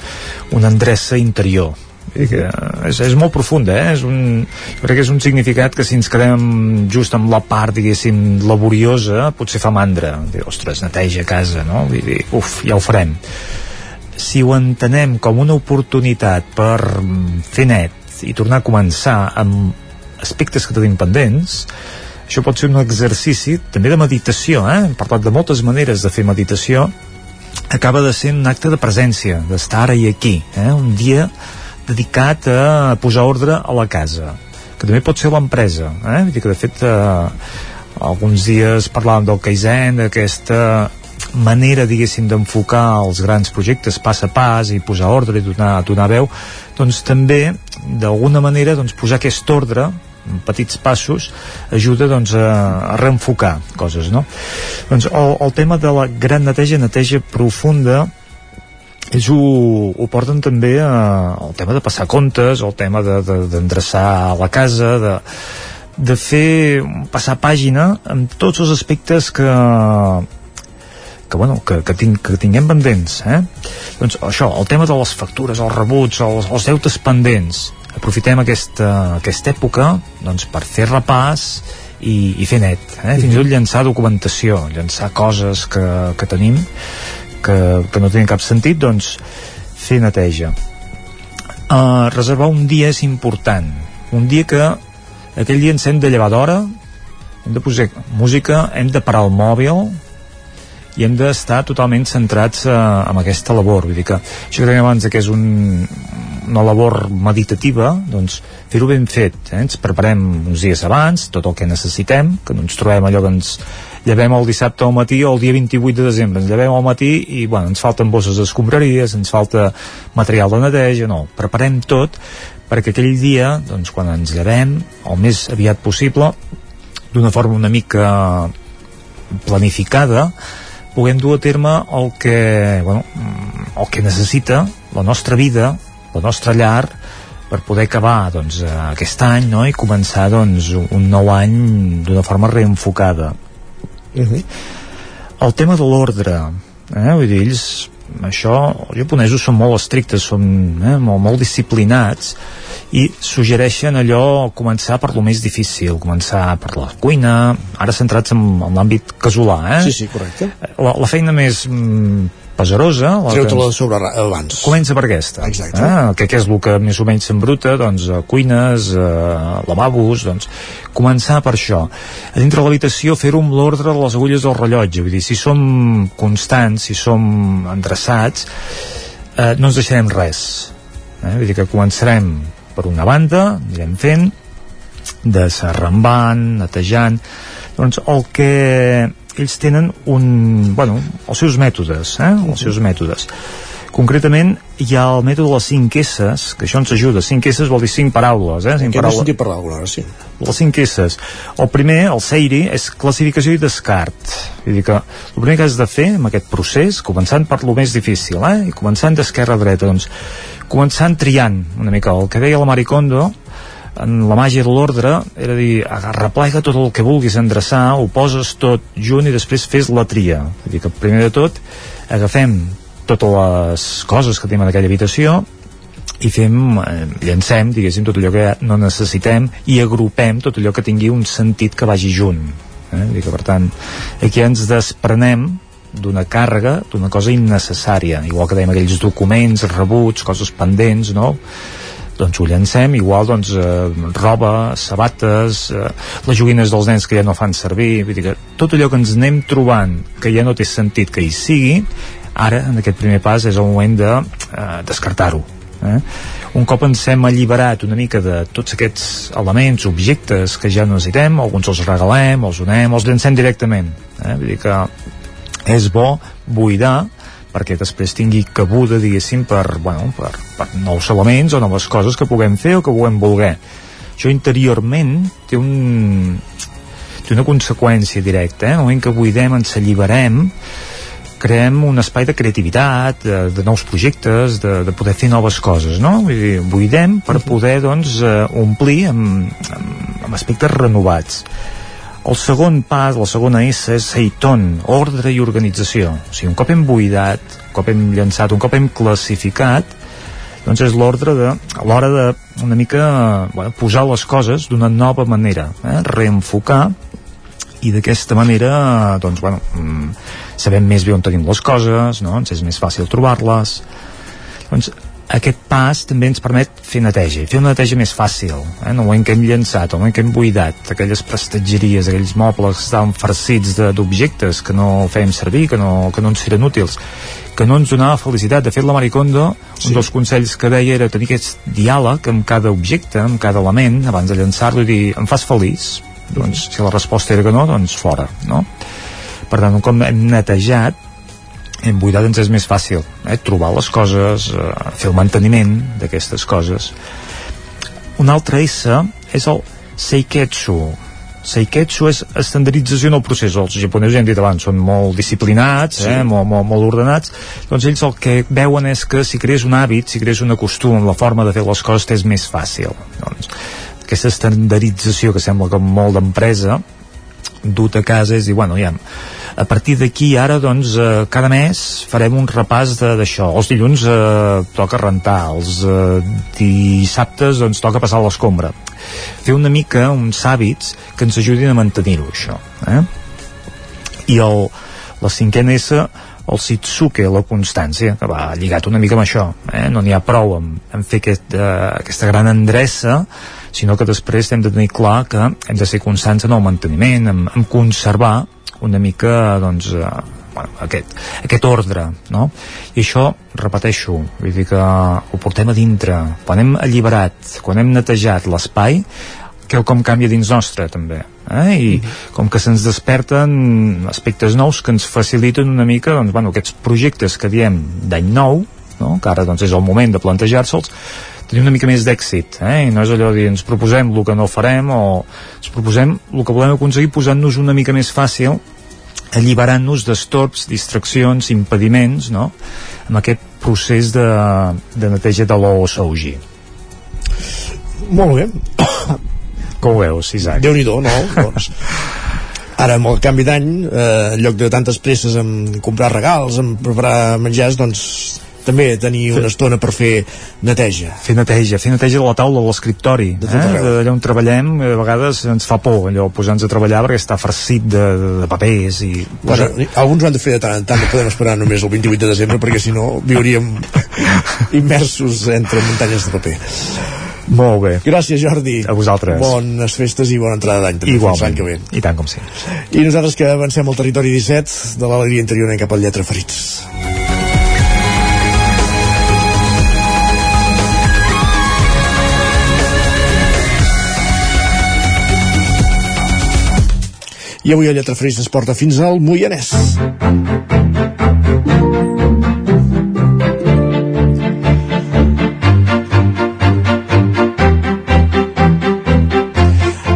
una endreça interior. Que és, és molt profunda, eh? És un, crec que és un significat que si ens quedem just amb la part, diguéssim, laboriosa, potser fa mandra. Dir, ostres, neteja a casa, no? Vull dir, uf, ja ho farem. Si ho entenem com una oportunitat per mm, fer net i tornar a començar amb aspectes que tenim pendents, això pot ser un exercici també de meditació, eh? hem parlat de moltes maneres de fer meditació, acaba de ser un acte de presència, d'estar ara i aquí, eh? un dia dedicat a posar ordre a la casa, que també pot ser l'empresa, eh? Vull dir que de fet eh, alguns dies parlàvem del Kaizen, d'aquesta manera, diguéssim, d'enfocar els grans projectes pas a pas i posar ordre i donar, donar veu, doncs també, d'alguna manera, doncs, posar aquest ordre petits passos ajuda doncs, a, a reenfocar coses no? doncs el, el tema de la gran neteja, neteja profunda ells ho, ho porten també a, al tema de passar comptes, el tema d'endreçar de, de, la casa, de, de fer passar pàgina amb tots els aspectes que que, bueno, que, que, ting, que tinguem pendents eh? doncs això, el tema de les factures els rebuts, els, els deutes pendents aprofitem aquesta, aquesta època doncs, per fer repàs i, i fer net, eh? fins i tot llançar documentació, llançar coses que, que tenim que, que no tenen cap sentit, doncs fer neteja. Uh, reservar un dia és important, un dia que aquell dia ens hem de llevar d'hora, hem de posar música, hem de parar el mòbil, i hem d'estar totalment centrats eh, en aquesta labor vull dir que això que dèiem abans que és un, una labor meditativa doncs fer-ho ben fet eh? ens preparem uns dies abans tot el que necessitem que no ens trobem allò que ens llevem el dissabte al matí o el dia 28 de desembre ens llevem al matí i bueno, ens falten bosses d'escombraries ens falta material de neteja no, preparem tot perquè aquell dia doncs, quan ens llevem el més aviat possible d'una forma una mica planificada puguem dur a terme el que, bueno, el que necessita la nostra vida, la nostra llar, per poder acabar doncs, aquest any no? i començar doncs, un nou any d'una forma reenfocada. Uh -huh. El tema de l'ordre, eh? vull dir, ells això, els japonesos són molt estrictes, són eh, molt, molt disciplinats i suggereixen allò començar per lo més difícil, començar per la cuina, ara centrats en, en l'àmbit casolà, eh? Sí, sí, correcte. La, la feina més mm, pesarosa treu-te-la sobre abans comença per aquesta Exacte. eh? que, que és el que més o menys s'embruta doncs, cuines, a lavabos doncs, començar per això a dintre de l'habitació fer-ho amb l'ordre de les agulles del rellotge vull dir, si som constants, si som endreçats eh, no ens deixarem res eh? vull dir que començarem per una banda, anirem fent desarrambant, netejant doncs el que ells tenen un, bueno, els seus mètodes, eh? els seus mètodes. Concretament, hi ha el mètode de les 5 S, que això ens ajuda. 5 S vol dir 5 paraules, eh? 5 Aquest paraules. ara sí. Les 5 S. El primer, el Seiri, és classificació i descart. Vull dir que el primer que has de fer amb aquest procés, començant per lo més difícil, eh? I començant d'esquerra a dreta, doncs, començant triant una mica el que deia la Maricondo, en la màgia de l'ordre era dir, replega tot el que vulguis endreçar, ho poses tot junt i després fes la tria. Vull dir que primer de tot agafem totes les coses que tenim en aquella habitació i fem, eh, llancem, diguéssim, tot allò que no necessitem i agrupem tot allò que tingui un sentit que vagi junt. Eh? Dir que, per tant, aquí ens desprenem d'una càrrega, d'una cosa innecessària, igual que dèiem aquells documents, rebuts, coses pendents, no? Doncs ho llancem, igual doncs eh, roba, sabates eh, les joguines dels nens que ja no fan servir vull dir que tot allò que ens anem trobant que ja no té sentit que hi sigui ara en aquest primer pas és el moment de eh, descartar-ho eh? un cop ens hem alliberat una mica de tots aquests elements, objectes que ja no necessitem, alguns els regalem els donem, els llancem directament eh? vull dir que és bo buidar perquè després tingui cabuda, diguéssim, per, bueno, per, per nous elements o noves coses que puguem fer o que puguem voler. Això interiorment té un té una conseqüència directa, eh? el moment que buidem, ens alliberem, creem un espai de creativitat, de, de nous projectes, de, de poder fer noves coses, no? Vull dir, buidem per poder, doncs, uh, omplir amb, amb, amb aspectes renovats. El segon pas, la segona S, és Seiton, ordre i organització. O sigui, un cop hem buidat, un cop hem llançat, un cop hem classificat, doncs és l'ordre de, l'hora de una mica bueno, posar les coses d'una nova manera, eh? reenfocar i d'aquesta manera doncs, bueno, mm, sabem més bé on tenim les coses, no? ens és més fàcil trobar-les doncs aquest pas també ens permet fer neteja, fer una neteja més fàcil, eh? en el moment que hem llançat, en el moment que hem buidat, aquelles prestatgeries, aquells mobles que estaven farcits d'objectes que no fèiem servir, que no, que no ens eren útils, que no ens donava felicitat. De fet, la Maricondo, sí. un dels consells que deia era tenir aquest diàleg amb cada objecte, amb cada element, abans de llançar-lo i dir, em fas feliç? Doncs, si la resposta era que no, doncs fora, no? Per tant, com hem netejat, en buidat ens és més fàcil eh? trobar les coses, eh, fer el manteniment d'aquestes coses un altre S és el Seiketsu Seiketsu és estandardització en el procés els japonesos ja hem dit abans, són molt disciplinats sí. eh, molt, molt, molt ordenats doncs ells el que veuen és que si crees un hàbit si crees una costum, la forma de fer les coses és més fàcil doncs, aquesta estandardització que sembla com molt d'empresa dut a casa és dir, bueno, ja, a partir d'aquí ara doncs eh, cada mes farem un repàs d'això els dilluns eh, toca rentar els eh, dissabtes doncs toca passar l'escombra fer una mica uns hàbits que ens ajudin a mantenir-ho això eh? i el, la cinquena S el Sitsuke, la constància, que va lligat una mica amb això. Eh? No n'hi ha prou en, en fer aquest, eh, aquesta gran endreça, sinó que després hem de tenir clar que hem de ser constants en el manteniment, en, en conservar una mica doncs, eh, bueno, aquest, aquest ordre no? i això, repeteixo vull dir que ho portem a dintre quan hem alliberat, quan hem netejat l'espai que com canvia dins nostre també eh? i mm -hmm. com que se'ns desperten aspectes nous que ens faciliten una mica doncs, bueno, aquests projectes que diem d'any nou no? que ara doncs, és el moment de plantejar-se'ls tenir una mica més d'èxit eh? i no és allò de dir ens proposem el que no farem o ens proposem el que volem aconseguir posant-nos una mica més fàcil alliberant-nos d'estops, distraccions, impediments, no?, amb aquest procés de, de neteja de l'OSOG. Molt bé. Com ho veus, Isaac? Déu-n'hi-do, no? doncs, ara amb el canvi d'any eh, en lloc de tantes presses en comprar regals en preparar menjars doncs també tenir una estona per fer neteja. Fer neteja, fer neteja de la taula de l'escriptori. De eh? Allà on treballem, a vegades ens fa por allò posar-nos a treballar perquè està farcit de, de papers i... Bueno, alguns ho han de fer de tant en tant, no podem esperar només el 28 de desembre perquè si no viuríem immersos entre muntanyes de paper. Molt bé. Gràcies, Jordi. A vosaltres. Bones festes i bona entrada d'any també. Igualment. Que ve. I tant com sí. I nosaltres que avancem al territori 17 de l'alegria interior en cap al lletra ferits. I avui el Lletra Freix es porta fins al Moianès.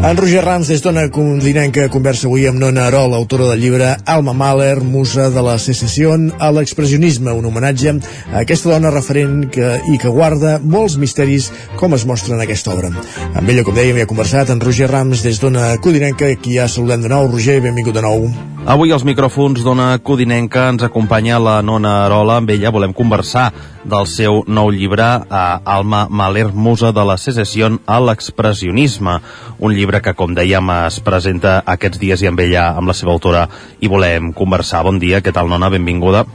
En Roger Rams, des d'Ona Condinenca, conversa avui amb Nona Arol, autora del llibre Alma Mahler, musa de la secessió a l'expressionisme, un homenatge a aquesta dona referent que, i que guarda molts misteris com es mostra en aquesta obra. Amb ella, com dèiem, hi ha conversat en Roger Rams des d'Ona Codinenca, qui ja saludem de nou. Roger, benvingut de nou. Avui als micròfons d'Ona Codinenca ens acompanya la Nona Arola. Amb ella volem conversar del seu nou llibre a Alma Mahler, musa de la secessió a l'expressionisme. Un llibre que, com dèiem, es presenta aquests dies i amb ella, amb la seva autora, i volem conversar. Bon dia, què tal, Nona? Benvinguda.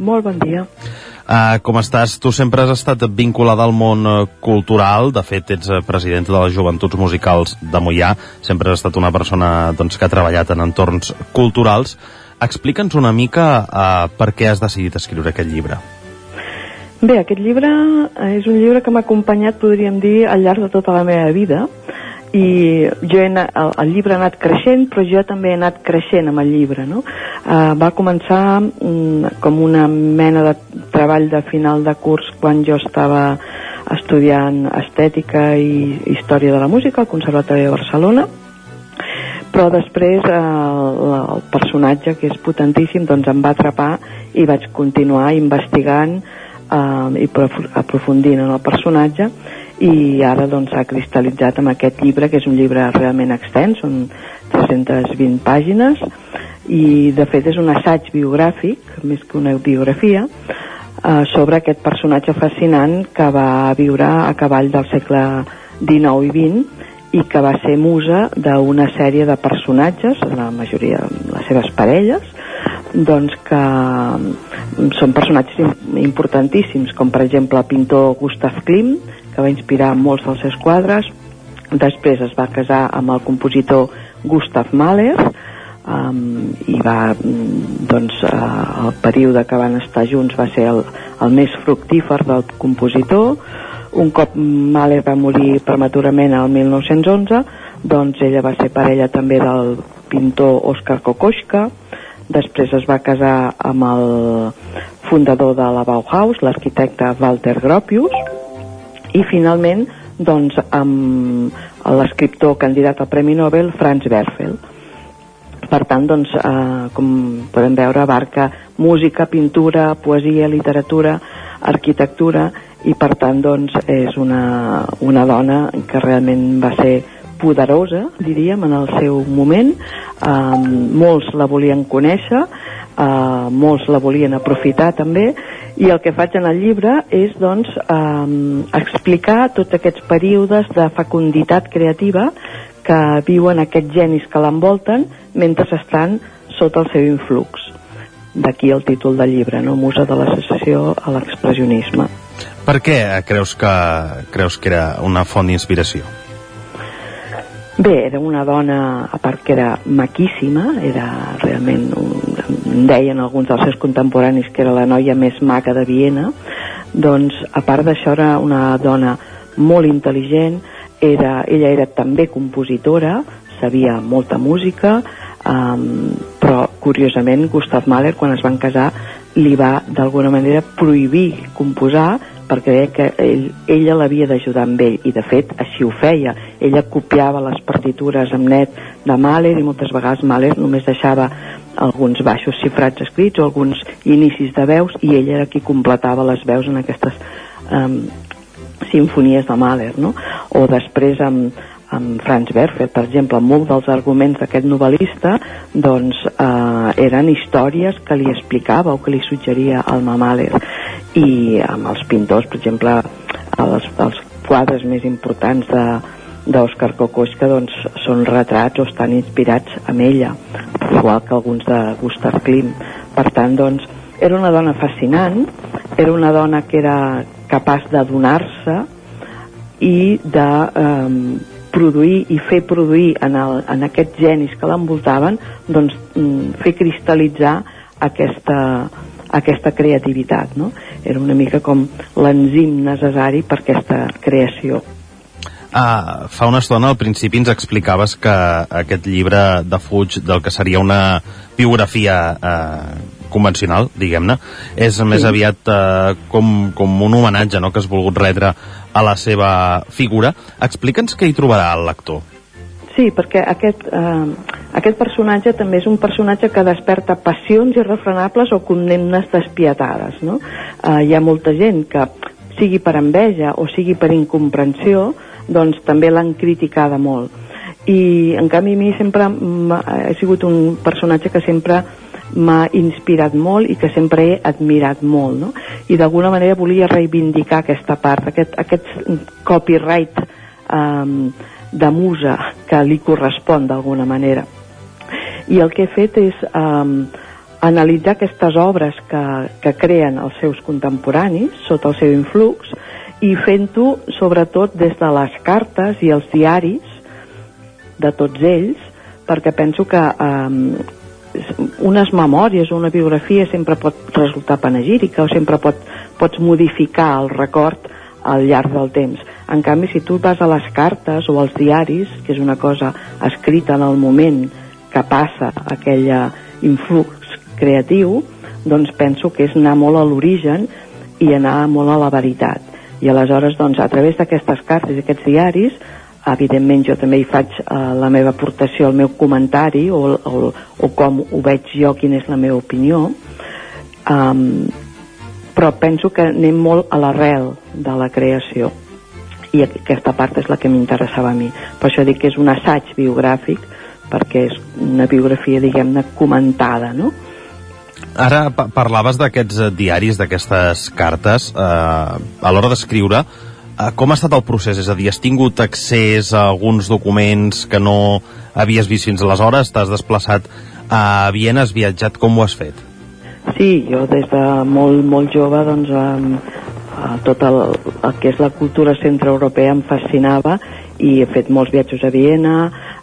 Molt bon dia. Uh, com estàs? Tu sempre has estat vinculada al món uh, cultural, de fet ets uh, presidenta de les Joventuts Musicals de Mollà, sempre has estat una persona doncs, que ha treballat en entorns culturals. Explica'ns una mica uh, per què has decidit escriure aquest llibre. Bé, aquest llibre és un llibre que m'ha acompanyat, podríem dir, al llarg de tota la meva vida i jo he anat, el, el llibre ha anat creixent però jo també he anat creixent amb el llibre no? uh, va començar um, com una mena de treball de final de curs quan jo estava estudiant estètica i història de la música al Conservatori de Barcelona però després eh, el, el personatge que és potentíssim doncs em va atrapar i vaig continuar investigant eh, i aprofundint en el personatge i ara doncs s'ha cristal·litzat amb aquest llibre que és un llibre realment extens són 320 pàgines i de fet és un assaig biogràfic més que una biografia eh, sobre aquest personatge fascinant que va viure a cavall del segle XIX i XX i que va ser musa d'una sèrie de personatges, la majoria les seves parelles, doncs que mm, són personatges importantíssims, com per exemple el pintor Gustav Klimt, que va inspirar molts dels seus quadres. Després es va casar amb el compositor Gustav Mahler um, i va, mm, doncs, uh, el període que van estar junts va ser el, el més fructífer del compositor. Un cop Mahler va morir prematurament el 1911, doncs ella va ser parella també del pintor Oskar Kokoschka, després es va casar amb el fundador de la Bauhaus, l'arquitecte Walter Gropius, i finalment doncs, amb l'escriptor candidat al Premi Nobel, Franz Werfel. Per tant, doncs, eh, com podem veure, abarca música, pintura, poesia, literatura, arquitectura, i per tant, doncs, és una, una dona que realment va ser poderosa, diríem, en el seu moment. Eh, molts la volien conèixer, eh, molts la volien aprofitar també, i el que faig en el llibre és doncs, eh, explicar tots aquests períodes de fecunditat creativa que viuen aquests genis que l'envolten mentre estan sota el seu influx. D'aquí el títol del llibre, no? Musa de l'associació a l'expressionisme. Per què creus que, creus que era una font d'inspiració? Bé, era una dona, a part que era maquíssima, era realment, un, deien alguns dels seus contemporanis que era la noia més maca de Viena, doncs a part d'això era una dona molt intel·ligent, era, ella era també compositora, sabia molta música, um, però curiosament Gustav Mahler quan es van casar li va d'alguna manera prohibir composar perquè deia que ell, ella l'havia d'ajudar amb ell i de fet així ho feia ella copiava les partitures amb net de Mahler i moltes vegades Mahler només deixava alguns baixos xifrats escrits o alguns inicis de veus i ella era qui completava les veus en aquestes um, sinfonies de Mahler no? o després amb, amb Franz Werfer, per exemple, molt dels arguments d'aquest novel·lista doncs, eh, eren històries que li explicava o que li suggeria al Mahler. I amb els pintors, per exemple els, els quadres més importants de d'Òscar Kokoschka doncs, són retrats o estan inspirats en ella igual que alguns de Gustav Klim per tant doncs era una dona fascinant era una dona que era capaç de donar-se i de eh, produir i fer produir en, el, en aquests genis que l'envoltaven doncs mm, fer cristal·litzar aquesta, aquesta creativitat no? era una mica com l'enzim necessari per aquesta creació Ah, fa una estona al principi ens explicaves que aquest llibre de Fuig del que seria una biografia eh, convencional, diguem-ne, és sí. més aviat eh, com, com un homenatge no?, que has volgut retre a la seva figura. Explica'ns què hi trobarà el lector. Sí, perquè aquest, eh, aquest personatge també és un personatge que desperta passions irrefrenables o condemnes despietades. No? Eh, hi ha molta gent que, sigui per enveja o sigui per incomprensió, doncs també l'han criticada molt. I en canvi a mi sempre he sigut un personatge que sempre m'ha inspirat molt i que sempre he admirat molt, no? I d'alguna manera volia reivindicar aquesta part, aquest, aquest copyright um, de musa que li correspon d'alguna manera. I el que he fet és um, analitzar aquestes obres que, que creen els seus contemporanis sota el seu influx i fent-ho sobretot des de les cartes i els diaris de tots ells perquè penso que eh, unes memòries o una biografia sempre pot resultar panegírica o sempre pot, pots modificar el record al llarg del temps. En canvi, si tu vas a les cartes o als diaris, que és una cosa escrita en el moment que passa aquella influx creatiu, doncs penso que és anar molt a l'origen i anar molt a la veritat i aleshores doncs, a través d'aquestes cartes i aquests diaris evidentment jo també hi faig eh, la meva aportació, el meu comentari o, o, o com ho veig jo, quina és la meva opinió. Um, però penso que anem molt a l'arrel de la creació i aquesta part és la que m'interessava a mi. Per això dic que és un assaig biogràfic perquè és una biografia diguem-ne comentada no? Ara pa parlaves d'aquests diaris, d'aquestes cartes, eh, a l'hora d'escriure, com ha estat el procés? És a dir, has tingut accés a alguns documents que no havies vist fins aleshores? T'has desplaçat a Viena, has viatjat, com ho has fet? Sí, jo des de molt, molt jove, doncs, eh, tot el, el que és la cultura centroeuropea em fascinava i he fet molts viatges a Viena,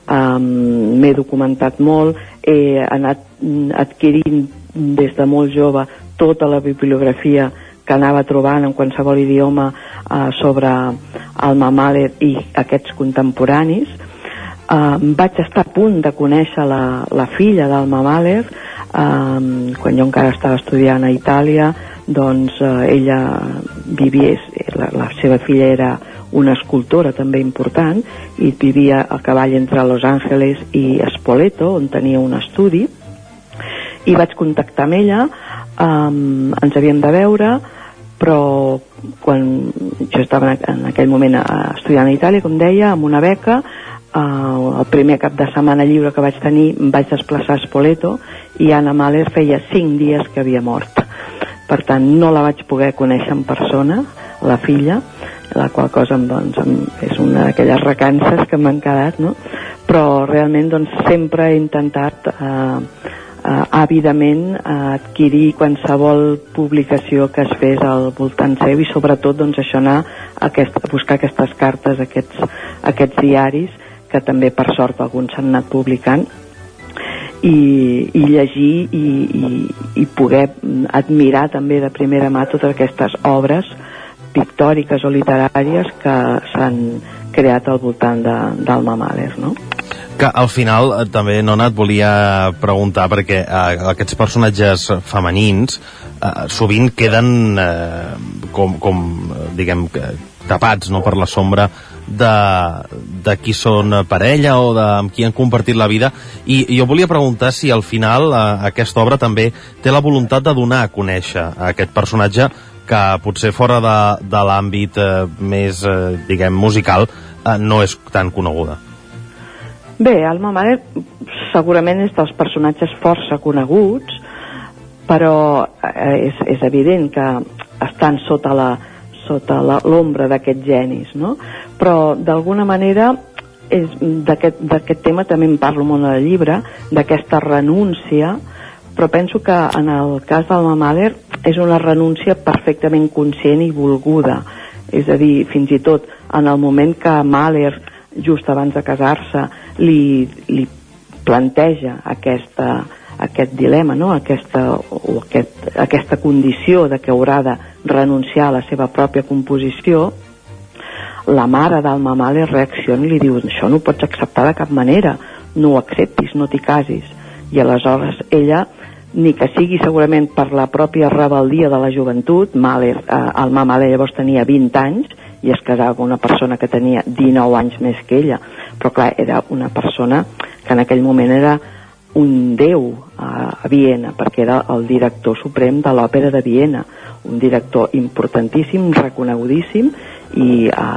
m'he documentat molt, he anat adquirint des de molt jove tota la bibliografia que anava trobant en qualsevol idioma eh, sobre el Mahler i aquests contemporanis. Eh, vaig estar a punt de conèixer la, la filla del Mahler, um, quan jo encara estava estudiant a Itàlia doncs eh, ella vivia la, la seva filla era una escultora també important i vivia a cavall entre Los Angeles i Spoleto on tenia un estudi i vaig contactar amb ella um, ens havíem de veure però quan jo estava en aquell moment estudiant a Itàlia, com deia, amb una beca, uh, el primer cap de setmana lliure que vaig tenir em vaig desplaçar a Spoleto i Anna Mahler feia cinc dies que havia mort. Per tant, no la vaig poder conèixer en persona, la filla, la qual cosa doncs, és una d'aquelles recances que m'han quedat, no? però realment doncs, sempre he intentat eh, eh, àvidament eh, adquirir qualsevol publicació que es fes al voltant seu i sobretot doncs, això anar a, aquest, a buscar aquestes cartes, aquests, aquests diaris que també per sort alguns s'han anat publicant i, i llegir i, i, i poder admirar també de primera mà totes aquestes obres pictòriques o literàries que s'han creat al voltant d'Alma Mahler, no? Que al final eh, també, Nona, et volia preguntar perquè eh, aquests personatges femenins eh, sovint queden eh, com, com diguem tapats no, per la sombra de, de qui són parella o de amb qui han compartit la vida i jo volia preguntar si al final eh, aquesta obra també té la voluntat de donar a conèixer a aquest personatge que potser fora de, de l'àmbit eh, més, eh, diguem, musical eh, no és tan coneguda. Bé, Alma Mahler segurament és dels personatges força coneguts, però eh, és, és evident que estan sota la sota l'ombra d'aquests genis, no? Però d'alguna manera d'aquest tema també en parlo molt al llibre, d'aquesta renúncia, però penso que en el cas d'Alma Mahler és una renúncia perfectament conscient i volguda. És a dir, fins i tot en el moment que Mahler just abans de casar-se li, li planteja aquesta, aquest dilema, no? aquesta, o aquest, aquesta condició de que haurà de renunciar a la seva pròpia composició, la mare d'Alma Mahler reacciona i li diu això no ho pots acceptar de cap manera, no ho acceptis, no t'hi casis. I aleshores ella, ni que sigui segurament per la pròpia rebeldia de la joventut, Mahler, eh, Alma Mahler llavors tenia 20 anys, i es casava amb una persona que tenia 19 anys més que ella. Però clar, era una persona que en aquell moment era un déu a, a Viena perquè era el director suprem de l'òpera de Viena. Un director importantíssim, reconegudíssim i a,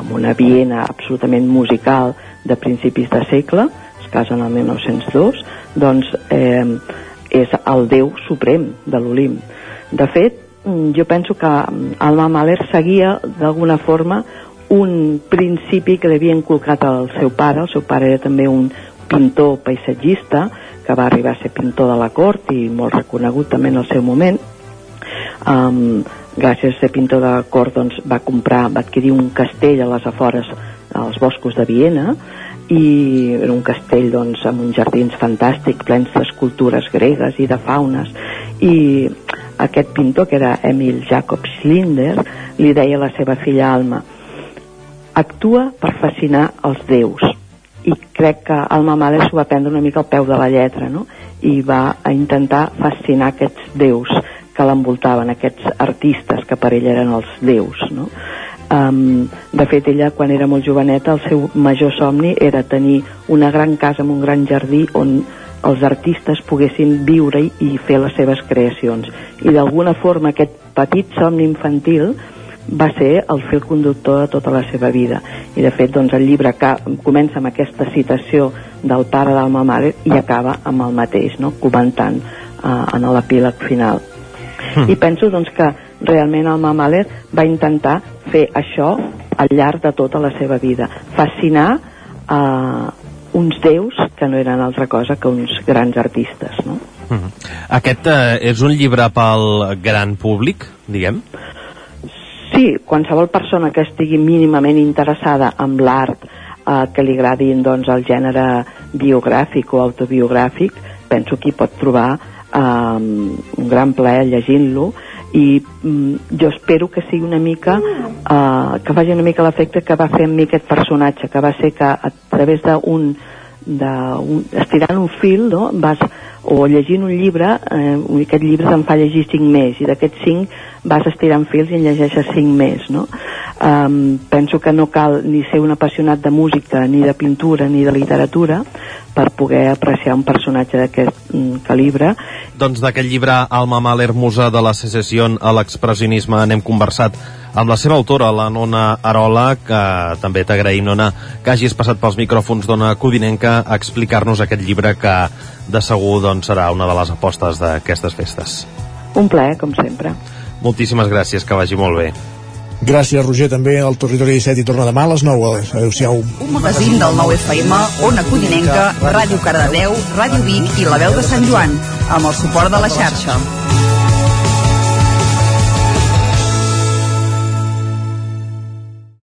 amb una Viena absolutament musical de principis de segle es casa en el 1902 doncs eh, és el déu suprem de l'Olimp. De fet jo penso que mm, Alma Mahler seguia d'alguna forma un principi que li havia inculcat al seu pare, el seu pare era també un pintor paisatgista que va arribar a ser pintor de la cort i molt reconegut també en el seu moment. Um, gràcies a ser pintor de la cort doncs, va comprar, va adquirir un castell a les afores als boscos de Viena i era un castell doncs, amb uns jardins fantàstics plens d'escultures gregues i de faunes. I aquest pintor, que era Emil Jacob Schlinder, li deia a la seva filla Alma actua per fascinar els déus i crec que Alma Mahler s'ho va prendre una mica al peu de la lletra no? i va a intentar fascinar aquests déus que l'envoltaven, aquests artistes que per ella eren els déus no? um, de fet ella quan era molt joveneta el seu major somni era tenir una gran casa amb un gran jardí on els artistes poguessin viure i fer les seves creacions. I d'alguna forma aquest petit somni infantil va ser el fil conductor de tota la seva vida. I de fet doncs, el llibre que comença amb aquesta citació del pare d'Alma Mare i acaba amb el mateix, no? comentant uh, en l'epíleg final. Mm. I penso doncs, que realment Alma Mahler va intentar fer això al llarg de tota la seva vida, fascinar uh, uns déus que no eren altra cosa que uns grans artistes, no? Mhm. -huh. Aquest eh, és un llibre pel gran públic, diguem? Sí, qualsevol persona que estigui mínimament interessada en l'art, eh, que li agradin doncs, el gènere biogràfic o autobiogràfic, penso que hi pot trobar eh, un gran plaer llegint-lo i mm, jo espero que sigui una mica uh, que faci una mica l'efecte que va fer amb mi aquest personatge que va ser que a través d'un estirant un fil, no? vas, o llegint un llibre, eh, aquest llibre te'n fa llegir cinc més, i d'aquests cinc vas estirant fils i en llegeixes cinc més, no? Um, penso que no cal ni ser un apassionat de música, ni de pintura, ni de literatura per poder apreciar un personatge d'aquest mm, calibre. Doncs d'aquest llibre Alma Mahler, musa de la secessió a l'expressionisme, n'hem conversat amb la seva autora, la Nona Arola, que també t'agraïm, Nona, que hagis passat pels micròfons d'Ona Codinenca a explicar-nos aquest llibre que de segur doncs, serà una de les apostes d'aquestes festes. Un plaer, com sempre. Moltíssimes gràcies, que vagi molt bé. Gràcies, Roger, també al Territori 17 i torna demà a les 9. Adéu-siau. Un magazín del 9 FM, Ona Codinenca, Ràdio Cardedeu, Ràdio Vic i La Veu de Sant Joan, amb el suport de la xarxa.